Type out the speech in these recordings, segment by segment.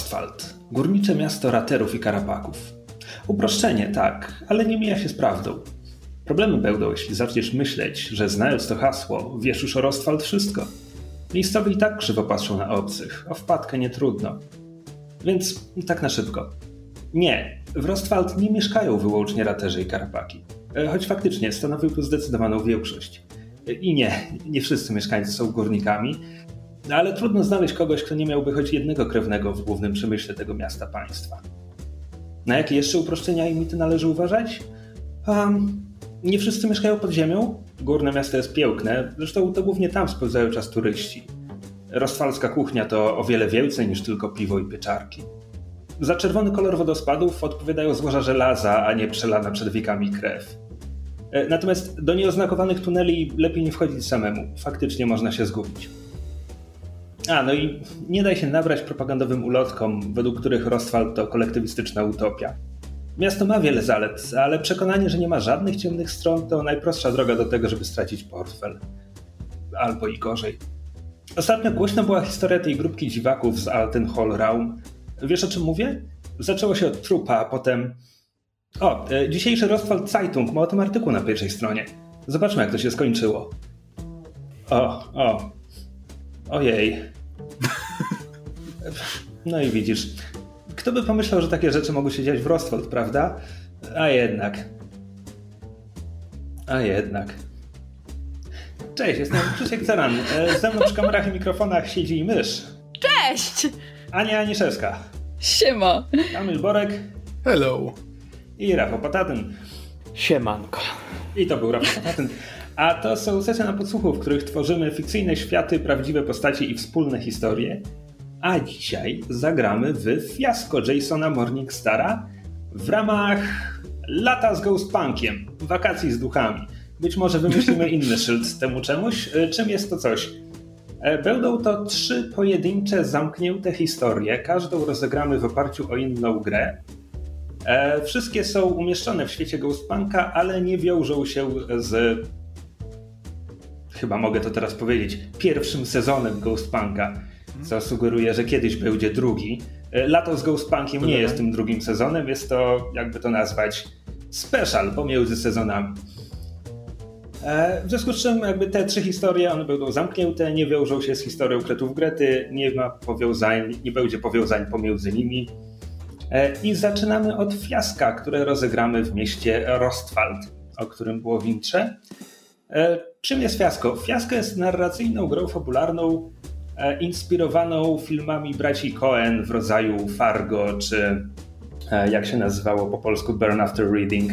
Rostwald. Górnicze miasto raterów i karapaków. Uproszczenie, tak, ale nie mija się z prawdą. Problemy będą, jeśli zaczniesz myśleć, że znając to hasło, wiesz już o Rostwald wszystko. Miejscowi i tak krzywo patrzą na obcych, o wpadkę nie trudno. Więc tak na szybko. Nie, w Rostwald nie mieszkają wyłącznie raterzy i karapaki. E, choć faktycznie stanowił tu zdecydowaną większość. E, I nie, nie wszyscy mieszkańcy są górnikami, no ale trudno znaleźć kogoś, kto nie miałby choć jednego krewnego w głównym przemyśle tego miasta państwa. Na jakie jeszcze uproszczenia i mity należy uważać? Um, nie wszyscy mieszkają pod ziemią. Górne miasto jest piękne, zresztą to głównie tam spędzają czas turyści. Rostwalska kuchnia to o wiele więcej niż tylko piwo i pieczarki. Za czerwony kolor wodospadów odpowiadają złoża żelaza, a nie przelana przed wiekami krew. E, natomiast do nieoznakowanych tuneli lepiej nie wchodzić samemu. Faktycznie można się zgubić. A, no i nie daj się nabrać propagandowym ulotkom, według których Rostwald to kolektywistyczna utopia. Miasto ma wiele zalet, ale przekonanie, że nie ma żadnych ciemnych stron, to najprostsza droga do tego, żeby stracić portfel. Albo i gorzej. Ostatnio głośna była historia tej grupki dziwaków z Alten Hall Raum. Wiesz o czym mówię? Zaczęło się od trupa, a potem... O, e, dzisiejszy Rostwald Zeitung ma o tym artykuł na pierwszej stronie. Zobaczmy, jak to się skończyło. O, o. Ojej. No i widzisz. Kto by pomyślał, że takie rzeczy mogą się dziać w Rostwald, prawda? A jednak. A jednak. Cześć, jestem Krzysiek Ceran. E, ze mną przy kamerach i mikrofonach siedzi mysz. Cześć! Ania Aniszewska. Siema. Kamil Borek. Hello. I Rafał Patatyn. Siemanko. I to był Rafał Patatyn. A to są sesje na podsłuchu, w których tworzymy fikcyjne światy, prawdziwe postaci i wspólne historie. A dzisiaj zagramy w fiasko Jasona Morningstara w ramach lata z Ghostpunkiem, wakacji z duchami. Być może wymyślimy inny szyld temu czemuś. E, czym jest to coś? E, będą to trzy pojedyncze, zamknięte historie. Każdą rozegramy w oparciu o inną grę. E, wszystkie są umieszczone w świecie Ghostpunka, ale nie wiążą się z chyba mogę to teraz powiedzieć, pierwszym sezonem Ghostpunka, co sugeruje, że kiedyś będzie drugi. E, Lato z Ghostpunkiem nie jest tym drugim sezonem, jest to, jakby to nazwać, special pomiędzy sezonami. E, w związku z czym jakby te trzy historie, one będą zamknięte, nie wiążą się z historią Kretów Grety, nie ma powiązań, nie będzie powiązań pomiędzy nimi. E, I zaczynamy od fiaska, które rozegramy w mieście Rostwald, o którym było w intrze. Czym jest Fiasko? Fiasko jest narracyjną grą fabularną e, inspirowaną filmami braci Cohen w rodzaju Fargo, czy e, jak się nazywało po polsku Burn After Reading.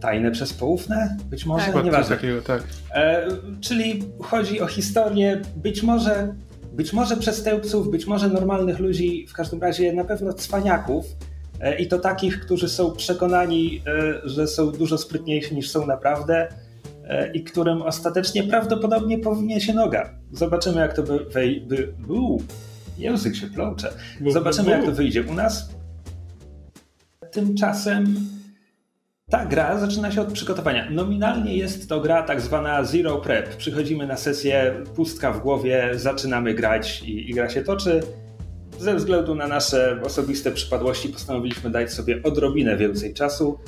Tajne przez poufne? Być może? Tak, Nieważne. takiego, tak. E, czyli chodzi o historię być może, być może przestępców, być może normalnych ludzi, w każdym razie na pewno cwaniaków, e, i to takich, którzy są przekonani, e, że są dużo sprytniejsi niż są naprawdę, E, i którym ostatecznie prawdopodobnie powinien się noga. Zobaczymy, jak to by, wej, by uu, język się plącze. Zobaczymy, jak to wyjdzie u nas. Tymczasem ta gra zaczyna się od przygotowania. Nominalnie jest to gra tak zwana zero prep. Przychodzimy na sesję, pustka w głowie, zaczynamy grać i, i gra się toczy. Ze względu na nasze osobiste przypadłości postanowiliśmy dać sobie odrobinę więcej czasu.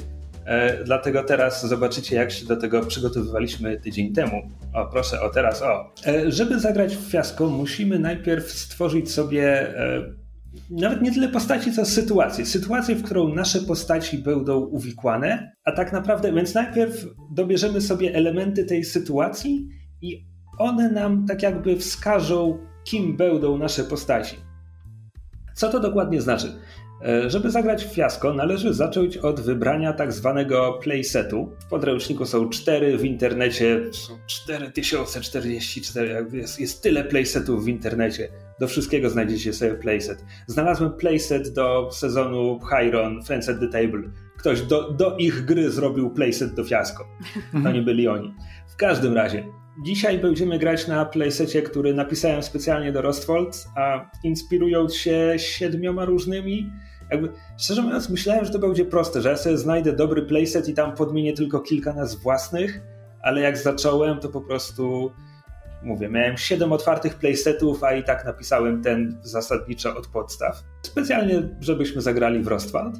E, dlatego teraz zobaczycie, jak się do tego przygotowywaliśmy tydzień temu. O, proszę, o teraz, o. E, żeby zagrać w fiasko, musimy najpierw stworzyć sobie e, nawet nie tyle postaci, co sytuację. Sytuację, w którą nasze postaci będą uwikłane, a tak naprawdę, więc najpierw dobierzemy sobie elementy tej sytuacji i one nam tak jakby wskażą, kim będą nasze postaci. Co to dokładnie znaczy? E, żeby zagrać w fiasko, należy zacząć od wybrania tak zwanego playsetu. W podręczniku są cztery, w internecie są 4044, jest, jest tyle playsetów w internecie. Do wszystkiego znajdziecie sobie playset. Znalazłem playset do sezonu Hyron, Friends at the Table. Ktoś do, do ich gry zrobił playset do fiasko. To nie byli oni. W każdym razie, Dzisiaj będziemy grać na playsecie, który napisałem specjalnie do Rostfold, a inspirując się siedmioma różnymi jakby, szczerze mówiąc, myślałem, że to będzie proste, że ja sobie znajdę dobry playset i tam podmienię tylko kilka nazw własnych, ale jak zacząłem, to po prostu mówię, miałem 7 otwartych playsetów, a i tak napisałem ten zasadniczo od podstaw. Specjalnie, żebyśmy zagrali w Rostwald.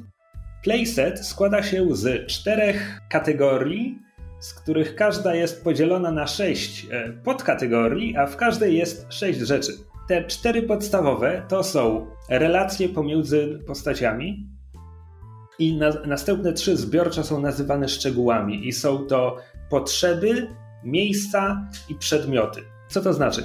Playset składa się z czterech kategorii, z których każda jest podzielona na sześć e, podkategorii, a w każdej jest sześć rzeczy. Te cztery podstawowe to są relacje pomiędzy postaciami, i na, następne trzy zbiorczo są nazywane szczegółami, i są to potrzeby, miejsca i przedmioty. Co to znaczy?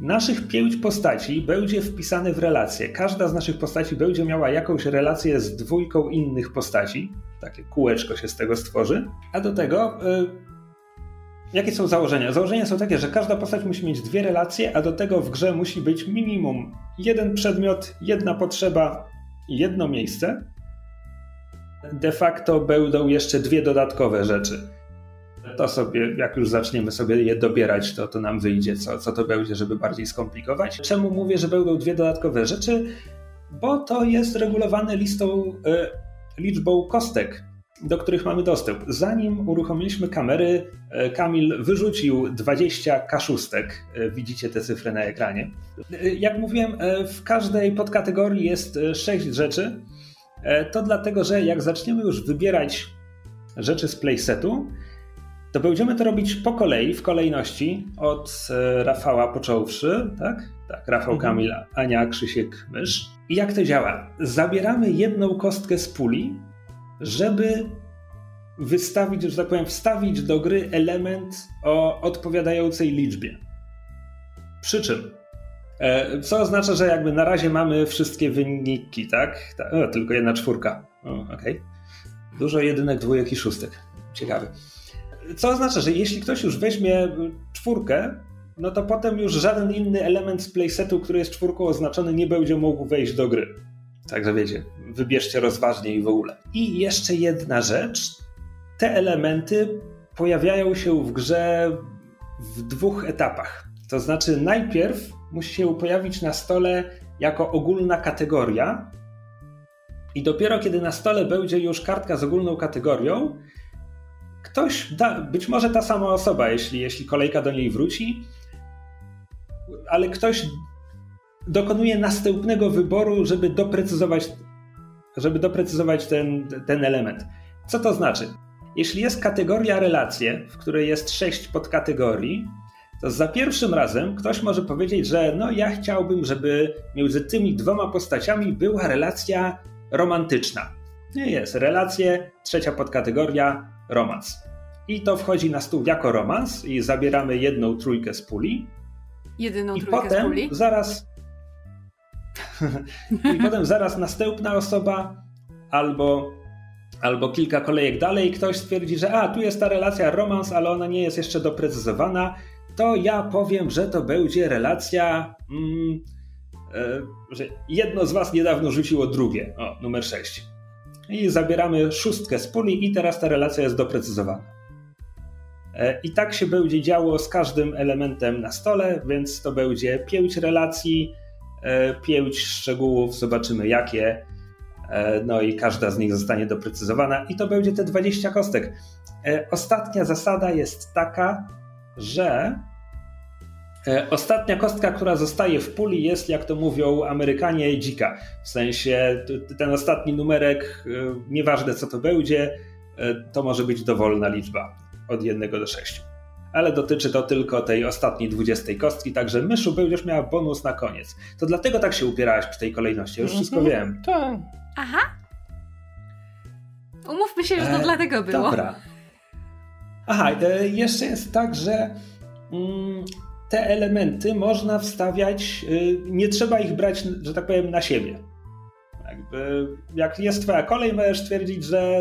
Naszych pięć postaci będzie wpisane w relacje. Każda z naszych postaci będzie miała jakąś relację z dwójką innych postaci. Takie kółeczko się z tego stworzy. A do tego, yy, jakie są założenia? Założenia są takie, że każda postać musi mieć dwie relacje, a do tego w grze musi być minimum jeden przedmiot, jedna potrzeba i jedno miejsce. De facto będą jeszcze dwie dodatkowe rzeczy to sobie, jak już zaczniemy sobie je dobierać, to, to nam wyjdzie, co, co to będzie, żeby bardziej skomplikować. Czemu mówię, że będą dwie dodatkowe rzeczy? Bo to jest regulowane listą, e, liczbą kostek, do których mamy dostęp. Zanim uruchomiliśmy kamery, e, Kamil wyrzucił 20 kaszustek. E, widzicie te cyfry na ekranie. E, jak mówiłem, w każdej podkategorii jest 6 rzeczy. To dlatego, że jak zaczniemy już wybierać rzeczy z playsetu, to będziemy to robić po kolei, w kolejności, od Rafała począwszy, tak? Tak, Rafał mhm. Kamil, Ania Krzysiek Mysz. I jak to działa? Zabieramy jedną kostkę z puli, żeby wystawić, że tak powiem, wstawić do gry element o odpowiadającej liczbie. Przy czym, e, co oznacza, że jakby na razie mamy wszystkie wyniki, tak? O, tylko jedna czwórka. Okej. Okay. Dużo jedynek, dwójek i szóstek. Ciekawe. Co oznacza, że jeśli ktoś już weźmie czwórkę, no to potem już żaden inny element z playsetu, który jest czwórką oznaczony, nie będzie mógł wejść do gry. Także wiecie, wybierzcie rozważnie i w ogóle. I jeszcze jedna rzecz. Te elementy pojawiają się w grze w dwóch etapach. To znaczy, najpierw musi się pojawić na stole jako ogólna kategoria, i dopiero kiedy na stole będzie już kartka z ogólną kategorią, ktoś, da, być może ta sama osoba, jeśli, jeśli kolejka do niej wróci, ale ktoś dokonuje następnego wyboru, żeby doprecyzować, żeby doprecyzować ten, ten element. Co to znaczy? Jeśli jest kategoria relacje, w której jest sześć podkategorii, to za pierwszym razem ktoś może powiedzieć, że no ja chciałbym, żeby między tymi dwoma postaciami była relacja romantyczna. Nie jest. Relacje, trzecia podkategoria, romans. I to wchodzi na stół jako romans i zabieramy jedną trójkę z puli. Jedyną I trójkę potem z puli? zaraz i potem zaraz następna osoba albo, albo kilka kolejek dalej ktoś stwierdzi, że a, tu jest ta relacja romans, ale ona nie jest jeszcze doprecyzowana, to ja powiem, że to będzie relacja mm, e, że jedno z was niedawno rzuciło drugie, o, numer 6. I zabieramy szóstkę z puli i teraz ta relacja jest doprecyzowana. E, I tak się będzie działo z każdym elementem na stole, więc to będzie pięć relacji, pięć szczegółów, zobaczymy jakie. E, no i każda z nich zostanie doprecyzowana, i to będzie te 20 kostek. Ostatnia zasada jest taka, że ostatnia kostka, która zostaje w puli, jest, jak to mówią Amerykanie, dzika. W sensie ten ostatni numerek, nieważne co to będzie, to może być dowolna liczba od 1 do 6. Ale dotyczy to tylko tej ostatniej 20 kostki, także myszu będziesz miała bonus na koniec. To dlatego tak się upierałaś przy tej kolejności, już wszystko mhm. wiem. Tak. Aha. Umówmy się, że to e, dlatego było. Dobra. Aha, e, jeszcze jest tak, że mm, te elementy można wstawiać, y, nie trzeba ich brać, że tak powiem, na siebie. Jakby, jak jest twoja kolej, możesz twierdzić, że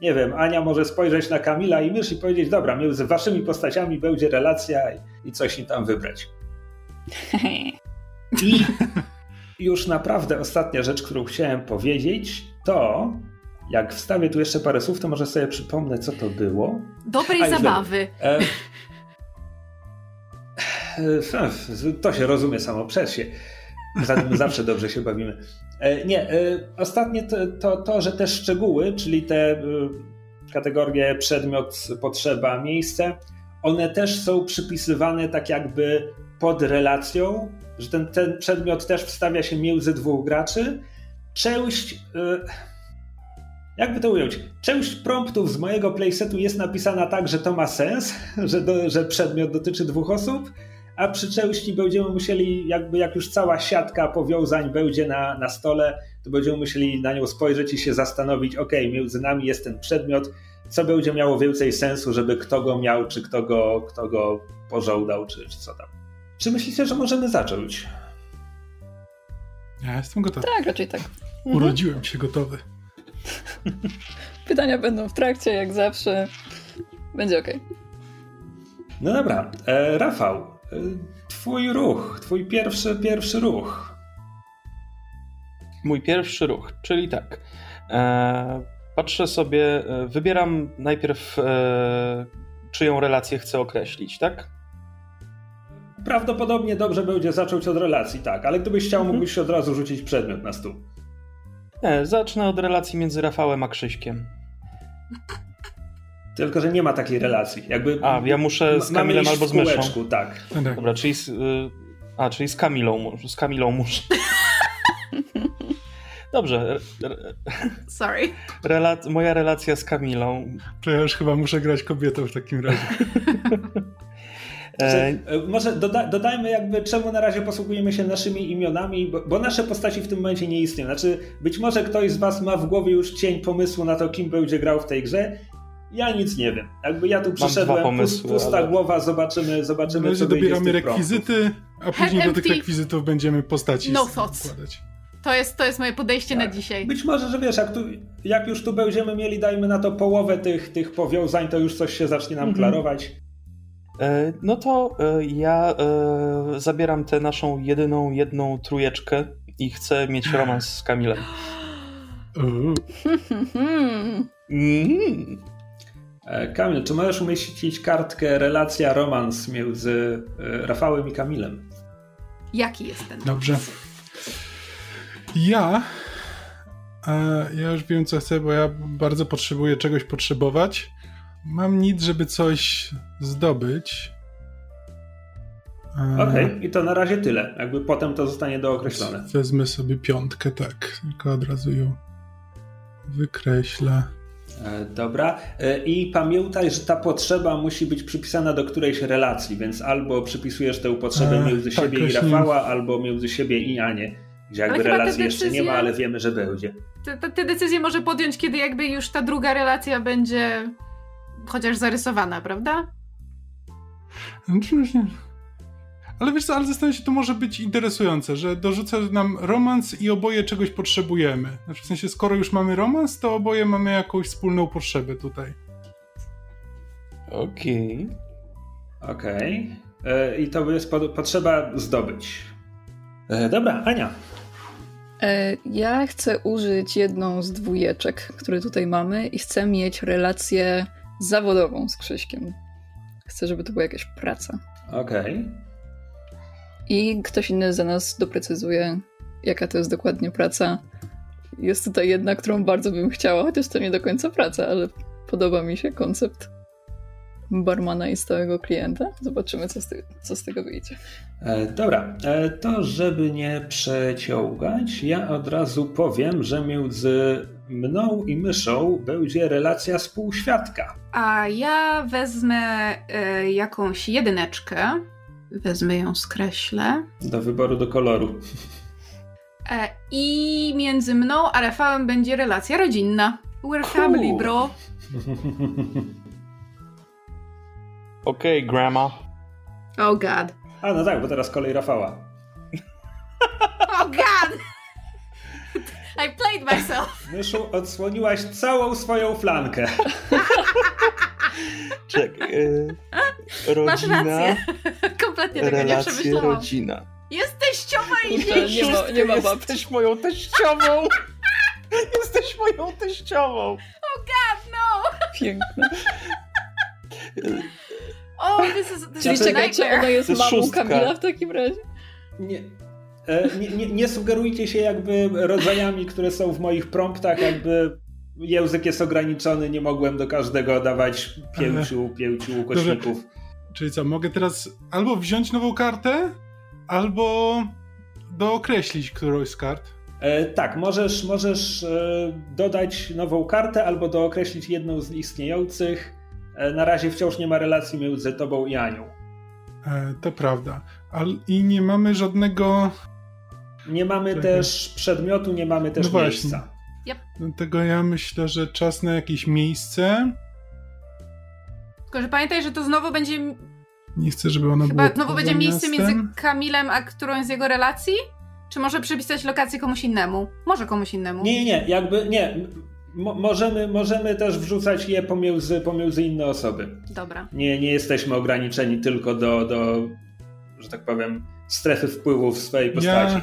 nie wiem, Ania może spojrzeć na Kamila i mysz i powiedzieć, dobra, między waszymi postaciami będzie relacja i, coś im tam wybrać. I już naprawdę ostatnia rzecz, którą chciałem powiedzieć, to jak wstawię tu jeszcze parę słów, to może sobie przypomnę, co to było. Dobrej A, zabawy. E, e, to się rozumie samo przez się. Zatem zawsze dobrze się bawimy. E, nie, e, ostatnie to, to, to, że te szczegóły, czyli te e, kategorie przedmiot, potrzeba, miejsce, one też są przypisywane tak jakby pod relacją, że ten, ten przedmiot też wstawia się między dwóch graczy. Część. Jakby to ująć? Część promptów z mojego playsetu jest napisana tak, że to ma sens, że, do, że przedmiot dotyczy dwóch osób, a przy części będziemy musieli, jakby jak już cała siatka powiązań będzie na, na stole, to będziemy musieli na nią spojrzeć i się zastanowić, ok, między nami jest ten przedmiot, co będzie miało więcej sensu, żeby kto go miał, czy kto go, kto go pożądał, czy, czy co tam. Czy myślicie, że możemy zacząć? Ja jestem gotowy. Tak, raczej tak. Mhm. Urodziłem się gotowy. Pytania będą w trakcie, jak zawsze. Będzie ok. No dobra. E, Rafał, twój ruch, twój pierwszy, pierwszy ruch. Mój pierwszy ruch, czyli tak. E, patrzę sobie, e, wybieram najpierw, e, czyją relację chcę określić, tak? Prawdopodobnie dobrze będzie zacząć od relacji, tak, ale gdybyś chciał, mhm. mógłbyś od razu rzucić przedmiot na stół. Nie, zacznę od relacji między Rafałem a Krzyśkiem. Tylko, że nie ma takiej relacji. Jakby a, ja muszę z Kamilem albo z myszą. Tak. tak. Dobra, czyli z, y, a, czyli z Kamilą, z Kamilą muszę. Dobrze. Sorry. Rela moja relacja z Kamilą. To ja już chyba muszę grać kobietą w takim razie. E, e, może doda dodajmy jakby czemu na razie posługujemy się naszymi imionami, bo, bo, nasze postaci w tym momencie nie istnieją. Znaczy, być może ktoś z was ma w głowie już cień pomysłu na to, kim będzie grał w tej grze. Ja nic nie wiem. Jakby ja tu przyszedłem, pomysły, pusta ale... głowa, zobaczymy, zobaczymy, co dobieramy rekwizyty, a później do tych rekwizytów będziemy postaci no składać. To jest, to jest moje podejście tak. na dzisiaj. Być może, że wiesz, jak, tu, jak już tu będziemy mieli, dajmy na to połowę tych, tych powiązań, to już coś się zacznie nam mhm. klarować. E, no to e, ja e, zabieram tę naszą jedyną, jedną trójeczkę i chcę mieć romans z Kamilem. Mm. Kamil, czy możesz umieścić kartkę relacja, romans między Rafałem i Kamilem? Jaki jest ten? Dobrze. Ja. Ja już wiem, co chcę, bo ja bardzo potrzebuję czegoś potrzebować. Mam nic, żeby coś zdobyć. Okej, okay. i to na razie tyle. Jakby potem to zostanie dookreślone. Wezmę sobie piątkę, tak. Tylko od razu ją wykreślę. E, dobra. E, I pamiętaj, że ta potrzeba musi być przypisana do którejś relacji, więc albo przypisujesz tę potrzebę e, między tak, siebie i Rafała, albo między siebie i Anię. Gdzie jakby relacji decyzje, jeszcze nie ma, ale wiemy, że będzie. Te, te decyzje może podjąć, kiedy jakby już ta druga relacja będzie chociaż zarysowana, prawda? Ale wiesz co, ale zastanawiam się, to może być interesujące, że dorzuca nam romans i oboje czegoś potrzebujemy. Znaczy w sensie, skoro już mamy romans, to oboje mamy jakąś wspólną potrzebę tutaj. Okej. Okay. Okej. Okay. E, I to jest po potrzeba zdobyć. E, dobra, Ania. E, ja chcę użyć jedną z dwójeczek, które tutaj mamy i chcę mieć relację zawodową z Krzyśkiem. Chcę, żeby to była jakaś praca. Okej. Okay. I ktoś inny za nas doprecyzuje, jaka to jest dokładnie praca. Jest tutaj jedna, którą bardzo bym chciała, chociaż to nie do końca praca, ale podoba mi się koncept barmana i stałego klienta. Zobaczymy, co z, tego, co z tego wyjdzie. E, dobra, e, to żeby nie przeciągać, ja od razu powiem, że między mną i myszą będzie relacja współświadka. A ja wezmę e, jakąś jedyneczkę. Wezmę ją, skreślę. Do wyboru do koloru. E, I między mną a Rafałem będzie relacja rodzinna. We're cool. family, bro. Okej, okay, grandma. Oh god. A no tak, bo teraz kolej Rafała. oh god! I played myself. Myszu, odsłoniłaś całą swoją flankę. Czekaj. E, rodzina. Masz rację. Kompletnie tego relacje, nie przemyślałam. rodzina. Jest teściowa i nie ma, nie ma Jesteś moją teściową. Jesteś moją teściową. Oh god, no. Piękne. Oh, this is, this Czyli czekaj, czy ona jest, jest mamą szóstka. Kamila w takim razie? Nie, E, nie, nie, nie, sugerujcie się jakby rodzajami, które są w moich promptach, jakby język jest ograniczony, nie mogłem do każdego dawać pięciu, pięciu ukośników. Czyli co, mogę teraz albo wziąć nową kartę, albo dookreślić którąś z kart. E, tak, możesz, możesz e, dodać nową kartę albo dookreślić jedną z istniejących. E, na razie wciąż nie ma relacji między tobą i Anią. E, to prawda. Al, I nie mamy żadnego. Nie mamy też przedmiotu, nie mamy też No właśnie. Miejsca. Dlatego ja myślę, że czas na jakieś miejsce. Tylko, że pamiętaj, że to znowu będzie. Nie chcę, żeby ono Chyba było. znowu będzie miejsce miastem. między Kamilem a którąś z jego relacji? Czy może przypisać lokację komuś innemu? Może komuś innemu. Nie, nie, nie, jakby nie. Mo- możemy, możemy też wrzucać je pomiędzy, pomiędzy inne osoby. Dobra. Nie, nie jesteśmy ograniczeni tylko do, do, że tak powiem, strefy wpływu w swojej postaci. Ja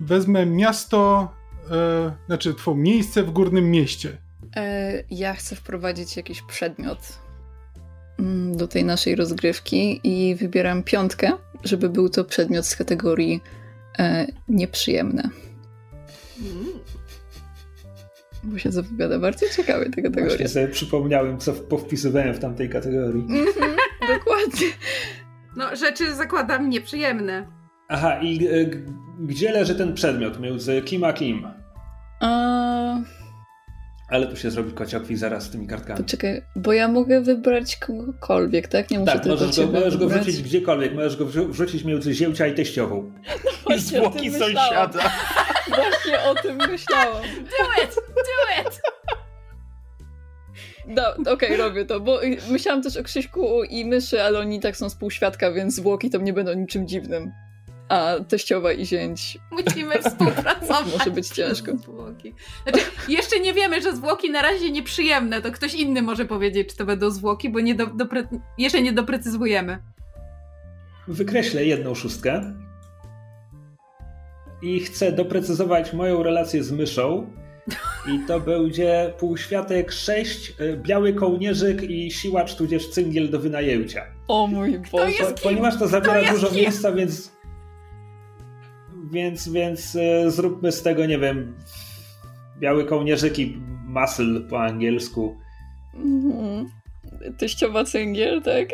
wezmę miasto, e, znaczy twoje miejsce w górnym mieście. E, ja chcę wprowadzić jakiś przedmiot mm, do tej naszej rozgrywki i wybieram piątkę, żeby był to przedmiot z kategorii e, nieprzyjemne. Mm. Bo się zapowiada bardzo ciekawie ta kategoria. Właśnie sobie przypomniałem, co powpisywałem w tamtej kategorii. Mhm, dokładnie. No, rzeczy zakładam nieprzyjemne. Aha, i e, g- gdzie leży ten przedmiot między kim a kim? A, Ale tu się zrobi kociokwi zaraz z tymi kartkami. poczekaj, bo ja mogę wybrać kogokolwiek, tak? Nie muszę Tak, tylko możesz go, możesz go wybrać. wrzucić gdziekolwiek, możesz go wrzu- wrzucić między zięcia i teściową. Właśnie o tym myślałam. Właśnie o tym myślałam. Do it! Do it! No, okej, robię to, bo myślałam też o Krzyśku i myszy, ale oni tak są współświadka, więc zwłoki to nie będą niczym dziwnym. A teściowa i zięć. Musimy współpracować. Może być ciężko. Zwłoki. Znaczy, jeszcze nie wiemy, że zwłoki na razie nieprzyjemne. To ktoś inny może powiedzieć, czy to będą zwłoki, bo nie do, dopre... jeszcze nie doprecyzujemy. Wykreślę jedną szóstkę i chcę doprecyzować moją relację z myszą. I to będzie półświatek 6, y, biały kołnierzyk i siłacz tudzież cyngiel do wynajęcia. O mój Boże. jest Po, kim? ponieważ to zabiera jest dużo kim? miejsca, więc. Więc, więc y, zróbmy z tego, nie wiem. Biały kołnierzyk i muscle po angielsku. Mhm. Teściowa cyngiel, tak?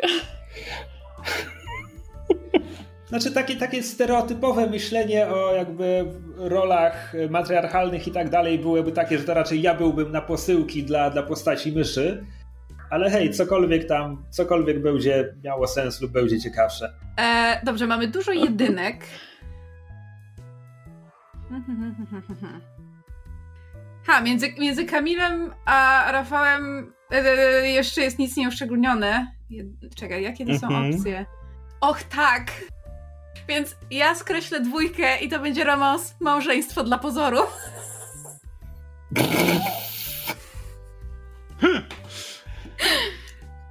Znaczy takie, takie stereotypowe myślenie o jakby rolach matriarchalnych i tak dalej byłyby takie, że to raczej ja byłbym na posyłki dla, dla postaci myszy. Ale hej, cokolwiek tam, cokolwiek będzie miało sens lub będzie ciekawsze. E, dobrze, mamy dużo jedynek. Ha, między, między Kamilem a Rafałem e, e, jeszcze jest nic nieuszczególnione. Czekaj, jakie to są Mhm. opcje? Och, tak! Więc ja skreślę dwójkę i to będzie romans małżeństwo dla pozoru.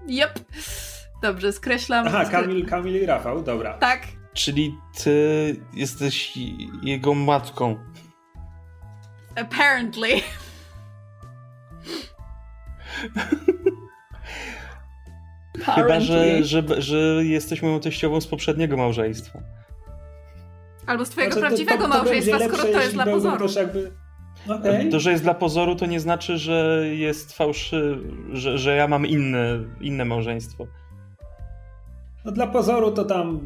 Jep. Dobrze, skreślam. Aha, Kamil, Kamil i Rafał, dobra. Tak. Czyli ty jesteś jego matką. Apparently. Chyba, że, że, że jesteś moją teściową z poprzedniego małżeństwa. Albo z twojego Znaczy, to- prawdziwego to, to małżeństwa, będzie skoro to jest dla pozoru. Jakby... Okej. To, że jest dla pozoru, to nie znaczy, że jest fałszy, że, że ja mam inne, inne małżeństwo. No dla pozoru to tam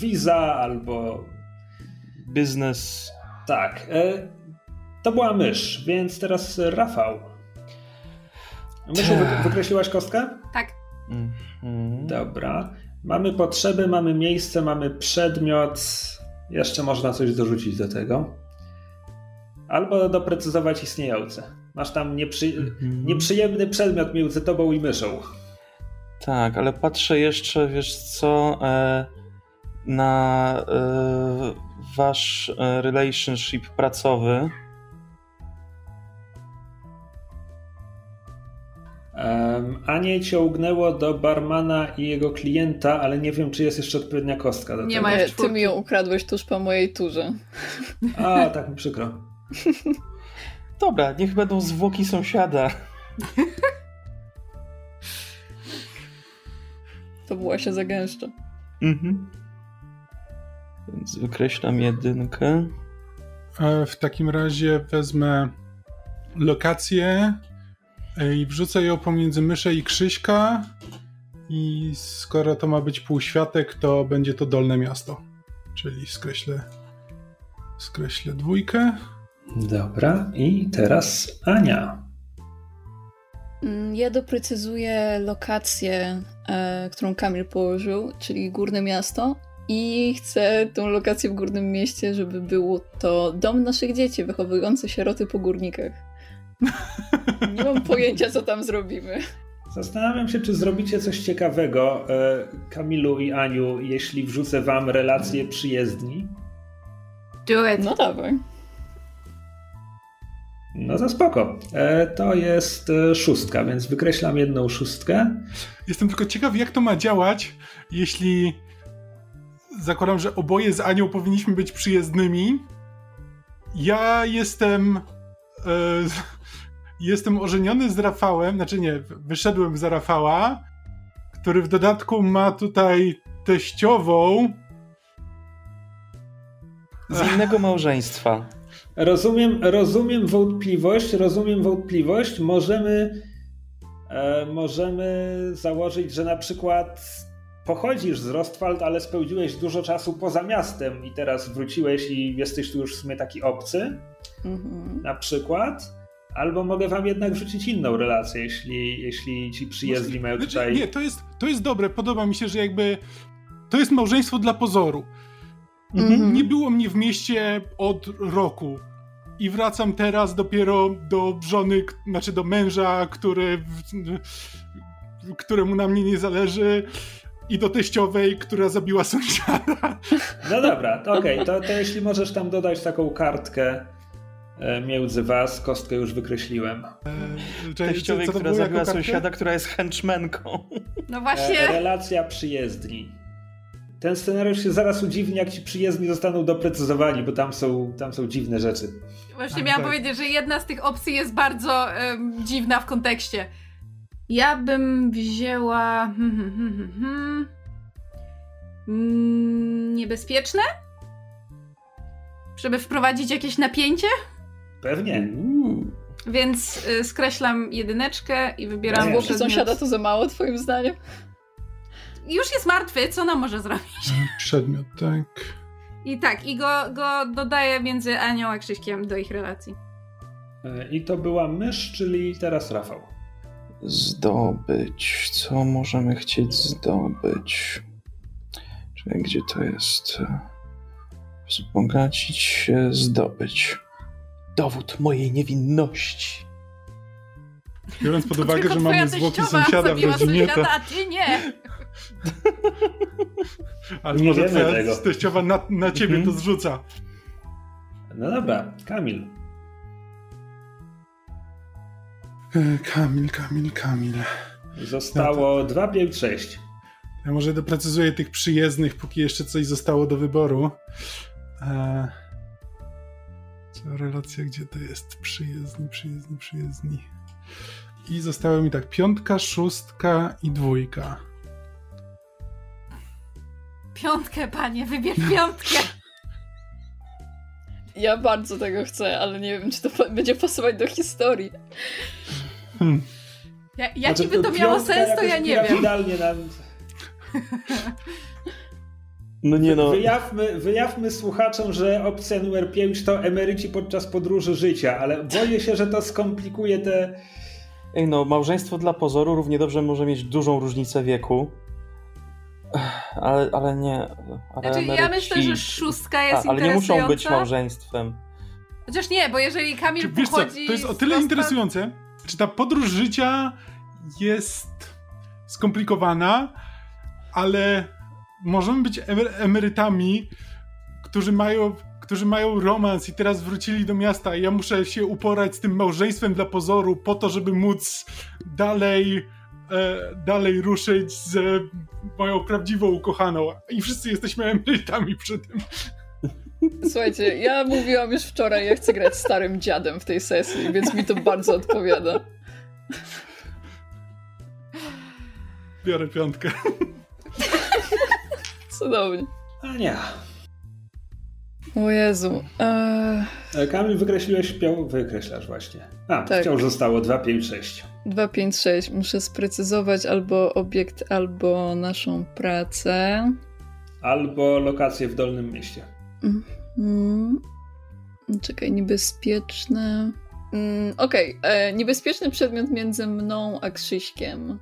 Visa albo Biznes. tak. E, to była mysz, więc teraz Rafał. Myszu, wy, wykreśliłaś kostkę? Tak. Mhm. Dobra. Mamy potrzeby, mamy miejsce, mamy przedmiot. Jeszcze można coś dorzucić do tego. Albo doprecyzować istniejące. Masz tam nieprzy... Mhm. nieprzyjemny przedmiot między tobą i myszą. Tak, ale patrzę jeszcze, wiesz co, e, na e, wasz e, relationship pracowy. Um, Anie ciągnęło do barmana i jego klienta, ale nie wiem, czy jest jeszcze odpowiednia kostka do Nie tego. ma jeszcze Ty mi ją ukradłeś tuż po mojej turze. A, tak mi przykro. Dobra, niech będą zwłoki sąsiada. To była się zagęszcza. Mhm. Więc wykreślam jedynkę. W takim razie wezmę lokację e, i wrzucę ją pomiędzy myszę i Krzyśka I skoro to ma być półświatek, to będzie to Dolne Miasto. Czyli skreślę, skreślę dwójkę. Dobra, i teraz Ania. Mm, Ja doprecyzuję lokację, e, którą Kamil położył, czyli Górne Miasto. I chcę tą lokację w Górnym Mieście, żeby było to dom naszych dzieci, wychowujące sieroty po górnikach. Nie mam pojęcia, co tam zrobimy. Zastanawiam się, czy zrobicie coś ciekawego, e, Kamilu i Aniu, jeśli wrzucę wam relację przyjezdni. Do it. No dawaj. No to spoko. E, to jest e, szóstka, więc wykreślam jedną szóstkę. Jestem tylko ciekaw, jak to ma działać, jeśli zakładam, że oboje z Anią powinniśmy być przyjezdnymi. Ja jestem. E, jestem ożeniony z Rafałem, znaczy nie, wyszedłem za Rafała, który w dodatku ma tutaj teściową. Z innego małżeństwa. Rozumiem, rozumiem wątpliwość, rozumiem wątpliwość. Możemy, e, możemy założyć, że na przykład pochodzisz z Rostwald, ale spędziłeś dużo czasu poza miastem i teraz wróciłeś i jesteś tu już w sumie taki obcy, Mhm. na przykład. Albo mogę wam jednak wrzucić inną relację, jeśli, jeśli ci przyjezdni mają Znaczy, tutaj... Nie, to jest, to jest dobre. Podoba mi się, że jakby to jest małżeństwo dla pozoru. Mhm. Nie było mnie w mieście od roku. I wracam teraz dopiero do żony, znaczy do męża, który, któremu na mnie nie zależy, i do teściowej, która zabiła sąsiada. No dobra, to okej, to, to jeśli możesz tam dodać taką kartkę e, między was, kostkę już wykreśliłem. E, Czekaj, Teściowej, co to która zabiła sąsiada, która jest henchmenką. No E, właśnie, relacja przyjezdni. Ten scenariusz się zaraz udziwni, jak ci przyjezdni zostaną doprecyzowani, bo tam są, tam są dziwne rzeczy. właśnie Tak, miałam tak. powiedzieć, że jedna z tych opcji jest bardzo em, dziwna w kontekście. Ja bym wzięła. Hmm, hmm, hmm, hmm, hmm. Mm, Niebezpieczne? Żeby wprowadzić jakieś napięcie? Pewnie. Uuu. Więc y, skreślam jedyneczkę i wybieram przedmiot. sąsiada to za mało, twoim zdaniem? Już jest martwy, co nam może zrobić? Przedmiot, tak. I tak, i go, go dodaję między Anią a Krzyśkiem do ich relacji. E, I to była mysz, czyli teraz Rafał. Zdobyć. Co możemy chcieć zdobyć? Czyli gdzie to jest? Wzbogacić się, zdobyć. Dowód mojej niewinności. Biorąc pod To uwagę, że mamy zwłoki sąsiada w rodzinie, to... a ty nie! Ale Nie może wiemy tego. teściowa na, na ciebie Mhm. to zrzuca. No dobra, Kamil. E, Kamil, Kamil, Kamil. Zostało 2, 5, 6. Ja może doprecyzuję tych przyjezdnych, póki jeszcze coś zostało do wyboru. E... Co relacja, gdzie to jest? Przyjezdni, przyjezdni, przyjezdni. I zostały mi tak piątka, szóstka i dwójka. Piątkę, panie, wybierz piątkę! Ja bardzo tego chcę, ale nie wiem, czy to pa- będzie pasować do historii. Hmm. Ja, jaki by to Znaczy, miało sens, to ja nie wiem. Nam... No nie no. Wyjawmy, wyjawmy słuchaczom, że opcja numer 5 to emeryci podczas podróży życia, ale boję się, że to skomplikuje te... Ej no, małżeństwo dla pozoru równie dobrze może mieć dużą różnicę wieku. Ale, ale nie. Ale Znaczy, ja emeryci- myślę, że szóstka A, jest ale nie muszą być interesująca. małżeństwem. Chociaż nie, bo jeżeli Kamil Czy, wiesz co, pochodzi to jest o tyle interesujące, czy ta podróż życia jest skomplikowana, ale możemy być emer- emerytami, którzy mają, którzy mają romans i teraz wrócili do miasta i ja muszę się uporać z tym małżeństwem dla pozoru po to, żeby móc dalej dalej ruszyć z moją prawdziwą ukochaną i wszyscy jesteśmy emerytami przy tym. Słuchajcie, ja mówiłam już wczoraj, ja chcę grać starym dziadem w tej sesji, więc mi to bardzo odpowiada. Biorę piątkę. Cudownie. Ania. O Jezu. Eee, Kamil, wykreśliłeś wykreślasz właśnie. A, Tak. wciąż zostało 2, 5, 6. 2, 5, 6. Muszę sprecyzować albo obiekt, albo naszą pracę. Albo lokacje w Dolnym Mieście. Mm. Czekaj, niebezpieczne. Mm, Okej, e, niebezpieczny przedmiot między mną a Krzyśkiem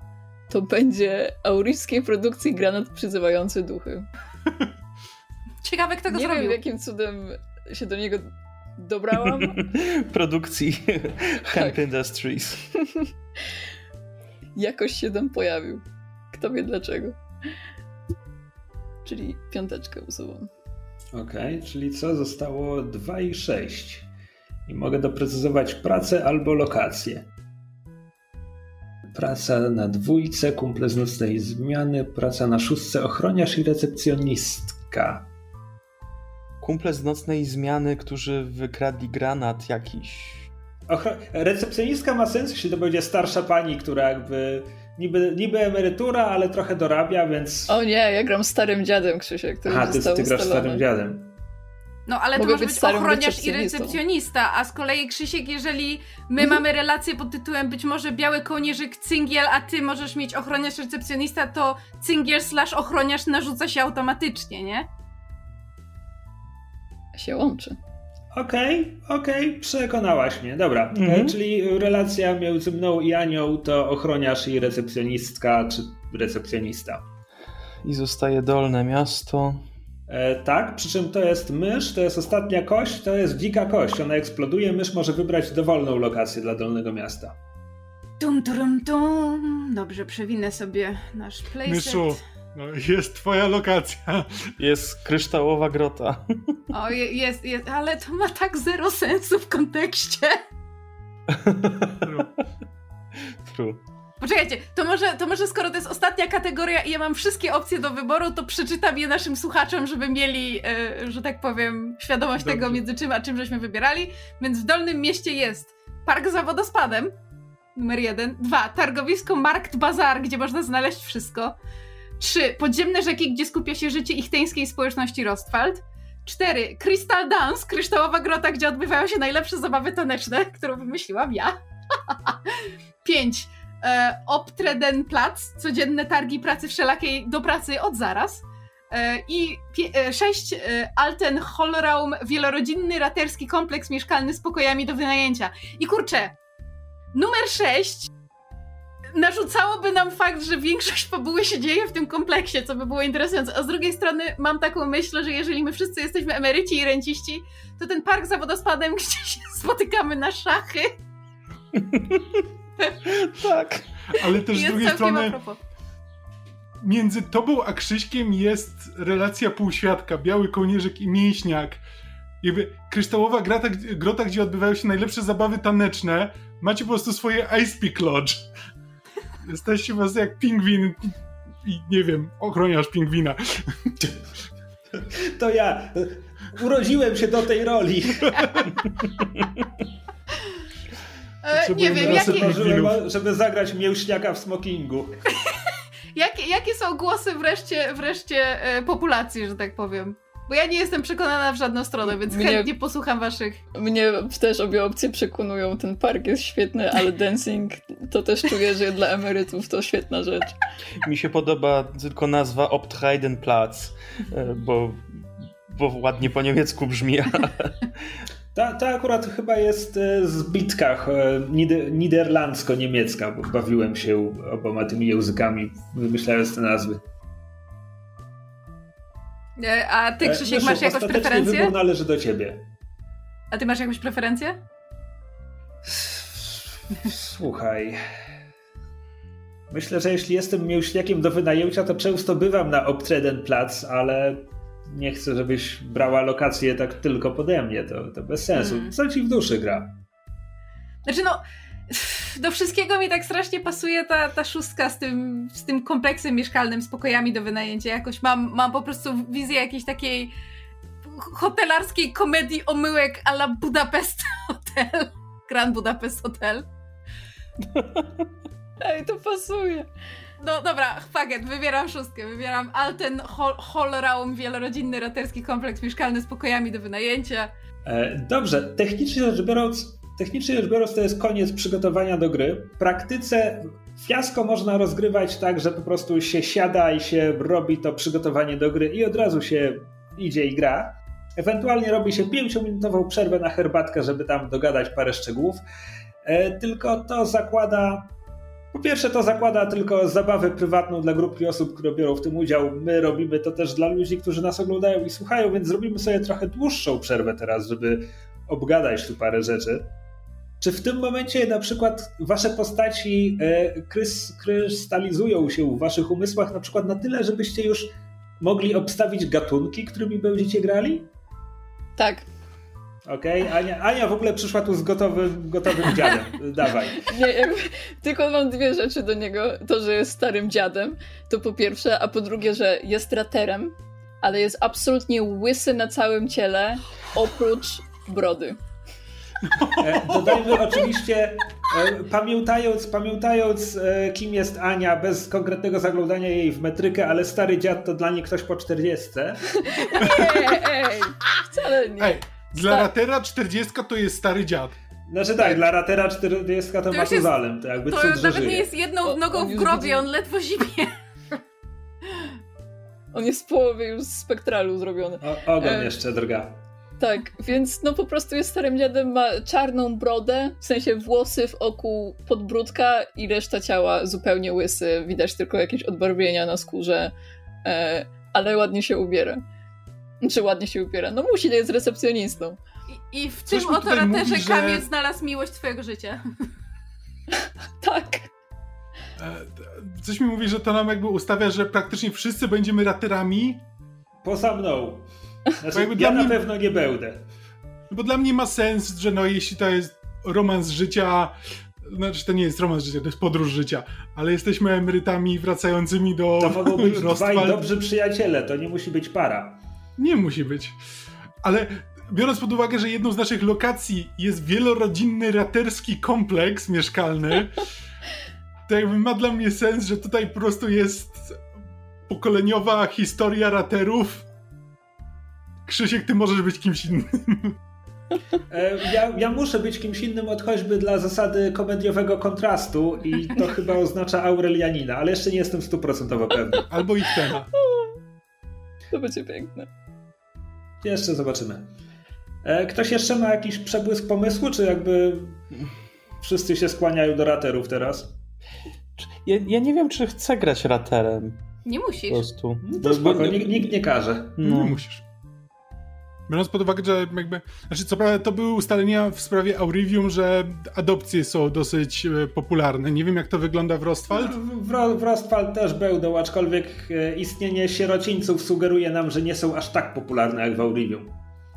to będzie auryjskiej produkcji granat przyzywający duchy. Ciekawe, kto go Nie zrobił. wiem, jakim cudem się do niego dobrałam. Produkcji Hemp Tak. Industries. Jakoś się tam pojawił. Kto wie dlaczego. Czyli piąteczkę usuwam. Okej, czyli co? Zostało 2 i 6. I mogę doprecyzować pracę albo lokację. Praca na dwójce, kumple z nocnej zmiany, praca na szóstce, ochroniarz i recepcjonistka. Kumple z nocnej zmiany, którzy wykradli granat jakiś. Ochro- recepcjonistka ma sens, jeśli to będzie starsza pani, która jakby niby, niby emerytura, ale trochę dorabia, więc... O nie, ja gram starym dziadem, Krzysiek. To Aha, ty, ty grasz starym dziadem. No ale Mogę to może być być ochroniarz i recepcjonista, a z kolei Krzysiek, jeżeli my Mhm. mamy relację pod tytułem być może biały kołnierzyk cyngiel, a ty możesz mieć ochroniarz recepcjonista, to cyngiel slash ochroniarz narzuca się automatycznie, nie? Się łączy. Okej, okej, przekonałaś mnie. Dobra, Mhm. e, czyli relacja między mną i Anią to ochroniarz i recepcjonistka, czy recepcjonista. I zostaje dolne miasto. E, tak, przy czym to jest mysz, to jest ostatnia kość, to jest dzika kość. Ona eksploduje, mysz może wybrać dowolną lokację dla Dolnego Miasta. Tum, tum, tum. Dobrze, przewinę sobie nasz playset. Myszu, no, jest twoja lokacja. Jest kryształowa grota. O, je- jest, jest, ale to ma tak zero sensu w kontekście. True. Poczekajcie, to może, to może skoro to jest ostatnia kategoria i ja mam wszystkie opcje do wyboru, to przeczytam je naszym słuchaczom, żeby mieli, e, że tak powiem, świadomość Dobrze. tego, między czym a czym żeśmy wybierali. Więc w Dolnym Mieście jest Park za wodospadem, numer jeden. Dwa, targowisko Markt Bazar, gdzie można znaleźć wszystko. Trzy, podziemne rzeki, gdzie skupia się życie ichteńskiej społeczności Rostwald. Cztery, Crystal Dance, kryształowa grota, gdzie odbywają się najlepsze zabawy taneczne, którą wymyśliłam ja. Pięć, e, Optredenplatz, codzienne targi pracy wszelakiej do pracy od zaraz. E, I pie, e, sześć, e, Alten Hallraum, wielorodzinny raterski kompleks mieszkalny z pokojami do wynajęcia. I kurczę, numer sześć narzucałoby nam fakt, że większość fabuły się dzieje w tym kompleksie, co by było interesujące. A z drugiej strony mam taką myśl, że jeżeli my wszyscy jesteśmy emeryci i renciści, to ten park za wodospadem, gdzie się spotykamy na szachy, Tak. Ale też z jest drugiej strony między tobą a Krzyśkiem jest relacja półświadka, biały kołnierzyk i mięśniak. Jakby kryształowa grata, grota, gdzie odbywają się najlepsze zabawy taneczne, macie po prostu swoje Ice Peak Lodge. Jesteście po prostu jak pingwin i nie wiem, ochroniarz pingwina. To ja urodziłem się do tej roli. E, nie wiem, jakie. Marzyłem, żeby zagrać mięśniaka w smokingu. jakie, jakie są głosy wreszcie, wreszcie e, populacji, że tak powiem? Bo ja nie jestem przekonana w żadną stronę, więc Mnie- chętnie posłucham waszych. Mnie też obie opcje przekonują. Ten park jest świetny, ale dancing to też czuję, że dla emerytów to świetna rzecz. Mi się podoba tylko nazwa Optreidenplatz, e, bo, bo ładnie po niemiecku brzmi, ale Ta, ta akurat chyba jest e, zbitka e, nider, niderlandzko-niemiecka, bo bawiłem się oboma tymi językami, wymyślając te nazwy. E, a ty, E, Krzysiek, masz jakąś preferencję? wybór należy do ciebie. A ty masz jakąś preferencję? Słuchaj. Myślę, że jeśli jestem mięśniakiem do wynajęcia, to często bywam na Optredenplatz, ale nie chcę, żebyś brała lokację tak tylko pode mnie. To, to bez sensu. Hmm. Co ci w duszy gra? Znaczy no, do wszystkiego mi tak strasznie pasuje ta, ta szóstka z tym, z tym kompleksem mieszkalnym, z pokojami do wynajęcia. Jakoś mam, mam po prostu wizję jakiejś takiej hotelarskiej komedii omyłek a la Budapest Hotel. Grand Budapest Hotel. Ej, to pasuje. No dobra, it, wybieram szóstkę. Wybieram Alten Hol Holraum, wielorodzinny raterski kompleks mieszkalny z pokojami do wynajęcia. E, dobrze, technicznie rzecz biorąc, technicznie rzecz biorąc to jest koniec przygotowania do gry. W praktyce fiasko można rozgrywać tak, że po prostu się siada i się robi to przygotowanie do gry i od razu się idzie i gra. Ewentualnie robi się pięciominutową przerwę na herbatkę, żeby tam dogadać parę szczegółów. E, tylko to zakłada po pierwsze, to zakłada tylko zabawę prywatną dla grupki osób, które biorą w tym udział. My robimy to też dla ludzi, którzy nas oglądają i słuchają, więc zrobimy sobie trochę dłuższą przerwę teraz, żeby obgadać tu parę rzeczy. Czy w tym momencie na przykład wasze postaci e, krys, krystalizują się w waszych umysłach na przykład na tyle, żebyście już mogli obstawić gatunki, którymi będziecie grali? Tak. Okej, okay. Ania, Ania w ogóle przyszła tu z gotowym, gotowym dziadem. Dawaj. Nie, jakby, tylko mam dwie rzeczy do niego. To, że jest starym dziadem, to po pierwsze, a po drugie, że jest raterem, ale jest absolutnie łysy na całym ciele, oprócz brody. E, dodajmy oczywiście, e, pamiętając, pamiętając e, kim jest Ania, bez konkretnego zaglądania jej w metrykę, ale stary dziad to dla niej ktoś po 40. Nie, ej, wcale nie. Ej, dla Ratera 40 to jest stary dziad. Znaczy tak, tak. dla Ratera 40 to, to Matuzalem, to jakby to cud, nawet nie jest jedną nogą w grobie, on ledwo zimie. On jest w połowie już z spektralu zrobiony. O, ogon e... jeszcze drga. Tak, więc no po prostu jest starym dziadem, ma czarną brodę, w sensie włosy w oku podbródka i reszta ciała zupełnie łysy. Widać tylko jakieś odbarwienia na skórze, e, ale ładnie się ubiera. Czy ładnie się ubiera? No musi, jest recepcjonistą. I, i w Coś tym oto raterze że... Kamil znalazł miłość twojego życia. tak. E, coś mi mówi, że to nam jakby ustawia, że praktycznie wszyscy będziemy raterami. Poza mną. Znaczy, ja na mnie... pewno nie będę. Bo dla mnie ma sens, że no jeśli to jest romans życia, znaczy to nie jest romans życia, to jest podróż życia, ale jesteśmy emerytami wracającymi do To mogą być dwaj dobrzy przyjaciele, to nie musi być para. Nie musi być. Ale biorąc pod uwagę, że jedną z naszych lokacji jest wielorodzinny raterski kompleks mieszkalny, to jakby ma dla mnie sens, że tutaj po prostu jest pokoleniowa historia raterów. Krzysiek, ty możesz być kimś innym. E, ja, ja, muszę być kimś innym od choćby dla zasady komediowego kontrastu i to chyba oznacza Aurelianina, ale jeszcze nie jestem stuprocentowo pewny. Albo ich tema. To będzie piękne. Jeszcze zobaczymy. E, ktoś jeszcze ma jakiś przebłysk pomysłu, czy jakby wszyscy się skłaniają do raterów teraz? Ja, ja nie wiem, czy chcę grać raterem. Nie musisz. Po prostu. No to spoko, nikt, nikt nie każe. No. Nie musisz. Biorąc pod uwagę, że jakby. Znaczy, co prawda, to były ustalenia w sprawie Aurivium, że adopcje są dosyć e, popularne. Nie wiem, jak to wygląda w Rostwald. No, w, w Rostwald też będą, aczkolwiek e, istnienie sierocińców sugeruje nam, że nie są aż tak popularne jak w Aurivium.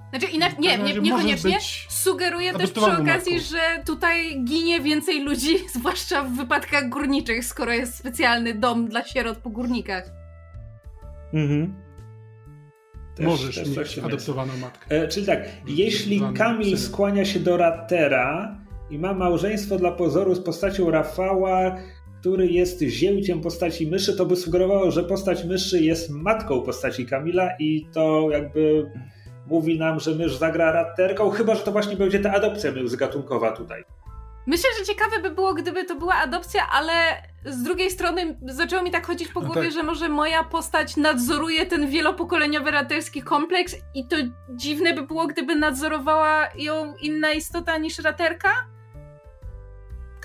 Znaczy, inaczej, nie, nie, niekoniecznie. Sugeruje też przy okazji, że tutaj ginie więcej ludzi, zwłaszcza w wypadkach górniczych, skoro jest specjalny dom dla sierot po górnikach. Mhm. Też, Możesz też mieć adoptowaną matkę. E, czyli tak, jeśli Kamil skłania się do Ratera i ma małżeństwo dla pozoru z postacią Rafała, który jest zięciem postaci myszy, to by sugerowało, że postać myszy jest matką postaci Kamila i to jakby mówi nam, że mysz zagra Raterką, chyba, że to właśnie będzie ta adopcja międzygatunkowa tutaj. Myślę, że ciekawe by było, gdyby to była adopcja, ale z drugiej strony zaczęło mi tak chodzić po no głowie, tak. że może moja postać nadzoruje ten wielopokoleniowy raterski kompleks i to dziwne by było, gdyby nadzorowała ją inna istota niż raterka?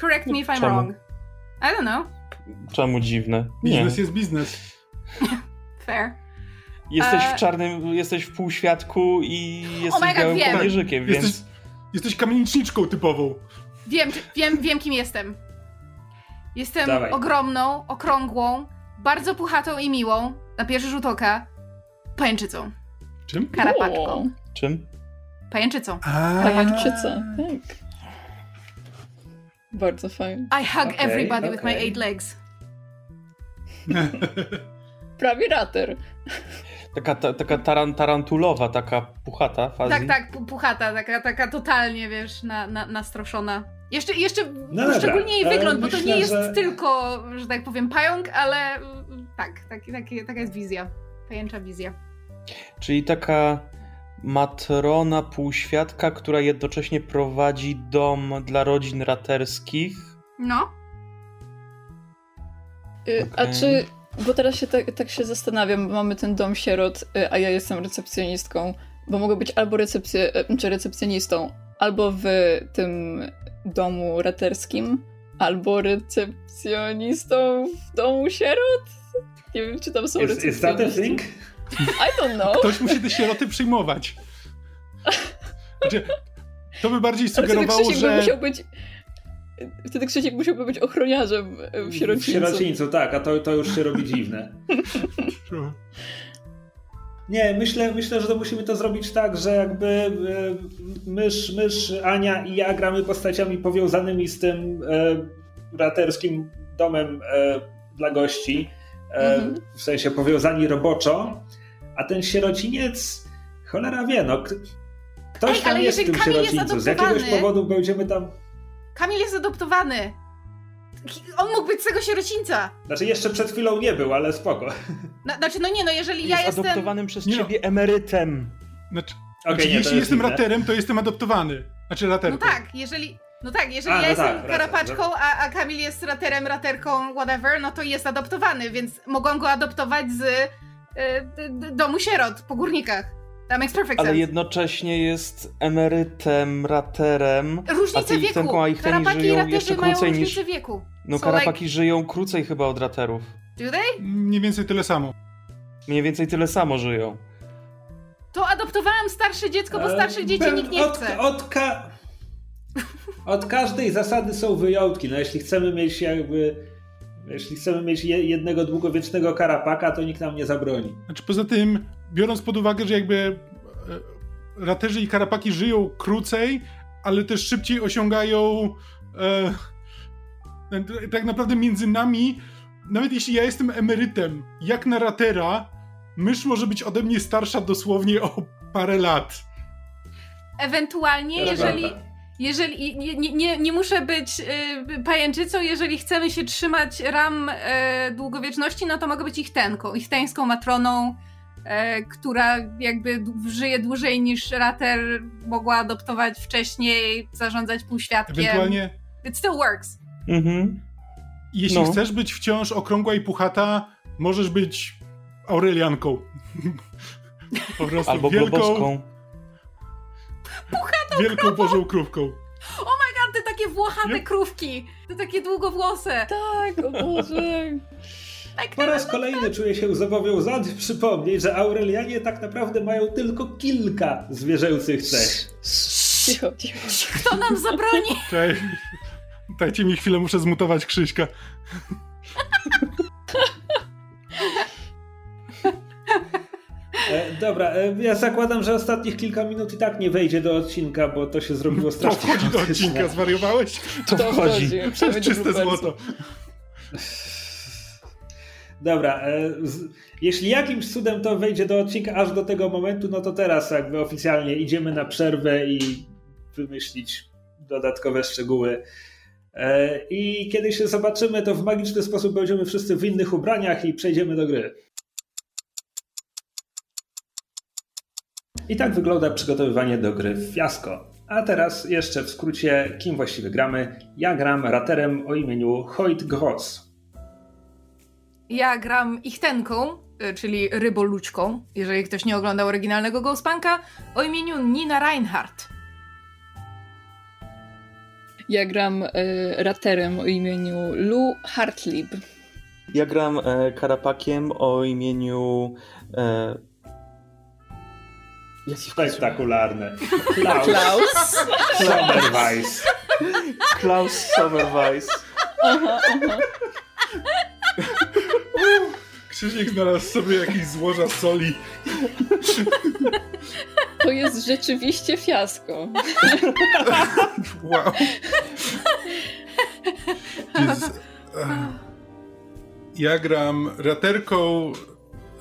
Correct me if I'm Czemu? wrong. I don't know. Czemu dziwne? Biznes jest biznes. Fair. Jesteś w e, czarnym, jesteś w półświadku i jesteś oh białym kołnierzykiem, więc... Jesteś, jesteś kamieniczniczką typową. Wiem, wiem, wiem kim jestem. Jestem Dawaj. ogromną, okrągłą, bardzo puchatą i miłą, na pierwszy rzut oka, pajęczycą. Czym? Karapaczką. Czym? Pajęczycą. Pajęczyca, tak. Bardzo fajnie. I hug okay, everybody okay. with my eight legs. Prawie rater. Taka, ta, taka taran, tarantulowa, taka puchata fazja. Tak, tak, puchata, taka, taka totalnie, wiesz, na, na, nastroszona. Jeszcze, jeszcze No szczególnie jej wygląd, bo to myślę, nie jest że- tylko, że tak powiem, pająk, ale mm, tak, tak, tak, taka jest wizja. Pajęcza wizja. Czyli taka matrona półświadka, która jednocześnie prowadzi dom dla rodzin raterskich. No. Y, A czy, bo teraz się tak, tak się zastanawiam, bo mamy ten dom sierot, y, a ja jestem recepcjonistką, bo mogę być albo recepcje, y, czy recepcjonistą, albo w tym domu raterskim, albo recepcjonistą w domu sierot? Nie wiem, czy tam są Is, is that a recepcjoniści. thing? I don't know. Ktoś musi te sieroty przyjmować. Znaczy, to by bardziej sugerowało, by że... musiał być... Wtedy Krzysiek musiałby być ochroniarzem y, w W sierocińcu. sierocińcu, tak, a to, to już się robi dziwne. Nie, myślę, myślę, że to musimy to zrobić tak, że jakby e, mysz, mysz, Ania i ja gramy postaciami powiązanymi z tym e, braterskim domem e, dla gości. E, Mhm. W sensie powiązani roboczo, a ten sierociniec, cholera wie, no. Ktoś Ej, tam jest w tym sierocińcu. Z jakiegoś powodu będziemy tam. Kamil jest adoptowany. On mógł być z tego sierocińca. Znaczy, jeszcze przed chwilą nie był, ale spoko. No, znaczy, no nie, no jeżeli Jest ja jestem... adoptowanym przez Nie no. ciebie emerytem. Znaczy, Okej, znaczy nie, jeśli jest jestem inne. raterem, to jestem adoptowany. Znaczy No raterką. tak, jeżeli... No tak, jeżeli A, ja no jestem tak, karapaczką, a, a Kamil jest raterem, raterką, whatever, no to jest adoptowany, więc mogłam go adoptować z y, domu sierot po górnikach. That makes perfect Ale sense. jednocześnie jest emerytem, raterem. a ty ich wieku. tenką, a ich Karapaki i żyją raterzy jeszcze mają krócej różnicę niż... wieku. No So, karapaki żyją krócej chyba od raterów. Like, do they? Mniej więcej tyle samo. Mniej więcej tyle samo żyją. To adoptowałam starsze dziecko, bo E, starszych dzieci pe- nikt nie od, chce. Od, ka- od każdej zasady są wyjątki. No jeśli chcemy mieć jakby. Jeśli chcemy mieć je, jednego długowiecznego karapaka, to nikt nam nie zabroni. Znaczy poza tym, biorąc pod uwagę, że jakby e, raterzy i karapaki żyją krócej, ale też szybciej osiągają e, tak naprawdę między nami, nawet jeśli ja jestem emerytem, jak na ratera, mysz może być ode mnie starsza dosłownie o parę lat. Ewentualnie, jeżeli, prawda. Jeżeli nie, nie, nie, nie muszę być y, pajęczycą, jeżeli chcemy się trzymać ram y, długowieczności, no to mogę być ich tenką, ich teńską matroną, y, która jakby żyje dłużej niż Rater mogła adoptować wcześniej, zarządzać półświadkiem. Ewentualnie, It still works. Mhm. jeśli No. chcesz być wciąż okrągła i puchata, możesz być Aurelianką. po prostu Albo wielką, globoską. wielką bożą krówką. A te takie włochate Nie? krówki, te takie długowłose. Tak, o Boże. Tak, Po raz kolejny czuję się zobowiązany przypomnieć, że Aurelianie tak naprawdę mają tylko kilka zwierzęcych cech. Cicho, cicho. kto nam zabroni? Cześć. Dajcie mi chwilę, muszę zmutować Krzyśka. Dobra, e, ja zakładam, że ostatnich kilka minut i tak nie wejdzie do odcinka, bo to się zrobiło To strasznie wchodzi do odcinka, zwariowałeś? To To wchodzi. wchodzi. To czyste złoto. Dobra, e, z, jeśli jakimś cudem to wejdzie do odcinka aż do tego momentu, no to teraz jakby oficjalnie idziemy na przerwę i wymyślić dodatkowe szczegóły. E, I kiedy się zobaczymy, to w magiczny sposób będziemy wszyscy w innych ubraniach i przejdziemy do gry. I tak wygląda przygotowywanie do gry w Fiasko. A teraz jeszcze w skrócie, kim właściwie gramy. Ja gram raterem o imieniu Hoyt Gross. Ja gram ich tenką, y, czyli ryboluczką, jeżeli ktoś nie oglądał oryginalnego Ghostpunka, o imieniu Nina Reinhardt. Ja gram y, raterem o imieniu Lou Hartlib. Ja gram e, karapakiem o imieniu... E... Spektakularne. Klaus. Klaus. Sommerweiss. Klaus Sommerweiss. Aha, znalazł sobie jakieś złoża soli. To jest rzeczywiście fiasko. Wow. Ech. Ja gram raterką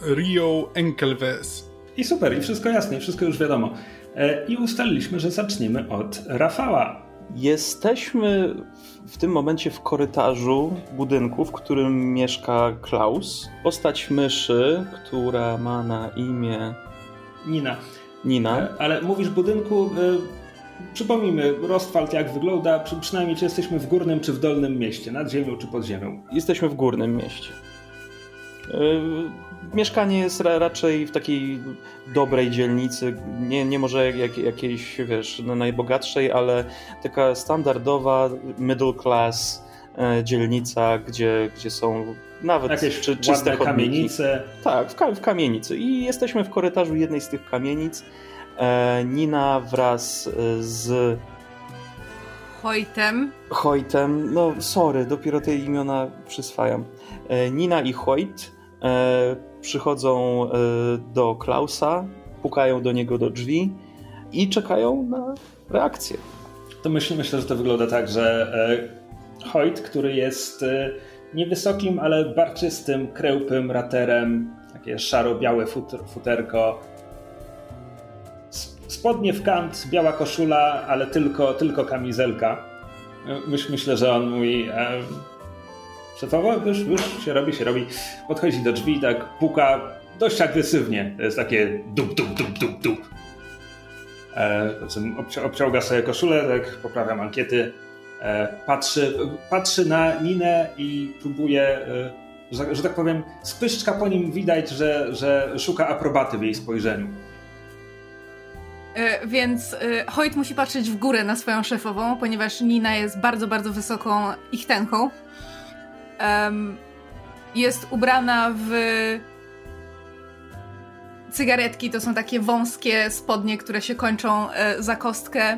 Rio Enkelves. I super, i wszystko jasne, i wszystko już wiadomo. E, I ustaliliśmy, że zaczniemy od Rafała. Jesteśmy w tym momencie w korytarzu budynku, w którym mieszka Klaus. Postać myszy, która ma na imię Nina. Nina. E, Ale mówisz budynku, y, przypomnijmy, Rostwald jak wygląda, przy, przynajmniej czy jesteśmy w górnym czy w dolnym mieście, nad ziemią czy pod ziemią. Jesteśmy w górnym mieście. Yy, Mieszkanie jest ra, raczej w takiej dobrej dzielnicy, nie, nie może jak, jakiejś, wiesz, no najbogatszej, ale taka standardowa middle class e, dzielnica, gdzie, gdzie są nawet Jakieś czy, czyste chodniki. kamienice. Tak, w, w kamienicy. I jesteśmy w korytarzu jednej z tych kamienic. E, Nina wraz e, z Hojtem. Hoytem, no sorry, dopiero te imiona przyswajam. E, Nina i Hoyt e, przychodzą e, do Klausa, pukają do niego do drzwi i czekają na reakcję. To myślę, myślę, że to wygląda tak, że Hoyt, który jest niewysokim, ale barczystym, krełpym raterem, takie szaro-białe futer, futerko, spodnie w kant, biała koszula, ale tylko, tylko kamizelka. Myśl, myślę, że on mówi szefowo, już, już się robi, się robi. Podchodzi do drzwi, tak puka dość agresywnie. To jest takie dup, dup, dup, dup, dup. E, obci- obciąga sobie koszulę, tak poprawiam ankiety, e, patrzy, patrzy na Ninę i próbuje, e, że, że tak powiem, spyszczka po nim widać, że, że szuka aprobaty w jej spojrzeniu. E, Więc e, Hoyt musi patrzeć w górę na swoją szefową, ponieważ Nina jest bardzo, bardzo wysoką ichtenką. Em, jest ubrana w cygaretki, to są takie wąskie spodnie, które się kończą e, za kostkę.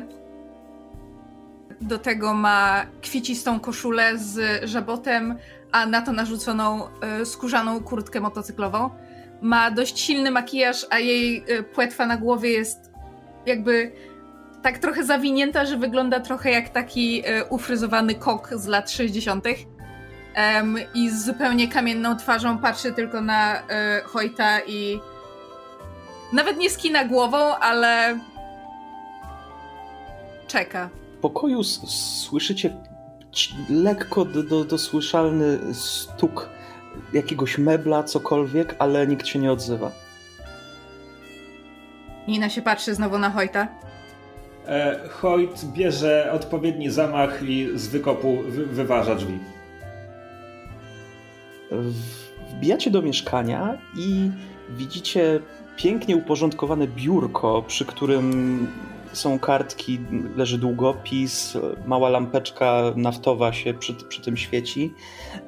Do tego ma kwiecistą koszulę z żabotem, a na to narzuconą e, skórzaną kurtkę motocyklową. Ma dość silny makijaż, a jej e, płetwa na głowie jest jakby tak trochę zawinięta, że wygląda trochę jak taki e, ufryzowany kok z lat 60. Em, I z zupełnie kamienną twarzą patrzy tylko na e, Hojta i nawet nie skina głową, ale czeka. W pokoju s- słyszycie ci- lekko do, do, dosłyszalny stuk jakiegoś mebla, cokolwiek, ale nikt się nie odzywa. Nina się patrzy znowu na Hojta. E, Hoyt bierze odpowiedni zamach i z wykopu wy, wyważa drzwi. Wbijacie do mieszkania i widzicie pięknie uporządkowane biurko, przy którym są kartki, leży długopis, mała lampeczka naftowa się przy, przy tym świeci.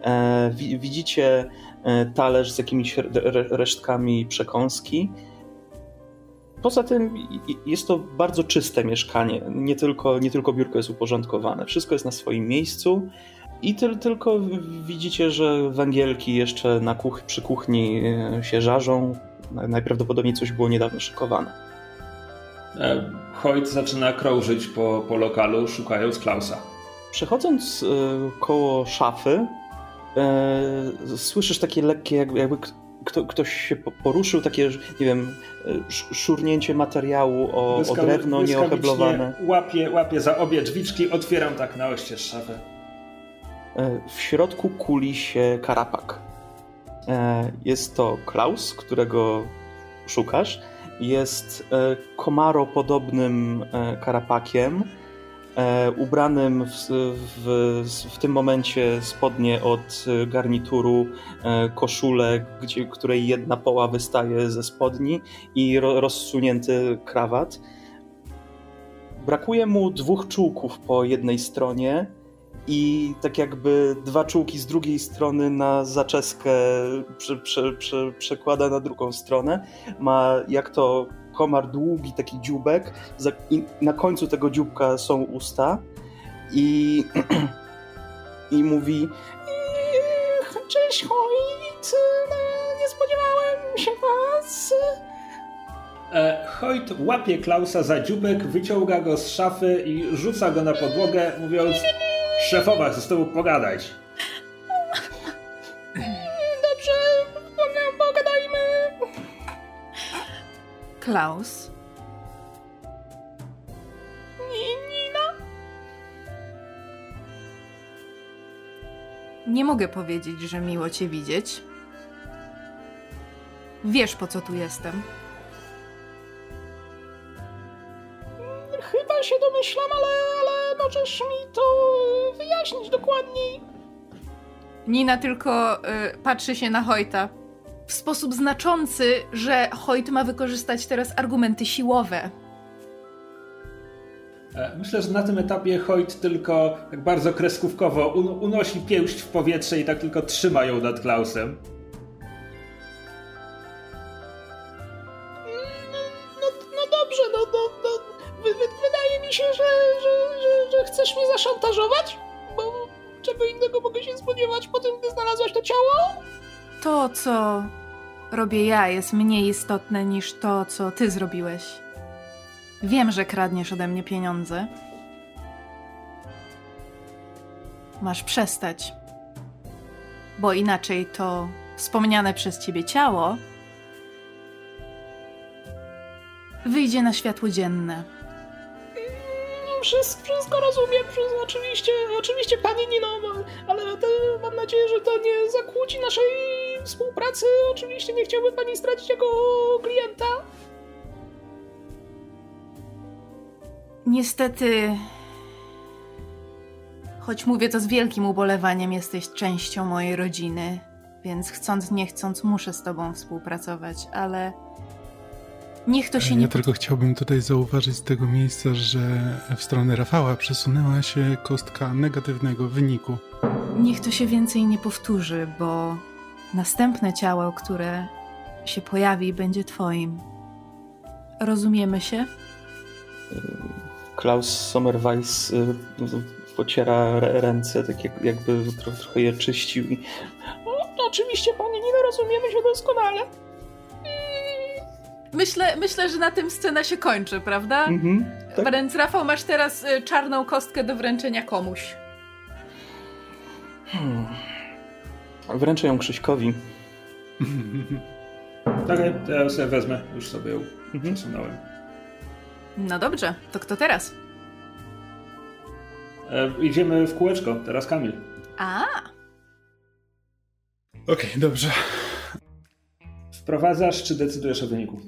E, wi- widzicie e, talerz z jakimiś re, re- resztkami przekąski. Poza tym jest to bardzo czyste mieszkanie. Nie tylko, nie tylko biurko jest uporządkowane. Wszystko jest na swoim miejscu. I tyl, tylko widzicie, że węgielki jeszcze na kuch- przy kuchni e, się żarzą. Na- Najprawdopodobniej coś było niedawno szykowane. E, Hoyt zaczyna krążyć po, po lokalu, szukając Klausa. Przechodząc e, koło szafy, e, słyszysz takie lekkie, jakby, jakby kto, ktoś się po- poruszył, takie, nie wiem, sz- szurnięcie materiału o, o Błyskawy- drewno błyskawicznie nieoheblowane. Łapię, łapię za obie drzwiczki, otwieram tak na oścież szafę. E, W środku kuli się karapak. E, Jest to Klaus, którego szukasz. Jest e, komaro-podobnym e, karapakiem, ubranym w, w, w tym momencie spodnie od garnituru, koszulę, gdzie, której jedna poła wystaje ze spodni i ro, rozsunięty krawat. Brakuje mu dwóch czółków po jednej stronie i tak jakby dwa czułki z drugiej strony na zaczeskę prze, prze, prze, przekłada na drugą stronę. Ma jak to komar długi taki dzióbek, za, i na końcu tego dzióbka są usta i, i mówi "Eee, Cześć Hoyt, no, nie spodziewałem się was. E, Hoyt łapie Klausa za dziubek, wyciąga go z szafy i rzuca go na podłogę, mówiąc Szefowa chce z tobą pogadać. Dobrze, no, pogadajmy. Klaus. Nina? Nie mogę powiedzieć, że miło cię widzieć. Wiesz, po co tu jestem. Chyba się domyślam, ale, ale możesz mi to wyjaśnić dokładniej. Nina tylko y, patrzy się na Hojta w sposób znaczący, że Hojt ma wykorzystać teraz argumenty siłowe. E, myślę, że na tym etapie Hoyt tylko tak bardzo kreskówkowo un unosi pięść w powietrze i tak tylko trzyma ją nad Klausem. No, no dobrze, no, no, no wy, wy, wydaje mi się, że, że, że, że chcesz mnie zaszantażować? Bo czego innego mogę się spodziewać po tym, gdy znalazłaś to ciało? To, co robię ja, jest mniej istotne niż to, co ty zrobiłeś. Wiem, że kradniesz ode mnie pieniądze. Masz przestać. Bo inaczej to wspomniane przez ciebie ciało wyjdzie na światło dzienne. Wszystko, wszystko rozumiem, wszystko, oczywiście, oczywiście pani Nino, ale mam nadzieję, że to nie zakłóci naszej współpracy. Oczywiście nie chciałbym pani stracić jako klienta. Niestety, choć mówię to z wielkim ubolewaniem, jesteś częścią mojej rodziny, więc chcąc nie chcąc muszę z tobą współpracować, ale niech to się ja nie... Ja tylko chciałbym tutaj zauważyć z tego miejsca, że w stronę Rafała przesunęła się kostka negatywnego wyniku. Niech to się więcej nie powtórzy, bo następne ciało, które się pojawi, będzie twoim. Rozumiemy się? Klaus Sommerweiss y, pociera ręce, tak jakby trochę je czyścił. No, oczywiście, pani Nino, rozumiemy się doskonale. Myślę, myślę, że na tym scena się kończy, prawda? Mhm, tak. Więc Rafał, masz teraz y, czarną kostkę do wręczenia komuś. Hmm. Wręczę ją Krzyśkowi. Tak, to ja sobie wezmę, już sobie ją mhm. przesunąłem. No dobrze, to kto teraz? E, idziemy w kółeczko, teraz Kamil. A. Okej, okay, dobrze. Wprowadzasz, czy decydujesz o wyniku?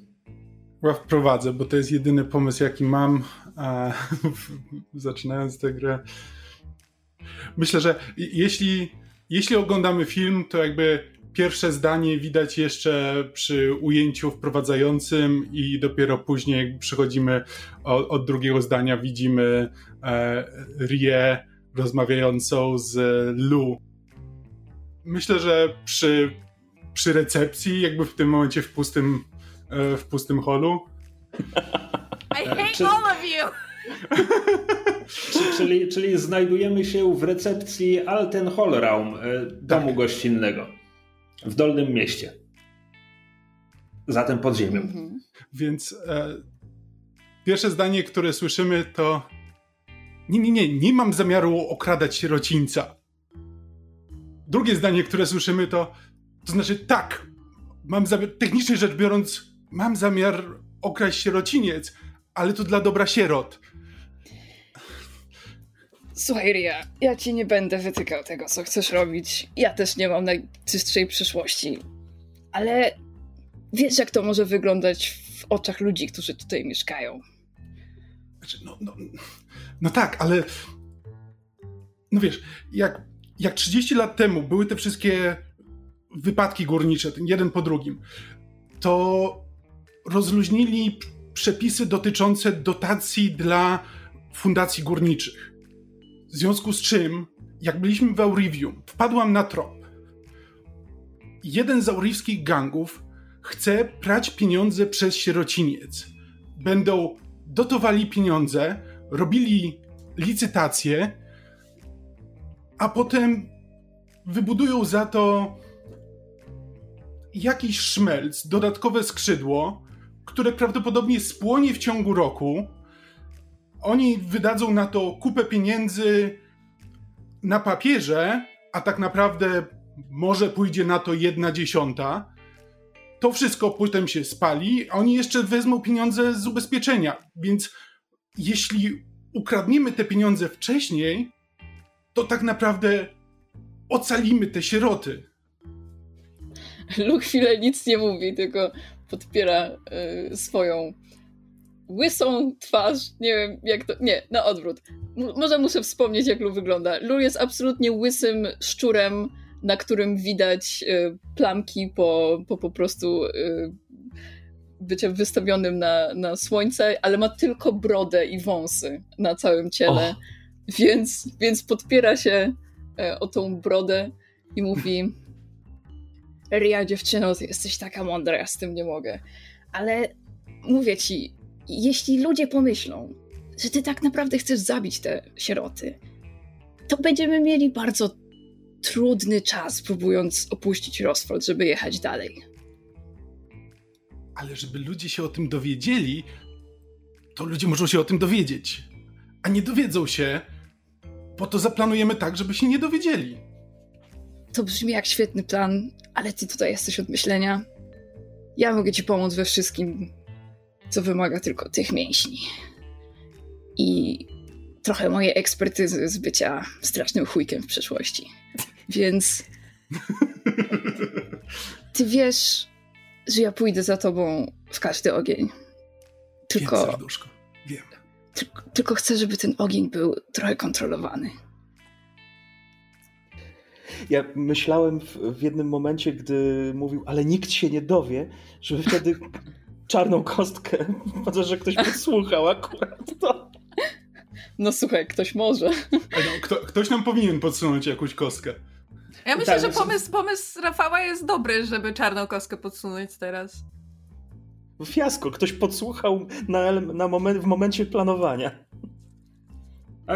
Ja wprowadzę, bo to jest jedyny pomysł, jaki mam, zaczynając tę grę. Myślę, że jeśli, jeśli oglądamy film, to jakby pierwsze zdanie widać jeszcze przy ujęciu wprowadzającym i dopiero później przechodzimy od, od drugiego zdania, widzimy e, Rie rozmawiającą z Lu. Myślę, że przy, przy recepcji, jakby w tym momencie w pustym, w pustym holu. I hate Czy... all of you! czyli, czyli znajdujemy się w recepcji Alten Hallraum, e, domu tak. gościnnego w Dolnym Mieście. Zatem pod ziemią. Mhm. Więc e, pierwsze zdanie, które słyszymy to nie, nie, nie, nie mam zamiaru okradać sierocińca. Drugie zdanie, które słyszymy to to znaczy tak, mam zamiar, technicznie rzecz biorąc, mam zamiar okraść sierociniec, ale to dla dobra sierot. Słuchaj, Ria, ja ci nie będę wytykał tego, co chcesz robić. Ja też nie mam najczystszej przyszłości. Ale wiesz, jak to może wyglądać w oczach ludzi, którzy tutaj mieszkają. Znaczy, no, no, no tak, ale. No wiesz, jak, jak 30 lat temu były te wszystkie wypadki górnicze, jeden po drugim, to rozluźnili przepisy dotyczące dotacji dla fundacji górniczych. W związku z czym, jak byliśmy w Aurivium, wpadłam na trop. Jeden z auriwskich gangów chce prać pieniądze przez sierociniec. Będą dotowali pieniądze, robili licytacje, a potem wybudują za to jakiś szmelc, dodatkowe skrzydło, które prawdopodobnie spłonie w ciągu roku oni wydadzą na to kupę pieniędzy na papierze, a tak naprawdę może pójdzie na to jedna dziesiąta. To wszystko potem się spali, a oni jeszcze wezmą pieniądze z ubezpieczenia. Więc jeśli ukradniemy te pieniądze wcześniej, to tak naprawdę ocalimy te sieroty. Luke chwilę nic nie mówi, tylko podpiera y, swoją łysą twarz. Nie wiem, jak to. Nie, na odwrót. M- może muszę wspomnieć, jak Lu wygląda. Lu jest absolutnie łysym szczurem, na którym widać y, plamki po, po po prostu y, bycie wystawionym na, na słońce, ale ma tylko brodę i wąsy na całym ciele. Więc, więc podpiera się e, o tą brodę i mówi Ria, dziewczyno, ty jesteś taka mądra, ja z tym nie mogę. Ale mówię ci, jeśli ludzie pomyślą, że ty tak naprawdę chcesz zabić te sieroty, to będziemy mieli bardzo trudny czas, próbując opuścić Rosford, żeby jechać dalej. Ale żeby ludzie się o tym dowiedzieli, to ludzie muszą się o tym dowiedzieć. A nie dowiedzą się, bo to zaplanujemy tak, żeby się nie dowiedzieli. To brzmi jak świetny plan, ale ty tutaj jesteś od myślenia. Ja mogę ci pomóc we wszystkim, co wymaga tylko tych mięśni. I trochę mojej ekspertyzy z bycia strasznym chujkiem w przeszłości. Więc ty wiesz, że ja pójdę za tobą w każdy ogień. Wiem, Tylko, serduszko. Wiem. tylko, tylko chcę, żeby ten ogień był trochę kontrolowany. Ja myślałem w, w jednym momencie, gdy mówił, ale nikt się nie dowie, żeby wtedy czarną kostkę, może, że ktoś podsłuchał akurat to. No słuchaj, ktoś może. No, kto, ktoś nam powinien podsunąć jakąś kostkę. Ja myślę, Tak, że więc- pomysł, pomysł Rafała jest dobry, żeby czarną kostkę podsunąć teraz. Fiasko, ktoś podsłuchał na, na moment, w momencie planowania.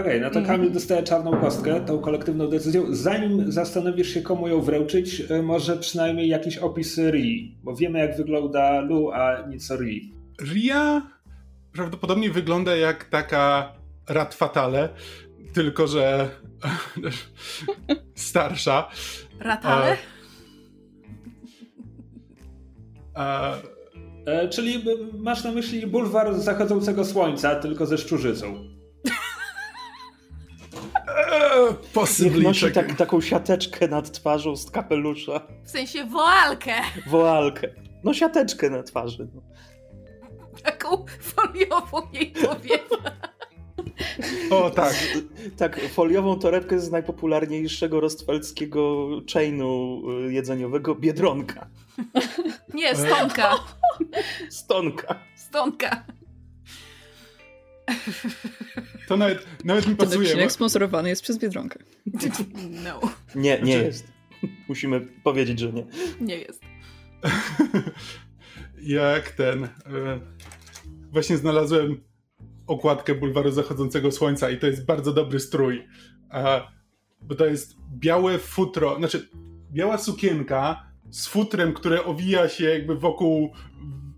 Okej, no to Mm. Kamil dostaje czarną kostkę, tą kolektywną decyzją. Zanim zastanowisz się, komu ją wręczyć, y, może przynajmniej jakiś opis Rii, bo wiemy, jak wygląda Lu, a nic o Rii. Ria prawdopodobnie wygląda jak taka Rat Fatale, tylko że starsza. Ratale? A, E, czyli y, masz na myśli bulwar zachodzącego słońca, tylko ze szczurzycą. Niech possibly nosi tak, taką siateczkę nad twarzą z kapelusza, W sensie woalkę. woalkę. No siateczkę na twarzy. No. Taką foliową jej powiewa. O tak. Tak, foliową torebkę z najpopularniejszego rostweldzkiego chainu y, jedzeniowego Biedronka. Nie, stonka. Stonka. Stonka. To nawet, nawet mi Ten pasuje. odcinek Bo, sponsorowany jest przez Biedronkę. No, Nie, nie Znaczy- jest. Musimy powiedzieć, że nie. nie jest. jak ten. E, właśnie znalazłem okładkę bulwaru zachodzącego słońca i to jest bardzo dobry strój. Bo to jest białe futro, znaczy biała sukienka z futrem, które owija się jakby wokół,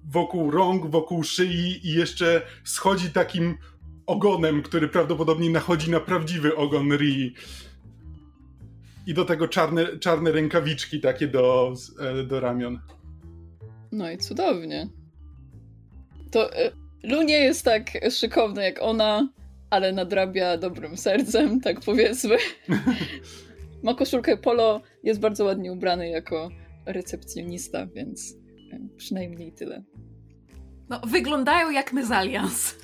wokół rąk, wokół szyi i jeszcze schodzi takim ogonem, który prawdopodobnie nachodzi na prawdziwy ogon Rii. I do tego czarne, czarne rękawiczki takie do, e, do ramion. No i cudownie. To e, Lu nie jest tak szykowny jak ona, ale nadrabia dobrym sercem, tak powiedzmy. Ma koszulkę polo, jest bardzo ładnie ubrany jako recepcjonista, więc e, przynajmniej tyle. No, wyglądają jak mezalians.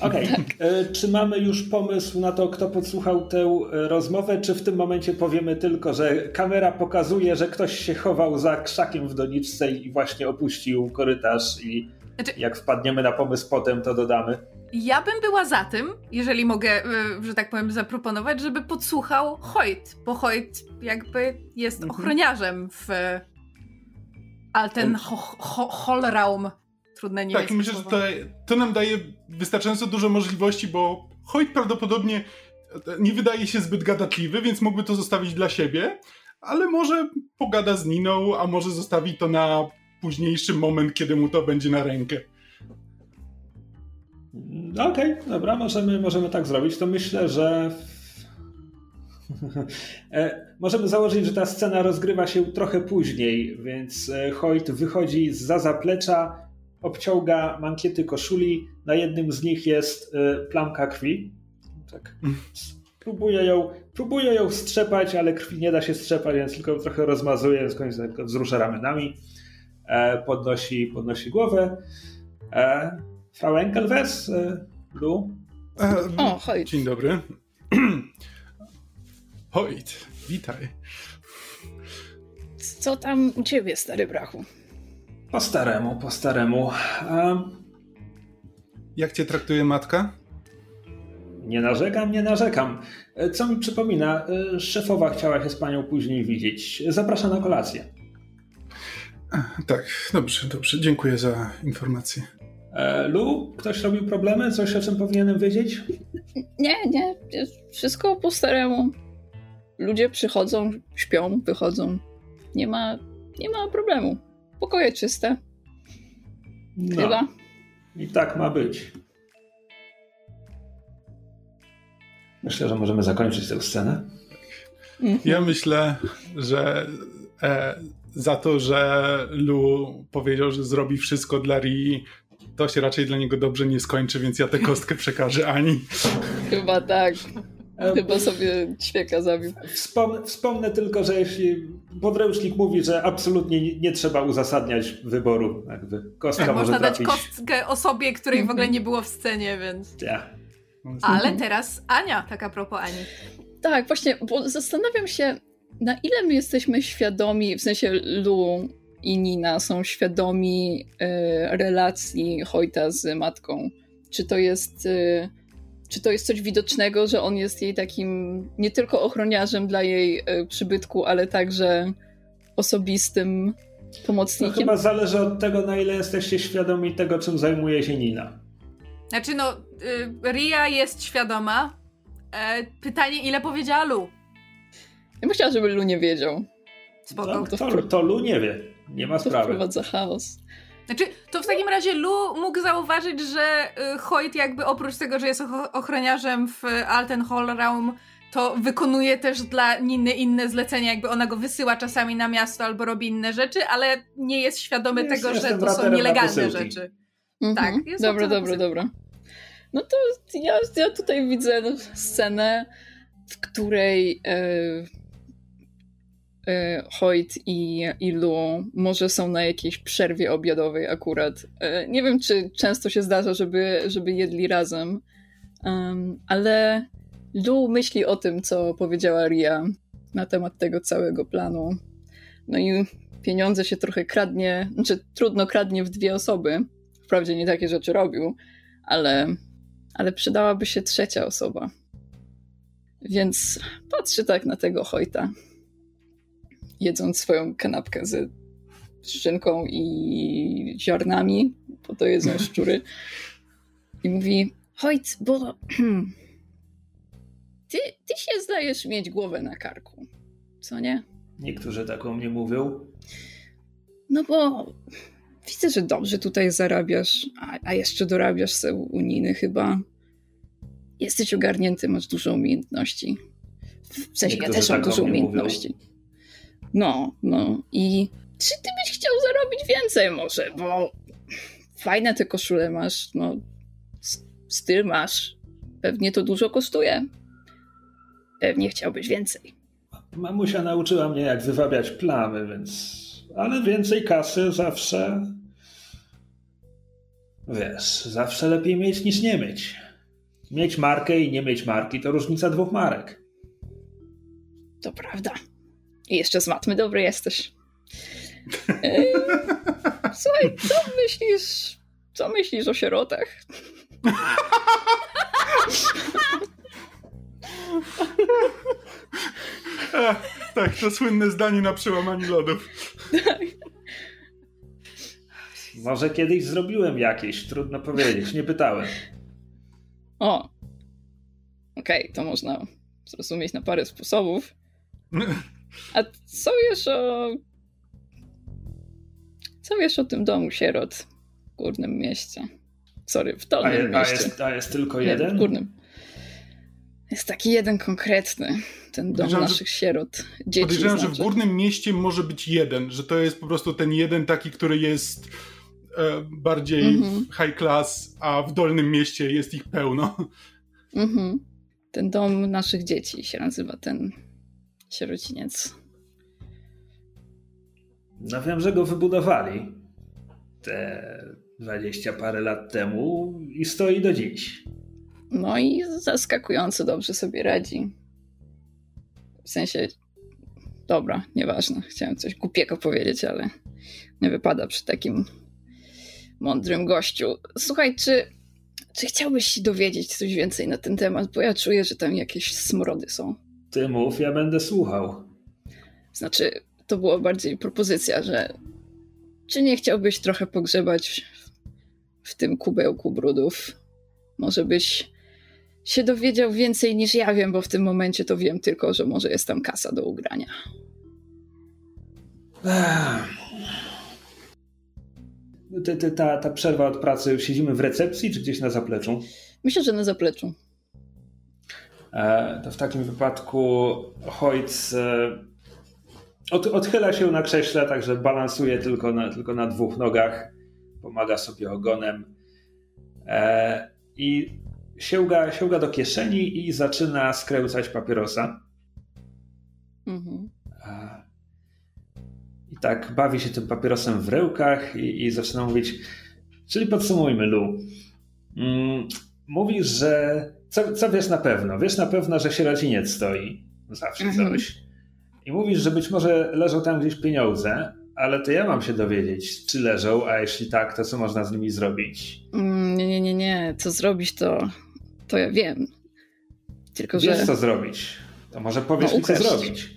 Okej, e, czy mamy już pomysł na to, kto podsłuchał tę e, rozmowę, czy w tym momencie powiemy tylko, że kamera pokazuje, że ktoś się chował za krzakiem w doniczce i właśnie opuścił korytarz i Znaczy- jak wpadniemy na pomysł potem, to dodamy. Ja bym była za tym, jeżeli mogę, y, że tak powiem, zaproponować, żeby podsłuchał Hoyt, bo Hoyt jakby jest Mhm. ochroniarzem w Alten ho, ho, Holraum. Trudne Tak, niemieckie i myślę, że to, to nam daje wystarczająco dużo możliwości, bo Hoyt prawdopodobnie nie wydaje się zbyt gadatliwy, więc mógłby to zostawić dla siebie, ale może pogada z Niną, a może zostawi to na późniejszy moment, kiedy mu to będzie na rękę. No Okej, dobra, możemy, możemy tak zrobić. To myślę, że. E, Możemy założyć, że ta scena rozgrywa się trochę później, więc e, Hoyt wychodzi za zaplecza, obciąga mankiety koszuli. Na jednym z nich jest e, plamka krwi. Tak. próbuję ją, próbuję ją strzepać, ale krwi nie da się strzepać, więc tylko trochę rozmazuję, więc końcu tylko wzrusza ramionami, e, podnosi, podnosi głowę. E, Frau Enkelwes, e, Lu? E, O, chodź. Dzień dobry. Hojt, witaj. Co tam u ciebie, stary brachu? Po staremu, po staremu. E, Jak cię traktuje matka? nie narzekam, nie narzekam. Co mi przypomina, e, szefowa chciała się z panią później widzieć. Zapraszam na kolację. Tak, dobrze, dobrze. Dziękuję za informację. E, Lu, ktoś robił problemy? Coś, o czym powinienem wiedzieć? Nie, nie, wszystko po staremu. Ludzie przychodzą, śpią, wychodzą. Nie ma, nie ma problemu. Pokoje czyste, No, chyba. I tak ma być. Myślę, że możemy zakończyć tę scenę. Mhm. Ja myślę, że e, za to, że Lu powiedział, że zrobi wszystko dla Rii, to się raczej dla niego dobrze nie skończy, więc ja tę kostkę przekażę Ani. Chyba tak. E, Chyba sobie ćwieka zabił. Wspom wspomnę tylko, że jeśli podręcznik mówi, że absolutnie nie, trzeba uzasadniać wyboru, jakby kostka Tak, może można dać trafić. kostkę osobie, której w ogóle nie było w scenie, więc... Ja. Ale teraz Ania, tak a propos Ani. Tak, właśnie, bo zastanawiam się, na ile my jesteśmy świadomi, w sensie Lu i Nina są świadomi e, relacji Hojta z matką. Czy to jest. E, czy to jest coś widocznego, że on jest jej takim nie tylko ochroniarzem dla jej e, przybytku, ale także osobistym To pomocnikiem? chyba zależy od tego, na ile jesteście świadomi tego, czym zajmuje się Nina. Znaczy no, y, Ria jest świadoma. E, pytanie, ile powiedziała Lu? Ja bym chciała, żeby Lu nie wiedział. Spoko. To, No, to, to Lu nie wie. Nie ma To sprawy. wprowadza chaos. Znaczy, to w takim razie Lu mógł zauważyć, że y, Hoyt jakby oprócz tego, że jest och- ochroniarzem w Alten Hall Realm, to wykonuje też dla Niny inne zlecenia, jakby ona go wysyła czasami na miasto albo robi inne rzeczy, ale nie jest świadomy Jest- tego, że to są nielegalne rzeczy. Mhm. Tak, jest Dobra, dobra, dobra. No to ja, ja tutaj widzę scenę, w której e, Hoyt i, i Lu może są na jakiejś przerwie obiadowej akurat. E, nie wiem, czy często się zdarza, żeby, żeby jedli razem, Em, ale Lu myśli o tym, co powiedziała Ria na temat tego całego planu. No i pieniądze się trochę kradnie, znaczy trudno kradnie w dwie osoby. Wprawdzie nie takie rzeczy robił, ale, ale przydałaby się trzecia osoba. Więc patrzy tak na tego Hojta, jedząc swoją kanapkę ze szynką i ziarnami, bo to jedzą szczury. I mówi, Hojt, bo ty, ty się zdajesz mieć głowę na karku, co nie? Niektórzy tak o mnie mówią. No bo widzę, że dobrze tutaj zarabiasz, a, a jeszcze dorabiasz se u Niny chyba. Jesteś ogarnięty, masz dużo umiejętności. W sensie ja Niektórzy też mam tak dużo umiejętności. No, no i czy ty byś chciał zarobić więcej może, bo fajne te koszule masz, no styl masz, pewnie to dużo kosztuje. Pewnie chciałbyś więcej. Mamusia nauczyła mnie, jak wywabiać plamy, więc. Ale więcej kasy zawsze. Wiesz, zawsze lepiej mieć niż nie mieć. Mieć markę i nie mieć marki to różnica dwóch marek. To prawda. I jeszcze z matmy dobry jesteś. Ej, Słuchaj, co myślisz? Co myślisz o sierotach? Tak, to słynne zdanie na przełamaniu lodów. Może kiedyś zrobiłem jakieś, trudno powiedzieć, nie pytałem. O. Okej, to można zrozumieć na parę sposobów. A co wiesz o... Co wiesz o tym domu sierot w Górnym Mieście? Sorry, w A, Dolnym je, a, Mieście. jest, a jest tylko Nie, w jeden? Górnym. Jest taki jeden konkretny, ten dom Podejrzewam, że- naszych sierot. Dzieci Podejrzewam, że w znaczy. górnym mieście może być jeden, że to jest po prostu ten jeden taki, który jest e, bardziej Mhm. high class, a w dolnym mieście jest ich pełno. Mhm. ten dom naszych dzieci się nazywa ten sierociniec. No wiem, że go wybudowali te dwadzieścia parę lat temu i stoi do dziś. No i zaskakująco dobrze sobie radzi. W sensie, dobra, nieważne. Chciałem coś głupiego powiedzieć, ale nie wypada przy takim mądrym gościu. Słuchaj, czy, czy chciałbyś się dowiedzieć coś więcej na ten temat? Bo ja czuję, że tam jakieś smrody są. Ty mów, ja będę słuchał. Znaczy, to była bardziej propozycja, że czy nie chciałbyś trochę pogrzebać w, w tym kubełku brudów? Może byś się dowiedział więcej niż ja wiem, bo w tym momencie to wiem tylko, że może jest tam kasa do ugrania. Ty, ta, ta przerwa od pracy, siedzimy w recepcji czy gdzieś na zapleczu? Myślę, że na zapleczu. E, to w takim wypadku Hoyt e, od, odchyla się na krześle, także balansuje tylko na, tylko na dwóch nogach, pomaga sobie ogonem e, i sięga, sięga do kieszeni i zaczyna skręcać papierosa. Mhm. I tak bawi się tym papierosem w rełkach i, i zaczyna mówić. Czyli podsumujmy, Lu. Mm, mówisz, że. Co, co wiesz na pewno? Wiesz na pewno, że sierociniec stoi. Zawsze mhm. coś. I mówisz, że być może leżą tam gdzieś pieniądze, ale to ja mam się dowiedzieć, czy leżą, a jeśli tak, to co można z nimi zrobić? Mm, nie, nie, nie, nie. Co zrobić, to to ja wiem. Tylko, Wiesz, że... co zrobić. To może powiesz no, mi, co zrobić.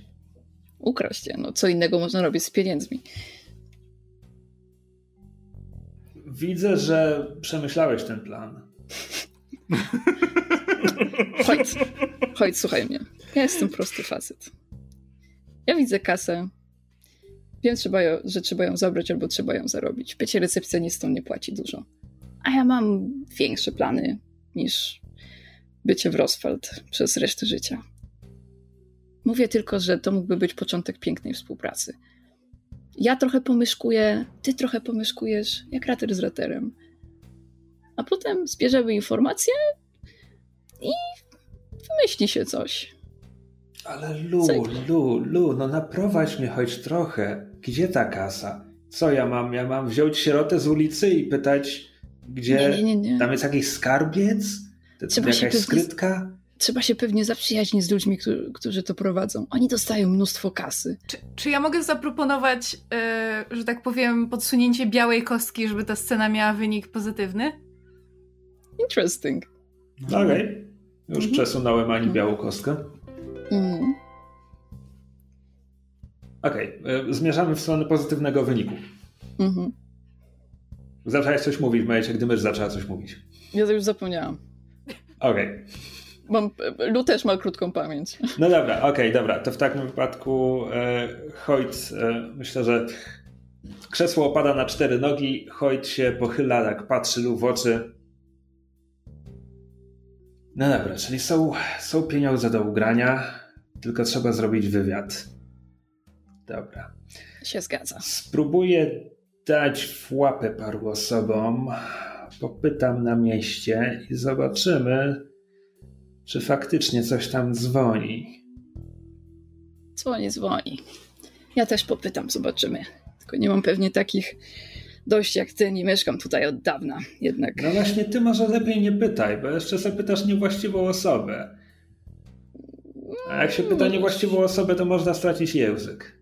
Ukraść je. No, co innego można robić z pieniędzmi. Widzę, że przemyślałeś ten plan. chodź, chodź, słuchaj mnie. Ja jestem prosty facet. Ja widzę kasę. Wiem, trzeba ją, że trzeba ją zabrać albo trzeba ją zarobić. Bycie recepcjonistą nie płaci dużo. A ja mam większe plany niż bycie w Roswald przez resztę życia. Mówię tylko, że to mógłby być początek pięknej współpracy. Ja trochę pomyszkuję, ty trochę pomyszkujesz, jak rater z raterem. A potem zbierzemy informacje i wymyśli się coś. Ale Lu, Lu, Lu, no naprowadź mnie choć trochę. Gdzie ta kasa? Co ja mam? Ja mam wziąć sierotę z ulicy i pytać, gdzie nie, nie, nie, tam jest jakiś skarbiec? To trzeba jakaś pewnie, skrytka? Trzeba się pewnie zaprzyjaźnić z ludźmi, którzy, którzy to prowadzą. Oni dostają mnóstwo kasy. Czy, czy ja mogę zaproponować, yy, że tak powiem, podsunięcie białej kostki, żeby ta scena miała wynik pozytywny? Interesting. Okej. Okay. Już mhm. przesunąłem Ani białą kostkę. Mhm. Okej. Okay. Zmierzamy w stronę pozytywnego wyniku. Mhm. Zaczęłaś coś mówić w momencie, gdy mysz zaczęła coś mówić. Ja to już zapomniałam. Okej. Okay. Mam, Lu też ma krótką pamięć. No dobra, okej, okay, dobra. To w takim wypadku e, Hoyt, e, myślę, że krzesło opada na cztery nogi, Hoyt się pochyla, tak patrzy Lu w oczy. No dobra, czyli są, są pieniądze do ugrania, tylko trzeba zrobić wywiad. Dobra. Się zgadza. Spróbuję dać w łapę paru osobom popytam na mieście i zobaczymy, czy faktycznie coś tam dzwoni. Dzwoni, dzwoni. Ja też popytam, zobaczymy. Tylko nie mam pewnie takich dość jak ty, nie mieszkam tutaj od dawna jednak. No właśnie, ty może lepiej nie pytaj, bo jeszcze zapytasz niewłaściwą osobę. A jak się pyta niewłaściwą osobę, to można stracić język.